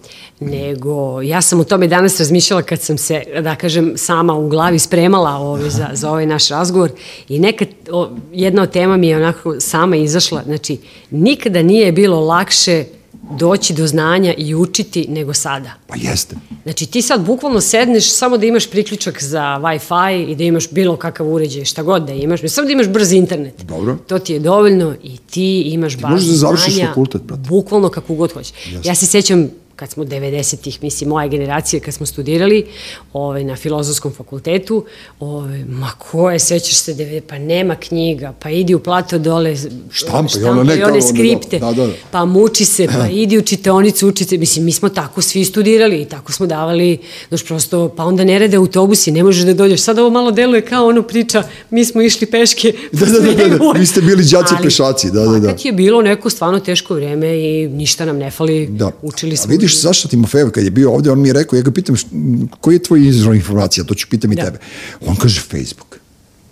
Nego, ja sam o tome danas razmišljala kad sam se, da kažem, sama u glavi spremala ovaj, za, za ovaj naš razgovor i nekad, o, jedna od tema mi je onako sama izašla, znači, nikada nije bilo lakše doći do znanja i učiti nego sada. Pa jeste. Znači ti sad bukvalno sedneš samo da imaš priključak za Wi-Fi i da imaš bilo kakav uređaj, šta god da imaš, samo da imaš brz internet. Dobro. To ti je dovoljno i ti imaš bazu možeš da završiš znanja, fakultet, brate. Bukvalno kako god hoćeš. Ja se sećam kad smo 90-ih, mislim, moja generacija, kad smo studirali ovaj, na filozofskom fakultetu, ovaj, ma ko je, sećaš se, devet- pa nema knjiga, pa idi u plato dole, Štampa, štampa i one ono, da, skripte, da, da, da. pa muči se, pa idi u čitaonicu, učite. Mislim, mi smo tako svi studirali i tako smo davali, znaš, prosto, pa onda ne rade autobusi, ne možeš da dođeš. Sad ovo malo deluje kao ono priča, mi smo išli peške. (laughs) Da, da, da, da, da. Vi ste bili Ali, pešaci, da, da, da. fakat je bilo neko stvarno teško vreme i ništa nam ne fali. Da. Učili smo. A vidiš, zašto Timofejev kad je bio ovde, on mi je rekao, ja ga pitam, koji je tvoj izvor informacija, to ću pitam i Da. tebe. On kaže Facebook.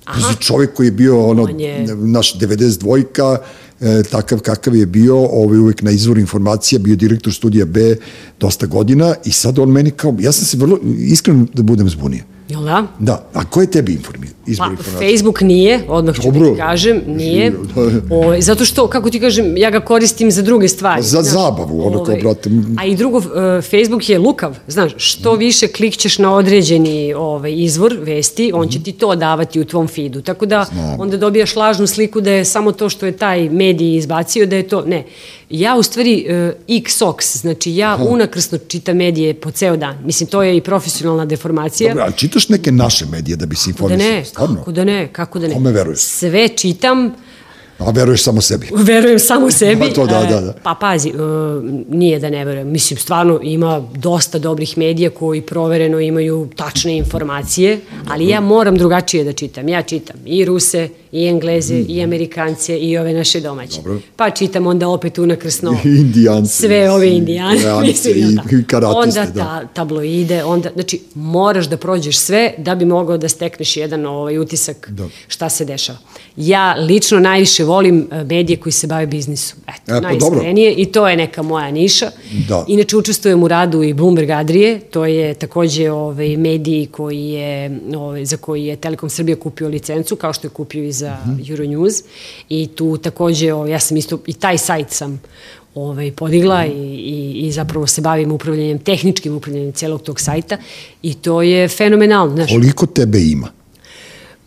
Pazi, čovjek koji je bio ono, On je- naš 92-ka, e, takav kakav je bio, ovaj uvek na izvoru informacija, bio direktor studija B dosta godina i sad on meni kao, ja sam se vrlo, iskreno da budem zbunio. Jel da? Da, a ko je tebi informi, izvor Pa, informacija? Facebook nije, odmah ću Dobro. ti kažem, nije. Da. (laughs) O, zato što, kako ti kažem, ja ga koristim za druge stvari. Za znaš. zabavu, ono kao, Ovaj, brate, A i drugo, e, Facebook je lukav, znaš, što više klikćeš na određeni ovaj, izvor vesti, on će ti to davati u tvom feedu. Tako da onda dobijaš lažnu sliku da je samo to što je taj medij izbacio, da je to, ne. Ja u stvari e, XOX, znači ja unakrsno čitam medije po ceo dan. Mislim, to je i profesionalna deformacija. Dobro, a čitaš neke naše medije da bi se Da informisao? ne, Stvarno? kako da ne, kako da ne. Kome veruješ? Sve čitam, A veruješ samo sebi. verujem samo (laughs) sebi. Pa to da, E, da, da. Pa pazi, e, nije da ne verujem. Mislim, stvarno ima dosta dobrih medija koji provereno imaju tačne informacije, ali ja moram drugačije da čitam. Ja čitam i Ruse, i Engleze, i Amerikance, i ove naše domaće. Mm. Dobro. Pa čitam onda opet unakrsno I (laughs) Indijance, sve ove. (laughs) Realice mislim, i- jel da? i karatiste, Onda da. ta, tabloide, onda, znači, moraš da prođeš sve da bi mogao da stekneš jedan ovaj, utisak Da. šta se dešava. Ja lično najviše volim e, medije koji se bave biznisom. Eto, E, pa najiskrenije i to je neka moja niša. Da. Inače, učestvujem u radu i Bloomberg Adrije, to je takođe ovaj, mediji koji je, ovaj, za koji je Telekom Srbija kupio licencu, kao što je kupio i za Mhm. Euronews. I tu takođe, ovaj, ja sam isto, i taj sajt sam ovaj, podigla Mhm. i, i, i zapravo se bavim upravljanjem, tehničkim upravljanjem celog tog sajta i to je fenomenalno. Znaš, Koliko tebe ima?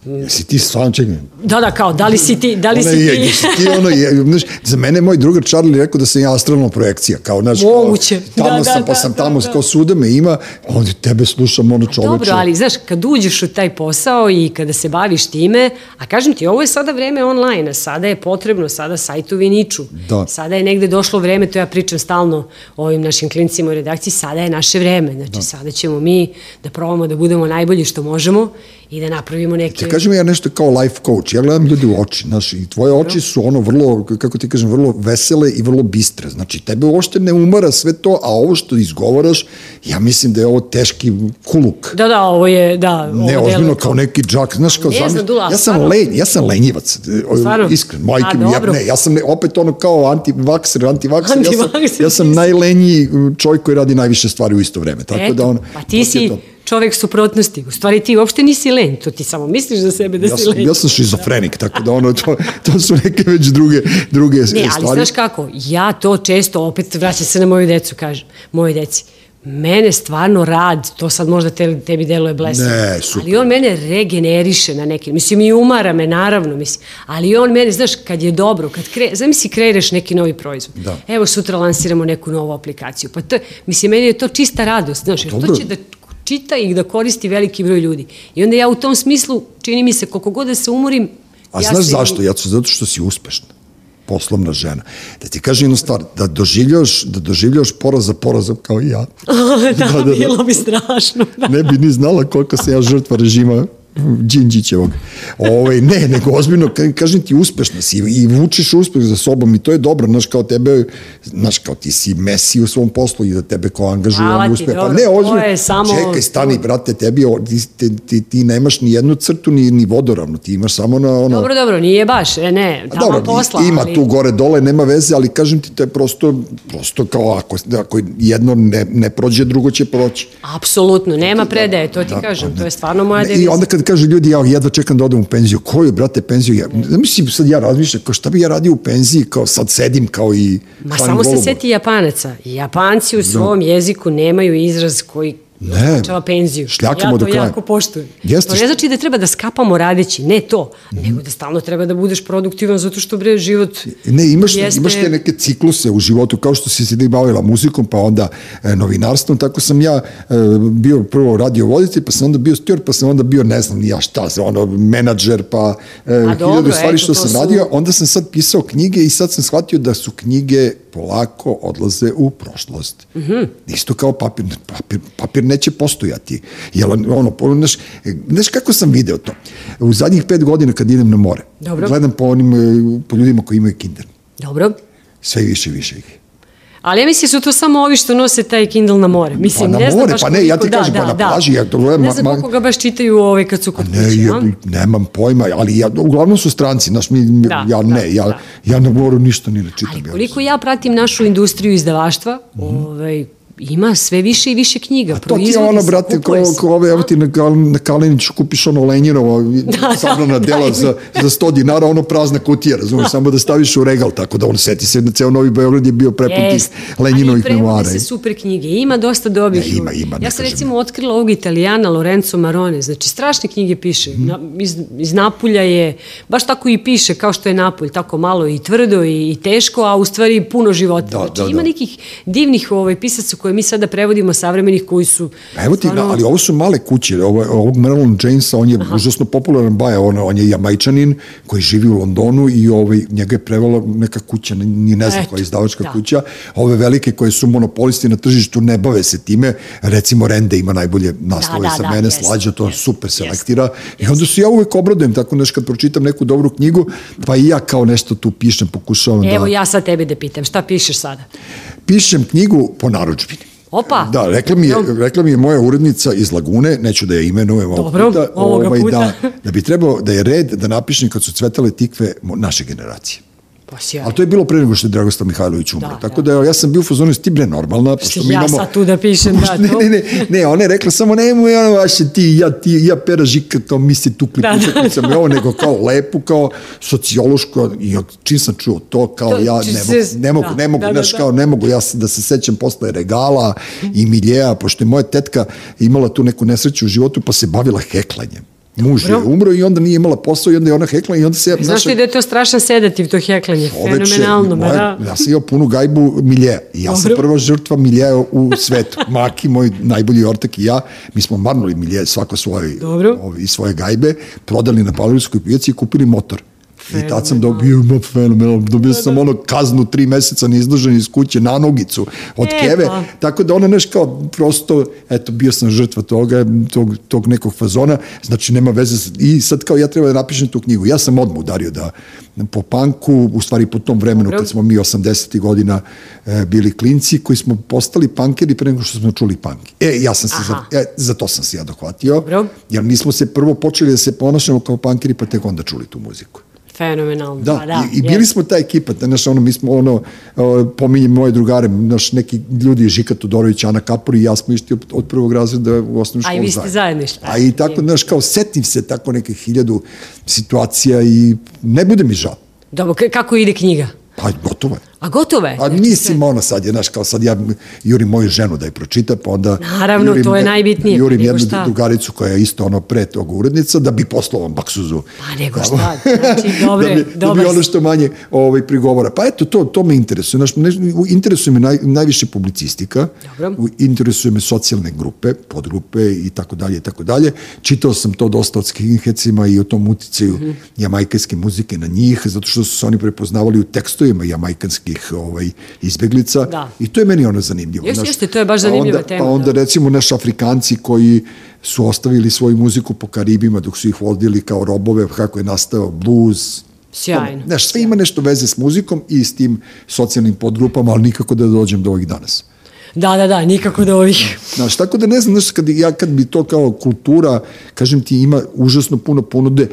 Jesi ti stvarno čekaj? Da, da, kao, da li si ti, da li Ona si je, ti? jesi ti ono, je, znaš, za mene je moj drugar Charlie rekao da sam ja astralna projekcija, kao, znaš, Moguće. Kao, tamo Da, sam, da, pa da, sam da, tamo, da. kao suda me ima, onda tebe slušam, ono čoveče. Dobro, ali znaš, kad uđeš u taj posao i kada se baviš time, a kažem ti, ovo je sada vreme online, a sada je potrebno, sada sajtovi niču. Da. Sada je negde došlo vreme, to ja pričam stalno ovim našim klincima u redakciji, sada je naše vreme. Znači, sada ćemo mi da probamo da budemo najbolji što možemo i da napravimo neke... Te kažem ja nešto kao life coach, ja gledam ljudi u oči, znaš, i tvoje oči su ono vrlo, kako ti kažem, vrlo vesele i vrlo bistre, znači tebe uopšte ne umara sve to, a ovo što izgovaraš, ja mislim da je ovo teški kuluk. Da, da, ovo je, da, ovo Ne, ozbiljno kao neki džak, znaš kao Ne znam, Dula, ja sam stvarno. lenj, ja sam lenjivac, e, Stvarno? iskren, majke mi, ja, ne, ja sam ne, opet ono kao anti-vakser, anti-vakser, ja sam, ja sam najlenjiji čovjek koji radi najviše stvari u isto vreme, tako Eto, da on... pa ti si to. Čovek suprotnosti. U stvari ti uopšte nisi len, to ti samo misliš za sebe da Ja si sam, len. ja sam šizofrenik, tako da ono, to, to su neke već druge, druge Ne, stvari. ali znaš kako, ja to često, opet vraćam se na moju decu, kažem, moje deci, mene stvarno rad, to sad možda te, tebi deluje Ne, super. ali on mene regeneriše na neki, mislim i umara me naravno, mislim, ali on mene, znaš, kad je dobro, kad kre, zamisli kreiraš neki novi proizvod, Da. evo sutra lansiramo neku novu aplikaciju, pa to, mislim, meni je to čista radost, znaš, jer to će da čita i da koristi veliki broj ljudi. I onda ja u tom smislu, čini mi se, koliko god da se umorim, A ja znaš se- zašto? Ja ću zato što si uspešna poslovna žena. Da ti kažem jednu stvar, da doživljaš, da doživljaš poraz za porazom kao i ja. (laughs) (laughs) da, bilo bi strašno. Da. Ne bi ni znala koliko se ja žrtva režima Đinđićevog. Ovaj, ne, nego ozbiljno, ka- kažem ti, uspešna si i vučeš uspeh za sobom i to je dobro, znaš, kao tebe, znaš, kao ti si Messi u svom poslu i da tebe kao angažuje Hvala on ti, uspe. Pa ne, to ozbiljno, je samo- čekaj, stani, brate, tebi, ti, ti, ti, ti nemaš ni jednu crtu, ni, ni vodoravnu, ti imaš samo na ono... Dobro, dobro, nije baš, e, ne, Pa tamo dobro, posla, ima ali... tu gore dole, nema veze, ali kažem ti, to je prosto, prosto kao ako, ako jedno ne, ne prođe, drugo će proći. Apsolutno, nema predaje, to ti kažem, to je stvarno moja Ne, I deviza. onda kad kažu ljudi, ja jedva čekam da odem u penziju, koju, brate, penziju? Ja, mislim, sad ja razmišljam, kao šta bi ja radio u penziji, kao sad sedim kao i... Ma samo se golubove. seti Japanaca. Japanci u svom jeziku nemaju izraz koji Ne, označava penziju. šljakamo ja do to kraja. jako poštujem. Jeste to ne znači da treba da skapamo radeći, ne to, Mhm. nego da stalno treba da budeš produktivan zato što bre život Ne, imaš, jeste... imaš te neke cikluse u životu, kao što si se ti bavila muzikom, pa onda e, novinarstvom, tako sam ja e, bio prvo radio voditelj, pa sam onda bio steward, pa sam onda bio, ne znam, ni ja šta, ono, menadžer, pa e, hiljadu dobro, stvari eto, što to sam su- radio, onda sam sad pisao knjige i sad sam shvatio da su knjige polako odlaze u prošlost. Mm Mhm. -hmm. Isto kao papir, papir, papir neće postojati. Jel, ono, znaš, znaš kako sam video to? U zadnjih pet godina kad idem na more, Dobro. gledam po onim, po ljudima koji imaju kinder. Dobro. Sve više i više ih. Ali ja mislim da su to samo ovi što nose taj Kindle na more. Mislim, Pa na ne znam more, baš pa ne, ja ti koliko- kažem, pa na plaži, ja to gledam, Ne znam koliko ga baš čitaju ovaj kad su kod Ne, kuće, ja, nemam pojma, ali ja, uglavnom su stranci, znaš, mi, Da, ja da, ne, ja, da. ja na moru ništa ni ne čitam. Ali ja. koliko ja pratim našu industriju izdavaštva, ovaj, ima sve više i više knjiga. Mhm. To ti je ono, brate, ko, ko ove, evo ti na, na Kaleniću kupiš ono Lenjinovo (laughs) da, sabrana da, dela da. za, za 100 dinara, ono prazna kutija, razumiješ, samo da staviš u regal, tako da on seti se da ceo Novi Beograd je bio prepun tih. Lenjinovih Ali memoara. prevode se super knjige. Ima dosta dobrih. Ne, ima, ima, ja sam recimo otkrila ovog italijana Lorenzo Marone. Znači, strašne knjige piše. Mhm. Na, iz, iz Napulja je, baš tako i piše, kao što je Napulj, tako malo i tvrdo i, i teško, a u stvari puno života. Da, znači, da, ima da. nekih divnih ovaj, pisaca koje mi sada prevodimo savremenih koji su Pa Evo ti, stvarno- ali ovo su male kuće, ovo, ovog Marilyn Jamesa, on je Aha. užasno popularan baja, on, on je jamajčanin koji živi u Londonu i ovaj, njega je prevala neka kuća, ni ne znam Eto, koja je izdavačka da. kuća, ove velike koje su monopolisti na tržištu ne bave se time, recimo Rende ima najbolje naslove Da, da, za da, mene, jest, slađa to jest, super jest, selektira i onda se ja uvek obradujem, tako nešto kad pročitam neku dobru knjigu, pa i ja kao nešto tu pišem, pokušavam Evo da... ja sad tebe da pitam, šta pišeš sada? Pišem knjigu po naručbini. Opa! Da, rekla mi, je, rekla mi je moja urednica iz Lagune, neću da je imenujem ovog Dobro, puta, ovaj, puta. Da, da bi trebao da je red da napišem kad su cvetale tikve naše generacije. Pa. Ali to je bilo pre nego što je Dragoslav Mihajlović umro. Da, Tako da, evo, ja sam bio u fazonu, ti bre normalna, pošto mi ja imamo... sad tu da pišem, (laughs) da, ne, to. ne, ne, ne, ona je rekla samo nemoj ono vaše ti, ja, ti, ja pera žika, to mi se tukli Da, da, da, da, ovo, nego kao lepu, kao sociološku, i od- čim sam čuo to, kao To, ja ne se- mogu, ne mogu, da, ne mogu, da, da, znaš, da. kao ne mogu ja se- da se sećam posle regala i miljeja, pošto je moja tetka imala tu neku nesreću u životu, pa se bavila heklanjem. Muž je umro i onda nije imala posao i onda je ona hekla i onda se... Znaš ti da je to strašan sedativ, to heklanje, Čoveče, fenomenalno, moja- da. Ja sam imao punu gajbu milje i ja sam Dobro. prva žrtva miljeja u svetu. Maki, moj najbolji ortak i ja, mi smo marnuli milje, svako svoje, Dobro. ovi, svoje gajbe, prodali na Pavlovskoj pijaci i kupili motor. I tad sam dobio, ma fenomenalno, dobio sam ono kaznu tri meseca neizložen iz kuće na nogicu od E, keve, pa. tako da ona neš kao prosto, eto, bio sam žrtva toga, tog, tog nekog fazona, znači nema veze, i sad kao ja treba da napišem tu knjigu, ja sam odmah udario da po panku, u stvari po tom vremenu Dobro. kad smo mi 80. godina e, bili klinci koji smo postali pankeri pre nego što smo čuli punk. E, ja sam se, za, e, za to sam se ja dohvatio, Dobro. jer mi smo se prvo počeli da se ponašamo kao pankeri, pa tek onda čuli tu muziku. Fenomenalno, Da, da. i, i bili smo ta ekipa, znaš, ono, mi smo, ono, pominjem moje drugare, naš, neki ljudi, Žika Todorović, Ana Kapor i ja smo išli od, od prvog razreda u osnovnu A i školu vi ste zajedno išli. A i tako, znaš, kao setim se tako neke hiljadu situacija i ne bude mi žao. Dobro, kako ide knjiga? Pa gotovo je. A gotovo je? A Znači, mislim, ono sad je, znaš, kao sad ja jurim moju ženu da je pročita, pa onda... Naravno, jurim, to je najbitnije, Jurim jednu šta? drugaricu koja je isto ono pre tog urednica, da bi poslao baksuzu. Pa nego šta, znači, (laughs) dobre, da, bi, da bi ono što manje ovaj, prigovora. Pa eto, to, to me interesuje. Znaš, ne, interesuje me naj, najviše publicistika, Dobro. interesuje me socijalne grupe, podgrupe i tako dalje i tako dalje. Čitao sam to dosta od skinheadsima i o tom uticaju Mhm. jamajkanske muzike na njih, zato što su se oni prepoznavali u tekstovima jamajkanskih ovaj, izbeglica. Da. I to je meni ono zanimljivo. Jeste, jeste, to je baš Pa zanimljiva onda, tema, Pa onda da. recimo naš Afrikanci koji su ostavili svoju muziku po Karibima dok su ih vodili kao robove, kako je nastao blues, Sjajno. Znaš, sve ima nešto veze s muzikom i s tim socijalnim podgrupama, ali nikako da dođem do ovih danas. Da, da, da, nikako do ovih. Znaš, tako da ne znam, znaš, kad, ja kad bi to kao kultura, kažem ti, ima užasno puno ponude, e,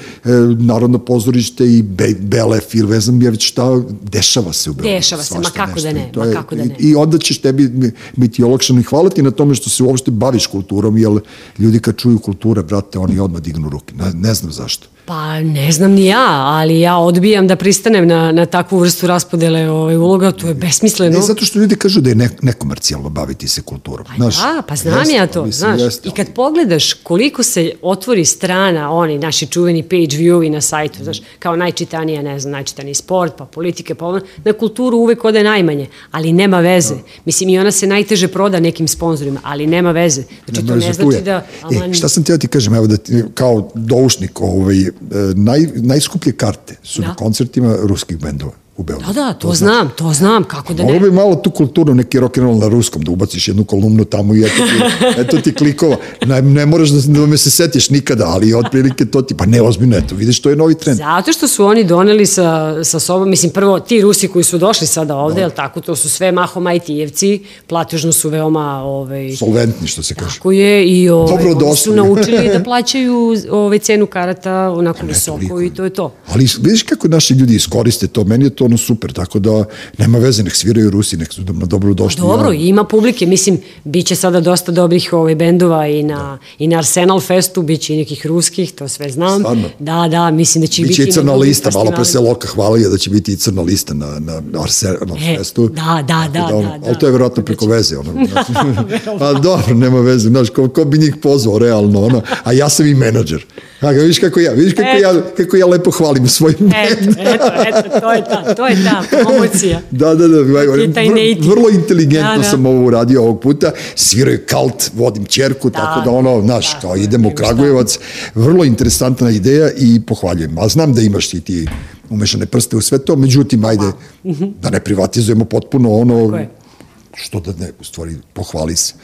Narodno pozorište i Be, Belef ili ne znam ja već šta, dešava se u Beogradu. Dešava se, ma kako da nešto. ne, I to ma je- kako da ne. I, I onda ćeš tebi biti olakšano i hvala ti na tome što se uopšte baviš kulturom, jer ljudi kad čuju kultura, brate, oni odmah dignu ruke. Ne, ne znam zašto. Pa ne znam ni ja, ali ja odbijam da pristanem na, na takvu vrstu raspodele ovaj, uloga, to je besmisleno. Ne, zato što ljudi kažu da je ne, nekomercijalno baviti se kulturom. Pa znaš, da, pa znam jeste, ja to, mislim, znaš. jeste, I kad pogledaš koliko se otvori strana, oni naši čuveni page view-i na sajtu, znaš, kao najčitanija, ne znam, najčitaniji sport, pa politike, pa ono, na kulturu uvek ode najmanje, ali nema veze. Mislim, i ona se najteže proda nekim sponzorima, ali nema veze. Znači, to Nema ne veze, tu znači da... E, šta sam teo ti kažem, evo da ti, kao doušnik, ovaj, e, naj, najskuplje karte su Da. na koncertima ruskih bendova u Beogradu. Da, da, to, znam, to znam, kako da Mogu ne. bi malo tu kulturu, neki rock and roll na ruskom, da ubaciš jednu kolumnu tamo i eto ti, (laughs) eto ti klikova. Ne, ne moraš da, da me se setiš nikada, ali otprilike to ti, pa ne, ozbiljno, eto, vidiš, to je novi trend. Zato što su oni doneli sa, sa sobom, mislim, prvo ti Rusi koji su došli sada ovde, jel tako, to su sve mahom IT-evci, platežno su veoma, ovaj, Solventni, što se kaže. Tako je i ovaj, Dobro oni došli. su naučili da (laughs) plaćaju ovaj, cenu karata onako visoko toliko. i to je to. Ali vidiš kako naši ljudi iskoriste to, meni je to ono super, tako da nema veze, nek sviraju Rusi, nek su na dobro došli. Dobro, ja, ima publike, mislim, bit će sada dosta dobrih ovaj, bendova i na, i na Arsenal Festu, bit će i nekih ruskih, to sve znam. Stvarno? Da, da, mislim da će Biće biti i crna lista, malo pre se. Loka hvalio da će biti i crna lista na, na Arsenal E, festu. da, da, da, ono, da, da. Ali to je verovatno preko veze. Ono, (laughs) a dobro, nema veze, znaš, ko, ko bi njih pozvao realno, ono, a ja sam i menadžer. A, vidiš kako ja, vidiš kako, ja, kako ja lepo hvalim svoj Eto, eto, eto, to je ta, to je ta promocija. (laughs) Da, da, da, Ti je taj vr, native. vrlo inteligentno Da, da. sam ovo uradio ovog puta, sviraju kalt, vodim čerku, tako da ono, znaš, da, kao da, idemo u šta. Kragujevac, vrlo interesantna ideja i pohvaljujem. A znam da imaš i ti umešane prste u sve to, međutim, ajde, da ne privatizujemo potpuno ono, što da ne, u stvari, pohvali se.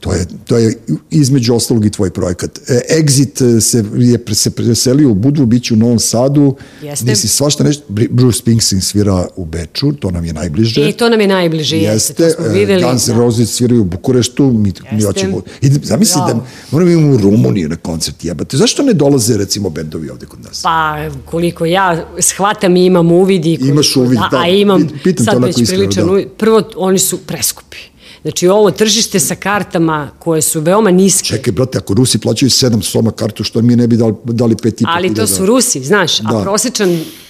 To je, to je između ostalog i tvoj projekat. E, Exit se, je se preselio u Budvu, bit će u Novom Sadu, Jeste. nisi svašta nešto, Bruce Springsteen svira u Beču, to nam je najbliže. I to nam je najbliže, jeste, Jeste, to smo e, videli. Guns N' da. Roses sviraju u Bukureštu, mi, mi Jeste. hoćemo, i zamisli da moramo imamo u Rumuniju na koncert, jebate, zašto ne dolaze recimo bendovi ovde kod nas? Pa, koliko ja shvatam i imam uvid i koliko, Imaš uvid, da. a imam Pit- pitam sad već priličan da. uvid. Prvo, oni su preskupi. Znači, ovo tržište sa kartama koje su veoma niske, Čekaj, brate, ako Rusi plaćaju sedam soma kartu, što mi ne bi dali, dali pet i po ali to su Rusi, znaš, a Da.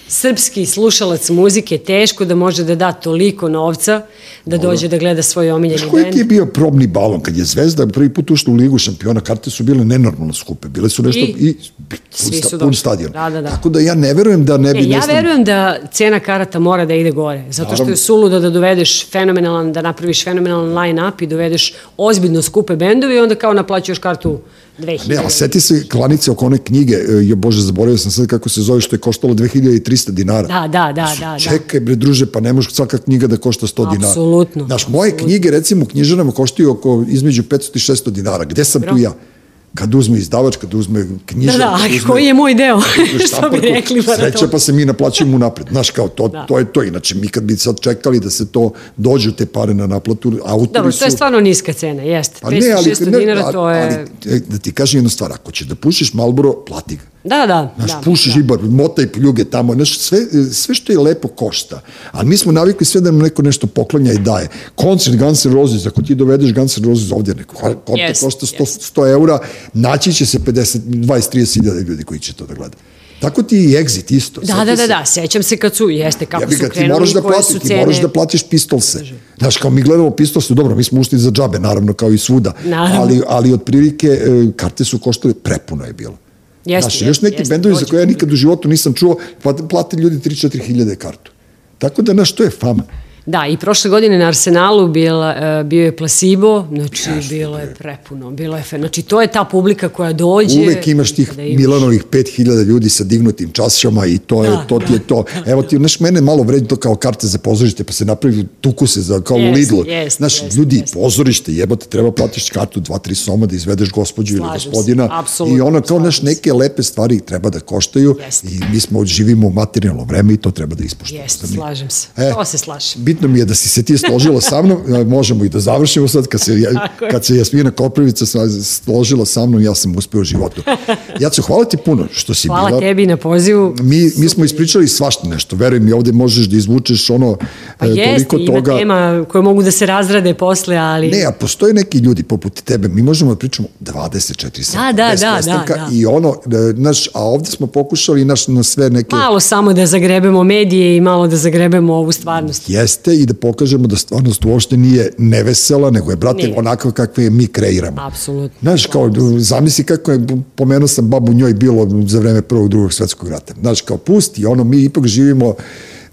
Srpski slušalac muzike teško da može da da toliko novca da dođe da gleda svoj omiljeni Znaš koji ti je bio probni balon kad je Zvezda prvi put ušla u ligu šampiona, karte su bile nenormalno skupe, bile su nešto I? i, pun, Svi sta, su pun došli. stadion. Da, da, da. Tako da ja ne verujem da ne bi E, ja ne znam, verujem da cena karata mora da ide gore, zato što Naravno. je suludo da dovedeš fenomenalan, da napraviš fenomenalan line-up i dovedeš ozbiljno skupe bendovi i onda kao naplaćuješ kartu 2000. Ne, ali seti se klanice oko one knjige, e, jo bože, zaboravio sam sad kako se zove, što je koštalo 2300 dinara. Da, da, da, da, da. Čekaj bre druže, pa ne može svaka knjiga da košta 100 dinara. Apsolutno, Znaš, moje apsolutno. knjige recimo u knjižarama koštaju oko između 500 i 600 dinara. Gde sam tu Dobro. ja? Kad uzme izdavač, kad uzme knjižar, Da, da, uzme koji je moj deo? (laughs) Što bi rekli maraton. pa se mi naplaćujemo unapred. Znaš, kao to, Da. to je to. Inače, mi kad bi sad čekali da se to dođu te pare na naplatu, autori Dobro, su... to je stvarno niska cena, jeste. Pa 500-600 dinara, to je... Ali, e, da ti kažem jednu stvar, ako ćeš da pušiš Malboro, plati ga. Da, da, Znaš, da. pušiš da. ibar, motaj pljuge tamo, znaš, sve, sve što je lepo košta. Ali mi smo navikli sve da nam neko nešto poklanja i daje. Koncert Guns N' Roses, ako ti dovedeš Guns N' Roses ovdje, neko, koncert Jest, košta 100, jest. 100 eura, naći će se 50, 20-30 hiljada ljudi koji će to da gleda. Tako ti i Exit isto. Da, Sjeti da, da, se- da, sećam se kad su, jeste, kako Ja su ga, ti krenuli, moraš da koje platiš, su ti cene. moraš da platiš pistolse. Znaš, kao mi gledamo pistolse, dobro, mi smo ušli za džabe, naravno, kao i svuda. Naravno. Ali, ali otprilike e, karte su koštale, prepuno je bilo. Jeste, Znaš, još jeste, neki jeste, bendovi za koje ja nikad u životu nisam čuo, plate ljudi 3-4 hiljade kartu. Tako da, znaš, to je fama. Da, i prošle godine na Arsenalu bila, e, bio je placebo, znači bilo je prepuno, bilo je fe, znači to je ta publika koja dođe. Uvek imaš tih kada imaš- Milanovih 5000 ljudi sa dignutim čašama i to je Da, to ti je to. Evo ti, znaš, mene malo vredi to kao karte za pozorište, pa se napravi tuku se za, kao Jest, Lidlu. jest, Znaš, jest, ljudi, jest. pozorište, jebote, treba platiš kartu dva, tri soma da izvedeš gospođu ili se, gospodina. apsolutno, I ono, kao, znaš, neke lepe stvari treba da koštaju Jest. i mi smo, živimo u materijalno vreme i to treba da ispoštujemo. Jeste, slažem se. E. To se slažem. Bitno mi je da si se ti složila sa mnom, možemo i da završimo sad, kad se, ja- kad se Jasmina Koprivica složila sa mnom, ja sam uspeo u životu. Ja ću hvala ti puno što si Hvala bila. tebi na pozivu. Mi, mi smo ispričali svašta nešto, veruj mi, ovde možeš da izvučeš ono Pa e, jeste, toliko ima toga. tema koje mogu da se razrade posle, ali... Ne, a postoje neki ljudi poput tebe, mi možemo da pričamo 24 sata. da, da, prestanka da, da. I ono, e, naš, a ovde smo pokušali naš, na sve neke... Malo samo da zagrebemo medije i malo da zagrebemo ovu stvarnost. Jeste i da pokažemo da stvarnost uopšte nije nevesela, nego je, brate, Nije. onako kakve je mi kreiramo. Apsolutno. Znaš, kao, zamisli kako je, pomenuo sam babu njoj bilo za vreme prvog, drugog svetskog rata. Znaš, kao, pusti, ono, mi ipak živimo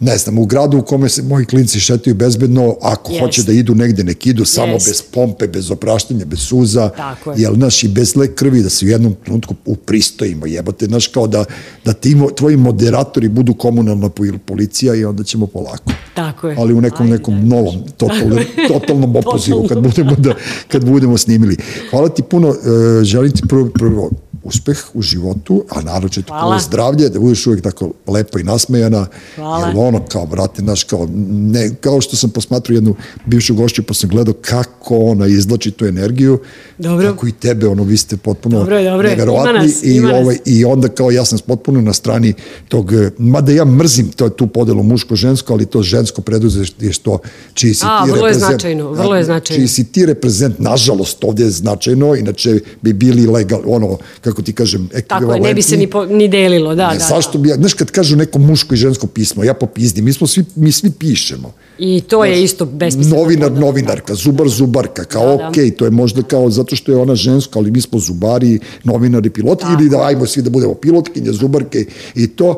ne znam, u gradu u kome se moji klinci šetaju bezbedno, ako Jeste. hoće da idu negde, nek idu, samo bez pompe, bez opraštanja, bez suza, Tako je. jel, znaš, i bez le krvi, da se u jednom trenutku upristojimo, jebote, znaš, kao da, da ti, tvoji moderatori budu komunalna po- policija i onda ćemo polako Tako je. ali u nekom Ajde, nekom daj. novom (laughs) totalnom, totalnom opozivu kad budemo da kad budemo snimili. Hvala ti puno, e, želim ti prvo, prvo uspeh u životu, a naročito Hvala. tvoje zdravlje, da budeš uvijek tako lepa i nasmejana. Hvala. Jer ono, kao, brate, naš, kao, ne, kao što sam posmatrao jednu bivšu gošću, pa sam gledao kako ona izlači tu energiju, Dobro. kako i tebe, ono, vi ste potpuno Dobro je, dobro je. neverovatni Ima nas, i, ima ovaj, i onda kao ja sam potpuno na strani tog, mada ja mrzim to, tu podelu muško-žensko, ali to žensko preduzetništvo čiji si A, ti vrlo je reprezent- značajno, vrlo je značajno. Čiji si ti reprezent, nažalost, ovdje je značajno, inače bi bili legal, ono, kako ti kažem, Tako je, ne bi se ni, po, ni delilo, da, Ne, da. zašto da. bi ja, znaš kad kažu neko muško i žensko pismo, ja popizdim, mi smo svi, mi svi pišemo. I to je isto besmisleno. Novinar, novinarka, zubar, zubarka, kao Da, da. to je možda kao zato što je ona ženska, ali mi smo zubari, novinari, piloti, ili da ajmo svi da budemo pilotkinje, zubarke i to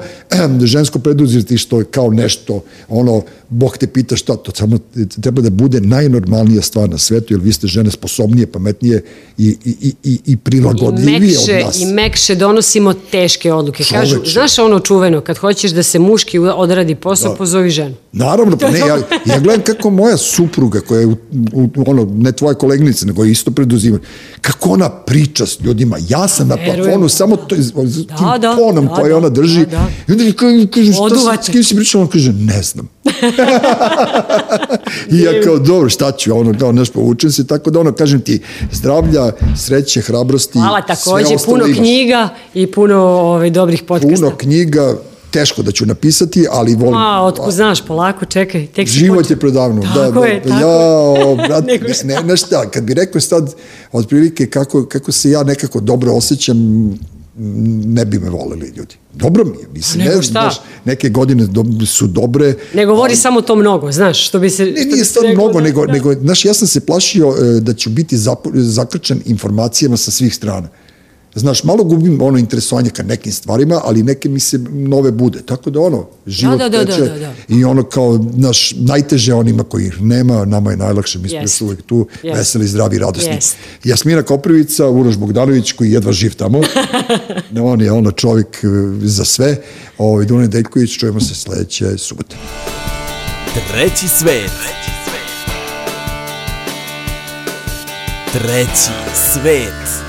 žensko preduzetništvo je kao nešto, ono, Bog te pita šta, to samo treba da bude najnormalnija stvar na svetu, jer vi ste žene sposobnije, pametnije i, i, i, i, i I prilagodljivije mekše, od nas. I mekše donosimo teške odluke. Kažu, Čoveče. znaš ono čuveno, kad hoćeš da se muški odradi posao, pozovi ženu. Naravno, pa ne, ja, ja gledam kako moja supruga, koja je, u, u, ono, ne tvoja koleginica, nego je isto preduzima, kako ona priča s ljudima. Ja sam na Verujem. plafonu, samo to, iz- tim Da, da, tonom da, koje da, ona drži. da, da. I onda mi kaže, šta Oduvate. s kim si pričala? On kaže, ne znam. (laughs) I ja kao, dobro, šta ću, ono, kao, nešto povučem se, tako da ono, kažem ti, zdravlja, sreće, hrabrosti, Hvala sve takođe, ostalo puno imaš. knjiga i puno ovaj, dobrih podcasta. Puno knjiga, teško da ću napisati, ali volim. A, otko znaš, polako, čekaj, tek Život počeo. je predavno. Tako da, je, da, tako ja, (laughs) brat, ne, ne, ne šta, kad bi rekao sad, otprilike kako, kako se ja nekako dobro osjećam, ne bi me voleli ljudi. Dobro mi je, mislim, ne, znaš, neke godine do, su dobre. Ne govori samo to mnogo, znaš, što bi se... Ne, što nije reklo mnogo, da- nego, da. nego, znaš, ja sam se plašio e, da ću biti zapo, zakrčen informacijama sa svih strana. Znaš, malo gubim ono interesovanje ka nekim stvarima, ali neke mi se nove bude. Tako da ono, život da, da, da, teče da, da. i ono kao, naš, najteže onima koji ih nema, nama je najlakše, mi smo još uvek tu, Jest. veseli, zdravi, radosni. Jest. Jasmina Koprivica, Uroš Bogdanović, koji jedva živ tamo. (laughs) on je ono čovjek e, za sve. Ovaj, Dune Deljković, čujemo se sledeće subote. Treći svet. Treći svet.